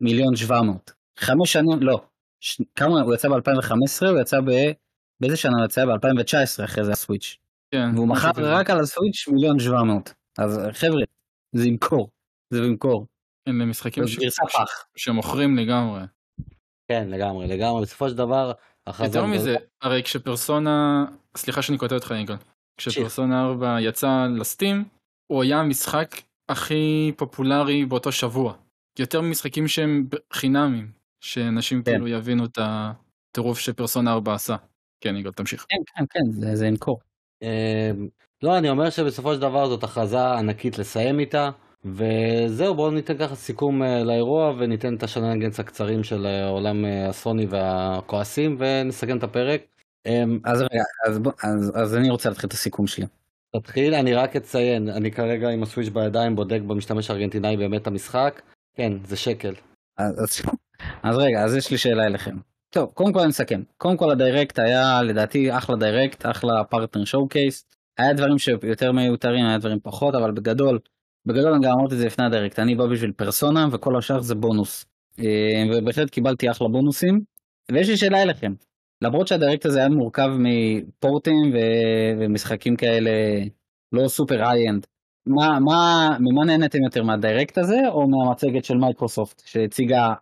מיליון 700. חמש שנים, לא. ש... כמה, הוא יצא ב-2015, הוא יצא ב... באיזה שנה הוא יצא? ב-2019 אחרי זה הסוויץ'. כן. והוא מכר. רק על הסוויץ' מיליון 700. אז חבר'ה, זה ימכור. זה ימכור. אלה משחקים ש- ש-. שמוכרים לגמרי. כן, לגמרי, לגמרי, בסופו של דבר, יותר. מזה, הרי כשפרסונה, סליחה שאני קוטע אותך יגאל, כשפרסונה 4 יצא לסטים, הוא היה המשחק הכי פופולרי באותו שבוע. יותר ממשחקים שהם חינמים, שאנשים כן. כאילו יבינו את הטירוף שפרסונה 4 עשה. כן יגאל, תמשיך. כן, כן, כן, זה, זה ימכור. אמ, לא, אני אומר שבסופו של דבר זאת הכרזה ענקית לסיים איתה, וזהו, בואו ניתן ככה סיכום אה, לאירוע וניתן את השננגנס הקצרים של אה, עולם אה, הסוני והכועסים ונסכם את הפרק. אמ, אז רגע, אז, אז, אז אני רוצה להתחיל את הסיכום שלי. תתחיל, אני רק אציין, אני כרגע עם הסוויץ' בידיים בודק במשתמש הארגנטינאי באמת המשחק, כן, זה שקל. אז, אז, אז רגע, אז יש לי שאלה אליכם. טוב, קודם כל אני מסכם. קודם כל הדירקט היה לדעתי אחלה דירקט, אחלה partner showcase. היה דברים שיותר מיותרים, היה דברים פחות, אבל בגדול, בגדול אני גם אמרתי את זה לפני הדירקט, אני בא בשביל פרסונה וכל השאר זה בונוס. אה, ובהחלט קיבלתי אחלה בונוסים. ויש לי שאלה אליכם. למרות שהדירקט הזה היה מורכב מפורטים ו- ומשחקים כאלה לא סופר high-end, מה, מה, ממה נהניתם יותר מהדירקט הזה או מהמצגת של מייקרוסופט שהציגה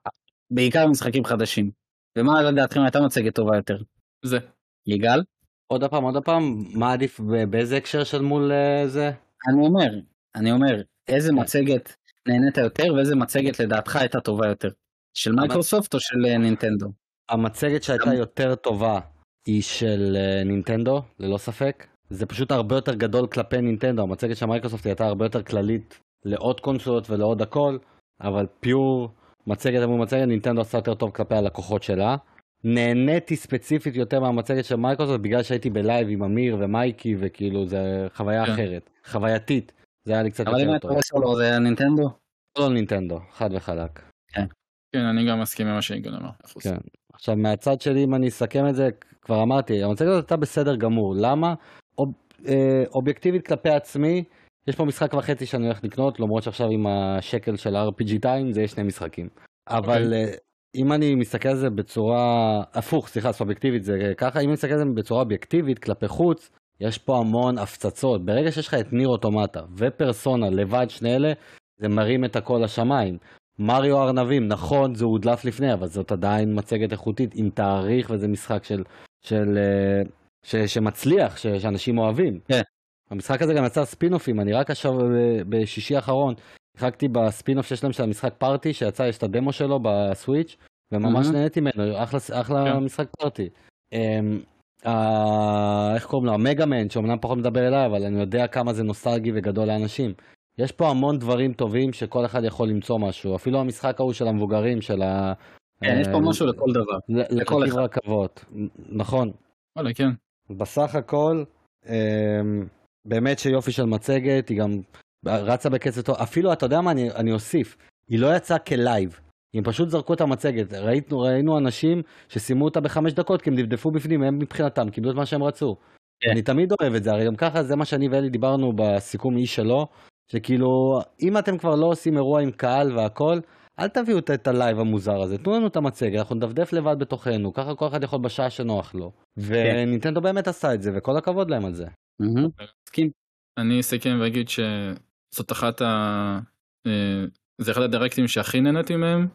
בעיקר משחקים חדשים? ומה לדעתכם הייתה מצגת טובה יותר? זה. יגאל? עוד פעם, עוד פעם, מה עדיף באיזה הקשר של מול אה, זה? אני אומר, אני אומר, איזה מצגת נהנית יותר ואיזה מצגת לדעתך הייתה טובה יותר? של מייקרוסופט או של אה, נינטנדו? המצגת שהייתה יותר טובה היא של אה, נינטנדו, ללא ספק. זה פשוט הרבה יותר גדול כלפי נינטנדו, המצגת של מייקרוסופט הייתה הרבה יותר כללית לעוד קונסולות ולעוד הכל, אבל pure מצגת מול מצגת, נינטנדו עשה יותר טוב כלפי הלקוחות שלה. נהניתי ספציפית יותר מהמצגת של מייקרוסופט בגלל שהייתי בלייב עם אמיר ומייקי וכאילו זה חוויה כן. אחרת, חווייתית, זה היה לי קצת אבל אם יותר אתה טוב. רואה סולו זה נינטנדו? לא נינטנדו, חד וחלק. כן, אני גם מסכים עם מה שיגאל אמר. כן. עכשיו מהצד שלי אם אני אסכם את זה כבר אמרתי המצגת הזאת הייתה בסדר גמור למה אוב, אה, אובייקטיבית כלפי עצמי יש פה משחק וחצי שאני הולך לקנות למרות שעכשיו עם השקל של ה-RPG טיים זה יהיה שני משחקים אבל אה, אם אני מסתכל על זה בצורה הפוך סליחה סובייקטיבית זה ככה אם אני מסתכל על זה בצורה אובייקטיבית כלפי חוץ יש פה המון הפצצות ברגע שיש לך את ניר אוטומטה ופרסונה לבד שני אלה זה מרים את הכל לשמיים מריו ארנבים, נכון זה הודלף לפני, אבל זאת עדיין מצגת איכותית עם תאריך וזה משחק של, של, אה, ש, שמצליח, ש, שאנשים אוהבים. כן. המשחק הזה גם יצר ספינופים, אני רק עכשיו אה, בשישי האחרון, שיחקתי בספינוף שיש להם של המשחק פארטי, שיצא, יש את הדמו שלו בסוויץ', וממש. נהניתי ממנו, אחלה, אחלה כן. משחק פארטי. אמ, ה- איך קוראים לו, המגאמן, שאומנם פחות מדבר אליי, אבל אני יודע כמה זה נוסטלגי וגדול לאנשים. יש פה המון דברים טובים שכל אחד יכול למצוא משהו, אפילו המשחק ההוא של המבוגרים, של ה... כן, יש פה אה, משהו לכל דבר. לכל אחד. רכבות, נכון. וואלה, כן. בסך הכל, אמ, באמת שיופי של מצגת, היא גם רצה בקצב טוב, אפילו אתה יודע מה אני, אני אוסיף, היא לא יצאה כלייב, הם פשוט זרקו את המצגת, ראינו, ראינו אנשים שסיימו אותה בחמש דקות כי הם דפדפו בפנים, הם מבחינתם קיבלו את מה שהם רצו. כן. אני תמיד אוהב את זה, הרי גם ככה זה מה שאני ואלי דיברנו בסיכום E3 שלו, שכאילו, אם אתם כבר לא עושים אירוע עם קהל והכל, אל תביאו את- הלייב המוזר הזה, תנו לנו את המצגת, אנחנו נדפדף לבד בתוכנו, ככה כל אחד יכול בשעה שנוח לו. ונינטנדו באמת עשה את זה, וכל הכבוד להם על זה. מהמם. מסכים. אני אסכם ואגיד שזאת אחת ה... אה, זה אחד הדירקטים שהכי נהניתי מהם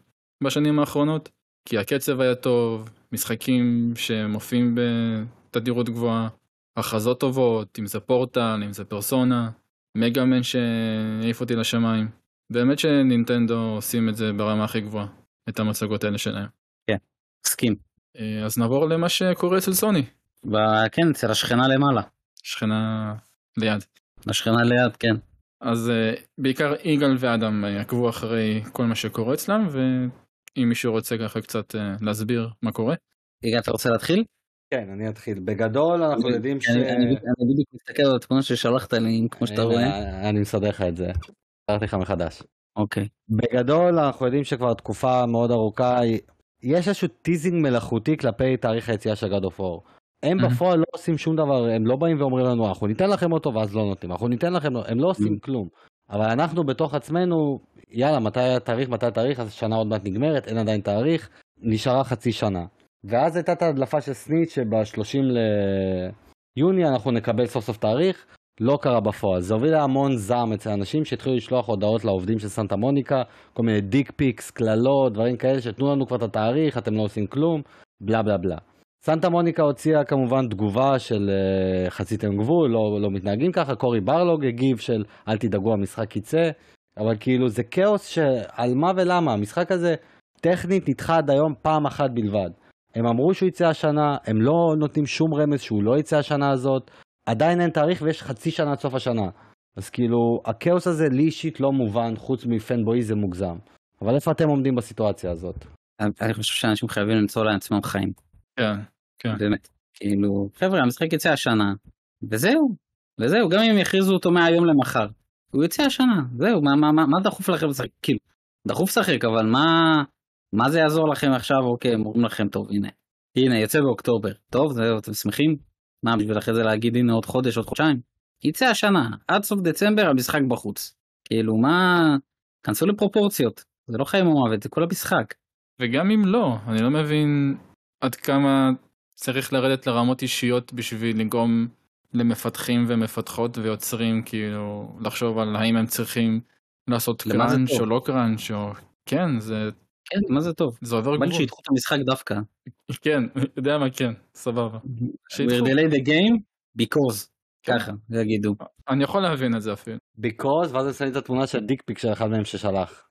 בשנים האחרונות, כי הקצב היה טוב, משחקים שמופיעים בתדירות גבוהה, הכרזות טובות, אם זה פורטל, אם זה פרסונה, מגאמן שהעיף אותי לשמיים. באמת שנינטנדו עושים את זה ברמה הכי גבוהה, את המצגות האלה שלהם. מסכים. אה, אז נעבור למה שקורה אצל סוני, ב- כן, אצל השכנה למעלה. שכנה ליד. השכנה ליד, כן. אז uh, בעיקר יגאל ואדם uh, עקבו אחרי כל מה שקורה אצלם ואם מישהו רוצה ככה קצת uh, להסביר מה קורה. יגאל, אתה רוצה להתחיל? כן, אני אתחיל. בגדול אנחנו יודעים ש... אני אני בדיוק מסתכל על התמונה ששלחת לי, כמו שאתה רואה. אני מסדר לך את זה. סדרתי לך מחדש. אוקיי. בגדול אנחנו יודעים שכבר תקופה מאוד ארוכה יש איזשהו teasing מלאכותי כלפי תאריך היציאה של God of War. הם Mhm. בפועל לא עושים שום דבר, הם לא באים ואומרים לנו אנחנו ניתן לכם אותו ואז לא נותנים, אנחנו ניתן לכם, הם לא עושים Mhm. כלום. אבל אנחנו בתוך עצמנו, יאללה מתי התאריך, מתי התאריך, אז השנה עוד מעט נגמרת, אין עדיין תאריך, נשארה חצי שנה. ואז הייתה את ההדלפה של סנית שב-30 ליוני אנחנו נקבל סוף סוף תאריך, לא קרה בפועל. זה הוביל להמון זעם אצל אנשים שהתחילו לשלוח הודעות לעובדים של סנטה מוניקה, כל מיני dick pics, קללות, דברים כאלה, שתנו לנו כבר את התאריך, אתם לא עושים כלום, בלה בלה בלה. סנטה מוניקה הוציאה כמובן תגובה של uh, חציתם גבול, לא, לא מתנהגים ככה, קורי ברלוג הגיב של אל תדאגו המשחק יצא, אבל כאילו זה כאוס שעל מה ולמה, המשחק הזה טכנית נדחה עד היום פעם אחת בלבד. הם אמרו שהוא יצא השנה, הם לא נותנים שום רמז שהוא לא יצא השנה הזאת, עדיין אין תאריך ויש חצי שנה עד סוף השנה. אז כאילו, הכאוס הזה לי אישית לא מובן, חוץ מפנבוי זה מוגזם. אבל איפה אתם עומדים בסיטואציה הזאת? אני- אני חושב שאנשים חייבים למצוא לעצמם חיים. כן, כן. באמת. כאילו, חבר'ה, המשחק יצא השנה, וזהו. וזהו, גם אם יכריזו אותו מהיום למחר. הוא יצא השנה, זהו, מה, מה, מה, מה דחוף לכם לשחק? כאילו, דחוף לשחק, אבל מה, מה זה יעזור לכם עכשיו? אוקיי, הם אומרים לכם, טוב, הנה. הנה, יצא באוקטובר. טוב, זהו, אתם שמחים? מה, בשביל אחרי זה להגיד, הנה, עוד חודש, עוד חודשיים? יצא השנה, עד סוף דצמבר המשחק בחוץ. כאילו, מה... כנסו לפרופורציות. זה לא חיים או מוות, זה כל המשחק. וגם אם לא, אני לא מבין עד כמה צריך לרדת לרמות אישיות בשביל לגרום למפתחים ומפתחות ויוצרים כאילו לחשוב על האם הם צריכים לעשות קראנץ'? או לא קראנץ' או כן זה כן, מה זה טוב? זה עובר לי גבול. שידחו את המשחק דווקא. כן יודע מה כן סבבה. שידחו. We delay the game because. ככה, זה יגידו. אני יכול להבין את זה אפילו. ביקוז, ואז שמים את התמונה של דיק פיק של אחד מהם ששלח.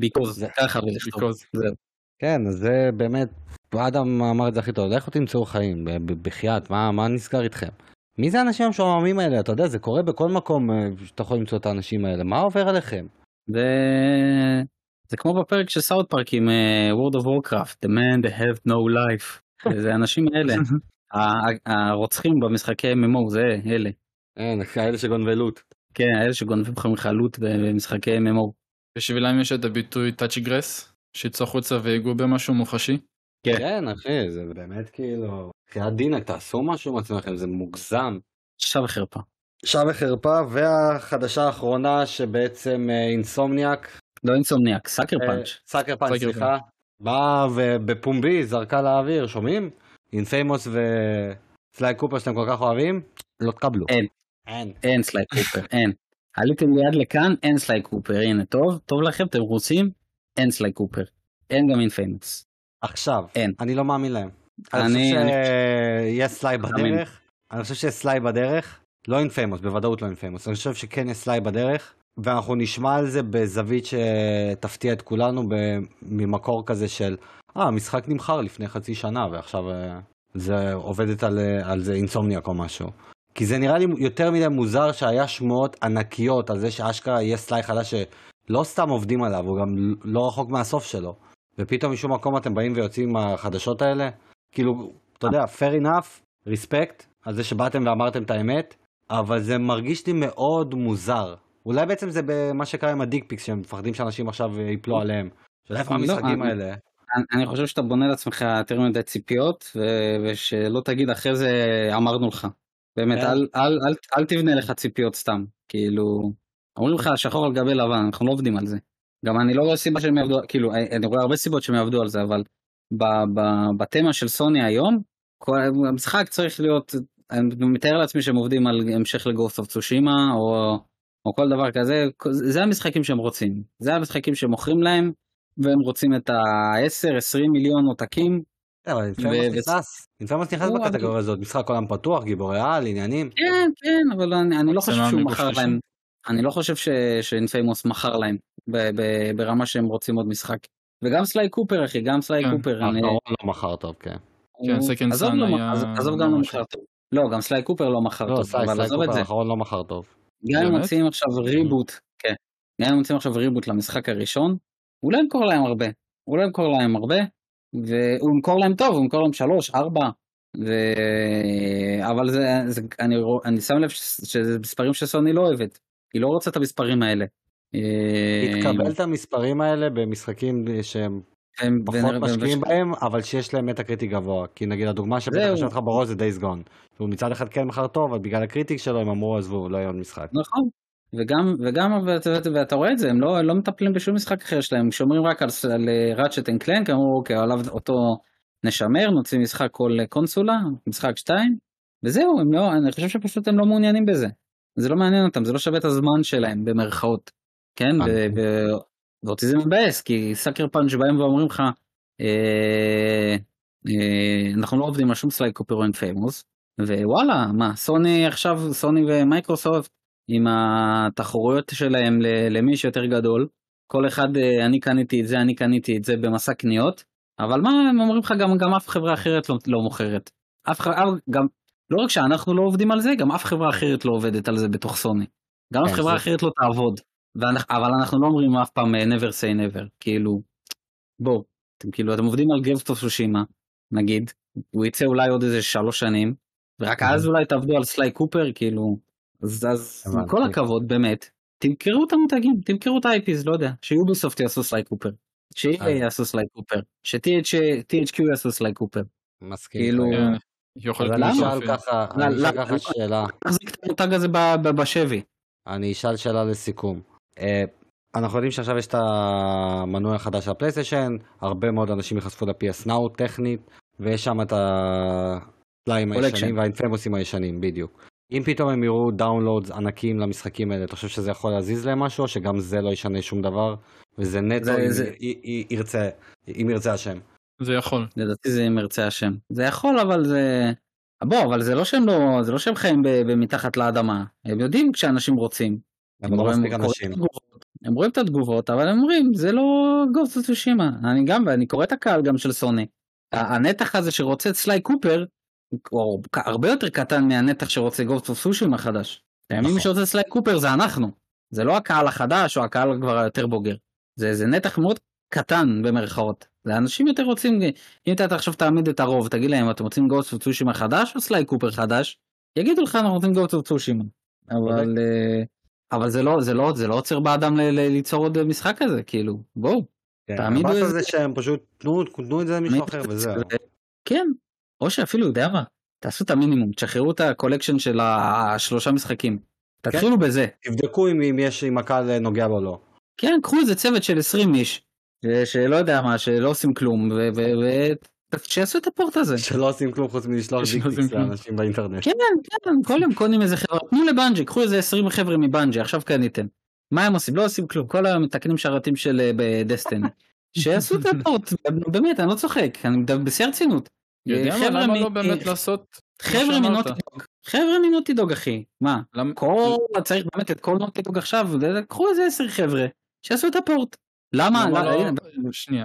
because, זה- ככה ולכתוב. Because. כן, זה באמת, אדם אמר את זה הכי טוב, לכו תמצאו חיים, בחייאת, מה, מה נסגר איתכם? מי זה האנשים המשועממים האלה? אתה יודע, זה קורה בכל מקום אה, שאתה יכול למצוא את האנשים האלה, מה עובר עליכם? זה... זה כמו בפרק של סאוט פארק עם אה, World of Warcraft, The man that have no life. <laughs> זה האנשים האלה. <laughs> הרוצחים במשחקי MMO זה אלה. אין, כאלה שגונבלות. כן, האלה שגונבים לך מחלות במשחקי MMO. בשבילם יש את הביטוי touch grass שיצאו החוצה ויגעו במשהו מוחשי. כן. כן, אחי, זה באמת כאילו... בחייאת דינק, תעשו משהו עם עצמכם, זה מוגזם. עכשיו וחרפה. שם וחרפה, והחדשה האחרונה שבעצם אה, Insomniac, לא Insomniac, Sucker אה, Punch. Sucker Punch, סליחה, באה ובפומבי זרקה לאוויר, שומעים? Infamous ו Sly Cooper שאתם כל כך אוהבים, לא תקבלו. אין. אין. אין סליי קופר, <laughs> אין. עליתם ליד לכאן, אין Sly Cooper, הנה טוב, טוב לכם, אתם רוצים, אין Sly Cooper. אין גם Infamous. עכשיו, אין. אני לא מאמין להם. אני- אני חושב שיש Sly. בדרך, אני חושב שיש Sly בדרך, לא Infamous, בוודאות לא Infamous, אני חושב שכן יש Sly בדרך, ואנחנו נשמע על זה בזווית שתפתיע את כולנו ממקור כזה של, אה, המשחק נמכר לפני חצי שנה ועכשיו אה, זה עובדת על, אה, על זה Insomniac או משהו. כי זה נראה לי יותר מדי מוזר שהיה שמועות ענקיות על זה שאשכרה יהיה Sly חדש שלא סתם עובדים עליו, הוא גם לא רחוק מהסוף שלו. ופתאום משום מקום אתם באים ויוצאים עם החדשות האלה? כאילו, אתה יודע, fair enough, respect, על זה שבאתם ואמרתם את האמת, אבל זה מרגיש לי מאוד מוזר. אולי בעצם זה במה שקרה עם ה dick pics, שהם מפחדים שאנשים עכשיו ייפלו עליהם. של איפה לא, המשחקים האלה? אני, חושב שאתה בונה לעצמך יותר מדי ציפיות, ושלא תגיד אחרי זה אמרנו לך. באמת, כן. אל תבנה לך ציפיות סתם. כאילו, אומרים לך שחור על גבי לבן, אנחנו לא עובדים על זה. גם אני לא רואה סיבה שהם יעבדו, כאילו, אני רואה הרבה סיבות שהם יעבדו על זה, אבל בתמה של סוני היום, כל, המשחק צריך להיות, אני מתאר לעצמי שהם עובדים על המשך לגוסט אוף צושימה, או, או כל דבר כזה, זה המשחקים שהם רוצים. זה המשחקים שמוכרים להם, והם רוצים את ה-10-20 מיליון עותקים. כן, אבל אינפרמוס נכנס, בקטגוריה הזאת, משחק עולם פתוח, גיבורי על, עניינים. כן, כן, אבל אני, אני לא חושב שהוא מכר. להם, אני לא חושב שאינפיימוס מכר להם ברמה שהם רוצים עוד משחק. וגם סליי קופר אחי, גם סליי כן, קופר. אני- האחרון לא מכר טוב, כן. כן, עזוב Son לא- היה עזוב- גם לא מכר טוב. לא, גם סליי קופר לא מכר לא, טוב, אבל סליי עזוב את קופר זה. האחרון לא מכר טוב. גם אם באמת? מוציאים עכשיו ריבוט, כן, גם אם מוציאים עכשיו ריבוט למשחק הראשון, הוא לא ימכור להם הרבה. הוא לא ימכור להם הרבה, והוא ימכור להם טוב, הוא ימכור להם שלוש, ארבע, ו... אבל זה, זה אני, אני שם לב שזה מספרים שסוני לא אוהבת. היא לא רוצה את המספרים האלה. היא תקבל את המספרים האלה במשחקים שהם הם פחות משקיעים בהם, אבל שיש להם מטה קריטי גבוה. כי נגיד הדוגמה שבטח יושבת לך בראש זה דייס גון. הוא מצד אחד כן מכר טוב, אבל בגלל ה critic שלו הם אמרו עזבו, לא יהיה עוד משחק. נכון. וגם, וגם, ואתה, ואתה רואה את זה, הם לא, לא מטפלים בשום משחק אחר שלהם, שומרים רק על, על Ratchet and Clank, אמרו אוקיי, עליו אותו נשמר, נוציא משחק כל קונסולה, משחק 2, וזהו, הם לא, אני חושב שפשוט הם לא מעוניינים בזה. זה לא מעניין אותם, זה לא שווה את הזמן שלהם, במרכאות. כן, ואותי זה מבאס, כי Sucker Punch באים ואומרים לך, אה, אה, אנחנו לא עובדים על שום Sly Cooper Infamous, ווואלה, מה, סוני עכשיו, סוני ומייקרוסופט, עם התחרויות שלהם למי שיותר גדול, כל אחד, אה, אני קניתי את זה, אני קניתי את זה במסע קניות, אבל מה הם אומרים לך, גם, גם אף חברה אחרת לא, לא מוכרת. אף חברה, גם, לא רק שאנחנו לא עובדים על זה, גם אף חברה אחרת לא עובדת על זה בתוך סוני. גם אף כן, חברה אחרת לא תעבוד. ואנחנו, אבל אנחנו לא אומרים אף פעם אה, never say never, כאילו, בואו, אתם כאילו, אתם עובדים על גבסטו סושימה, נגיד, הוא יצא אולי עוד איזה שלוש שנים, ורק אז אולי תעבדו על סליי קופר, כאילו, אז, אז עם כל הכבוד, באמת, תמכרו את המותגים, תמכרו את ה-IPs, לא יודע, שיוביסופט יעשו סליי קופר, ש-EA. יעשו סליי קופר, ש-THQ יעשו סליי קופר. מסכים. כאילו, אני אשאל ככה, אני אשאל ככה שאלה. תחזיק את המותג הזה בשבי. אני אשאל שאלה לסיכום. אה, אנחנו יודעים שעכשיו יש את המנוי החדש של הפלייסטיישן, הרבה מאוד אנשים ייחשפו ל-PS Now טכנית, ויש שם את הפליים הישנים והאינפמוסים הישנים, בדיוק. אם פתאום הם יראו downloads ענקים למשחקים האלה, אתה חושב שזה יכול להזיז להם משהו, או שגם זה לא ישנה שום דבר, וזה נטו זה, אם, זה... ירצה, אם ירצה השם. זה יכול. לדעתי זה אם ירצה השם. זה יכול, אבל זה... בוא, אבל זה לא שהם לא, זה לא שהם חיים מתחת לאדמה. הם יודעים כשאנשים רוצים. הם לא. הם רואים את התגובות, אבל הם אומרים, זה לא גוסט צושימה. אני גם, ואני קורא את הקהל גם של סוני. הנתח הזה שרוצה את סליי קופר, הוא הרבה יותר קטן מהנתח שרוצה גוסט צושימה חדש. מי. שרוצה סליי קופר זה אנחנו. זה לא הקהל החדש או הקהל כבר היותר בוגר. זה, זה נתח מאוד קטן במרכאות. זה אנשים יותר רוצים, אם אתה עכשיו תעמיד את הרוב, תגיד להם, אתם רוצים Ghost Tsushima חדש או Sly Cooper חדש? יגידו לך, אנחנו רוצים Ghost Tsushima. אבל... אבל זה לא, זה לא, זה לא עוצר באדם ליצור עוד משחק כזה, כאילו, בואו. כן, תעמידו איזה... זה שהם פשוט, תנו, תנו את זה למישהו אחר וזהו. כן, או שאפילו, יודע מה, תעשו את המינימום, תשחררו את ה collection של השלושה משחקים. כן. תתחילו בזה. תבדקו אם, אם יש, אם הקהל נוגע או לא. כן, קחו איזה צוות של 20 איש, שלא יודע מה, שלא עושים כלום, שיעשו את ה port הזה. שלא עושים כלום חוץ מלשלוח dick pics לאנשים באינטרנט. כן, כן, כל יום קונים איזה חברה, תנו לבנג'י, קחו איזה 20 חבר'ה מבנג'י, עכשיו קניתם. מה הם עושים? לא עושים כלום, כל היום מתקנים שרתים של אה, ב Destiny. <laughs> שיעשו את ה port, באמת, אני לא צוחק, אני בשיא הרצינות. למה לא באמת לעשות חבר'ה מנוטידוג, חבר'ה מנוטידוג אחי, מה, כל, צריך באמת את כל Naughty Dog עכשיו, קחו איזה 10 חבר'ה, שיעשו את הפורט. למה? לא- שנייה.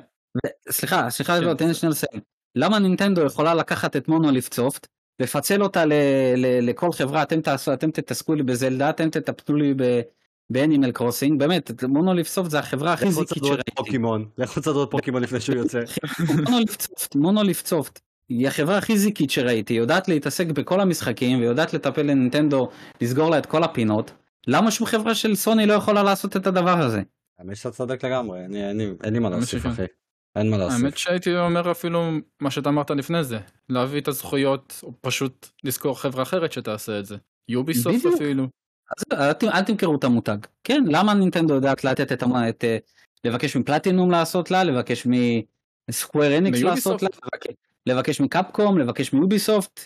סליחה, סליחה, כן. תן לי שנייה לסיים. למה נינטנדו יכולה לקחת את Monolith Soft, לפצל אותה ל, ל, לכל חברה, אתם תעשו, אתם תתעסקו לי בזלדה, אתם תטפלו לי באנימל קרוסינג, באמת, Monolith Soft זה החברה הכי זיקית שראיתי. פוקימון, לכו תסדרו את פוקימון לפני שהוא יוצא. <laughs> Monolith Soft, היא החברה הכי זיקית שראיתי, יודעת להתעסק בכל המשחקים ויודעת לטפל לנינטנדו, לסגור לה את כל הפינות. למה שום חברה של סוני לא יכולה לעשות את הדבר הזה? האמת שאתה צודק לגמרי, אין לי מה להוסיף אחי. אין מה לעשות. האמת שהייתי אומר אפילו מה שאתה אמרת לפני זה, להביא את הזכויות, או פשוט לזכור חברה אחרת שתעשה את זה. יוביסופט אפילו. אז אל תמכרו את המותג. כן, למה נינטנדו יודעת לתת את, את, אה, לבקש מפלטינום לעשות לה, לבקש מסקוויר אניקס לעשות לה, לבקש מקפקום, לבקש מיוביסופט.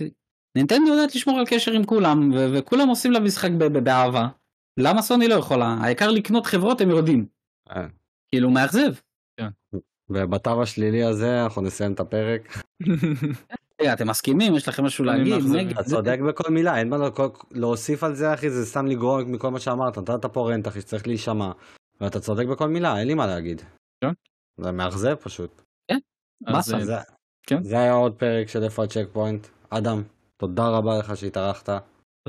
נינטנדו יודעת לשמור על קשר עם כולם, וכולם עושים לה משחק באהבה. למה סוני לא יכולה? העיקר לקנות חברות הם יודעים. אה. כאילו מאכזב. ובתו השלילי הזה אנחנו נסיים את הפרק. רגע, אתם מסכימים? יש לכם משהו להגיד? אתה צודק בכל מילה, אין מה להוסיף על זה אחי, זה סתם לגרוע מכל מה שאמרת, נתת פה רנט אחי שצריך להישמע. ואתה צודק בכל מילה, אין לי מה להגיד. כן. זה מאכזב פשוט. כן. מסה. זה כן. היה עוד פרק של איפה הצ'ק פוינט. אדם, תודה רבה לך שהתארחת.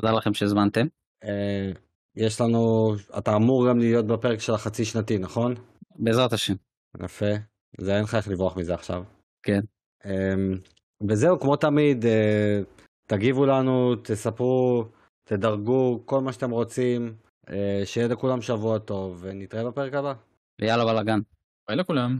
תודה לכם שהזמנתם. אה, יש לנו, אתה אמור גם להיות בפרק של החצי שנתי, נכון? בעזרת השם. יפה. זה אין לך איך לברוח מזה עכשיו. כן. Um, וזהו, כמו תמיד, אה, תגיבו לנו, תספרו, תדרגו, כל מה שאתם רוצים, אה, שיהיה לכולם שבוע טוב, ונתראה בפרק הבא. ויאללה בלאגן. ביי לכולם.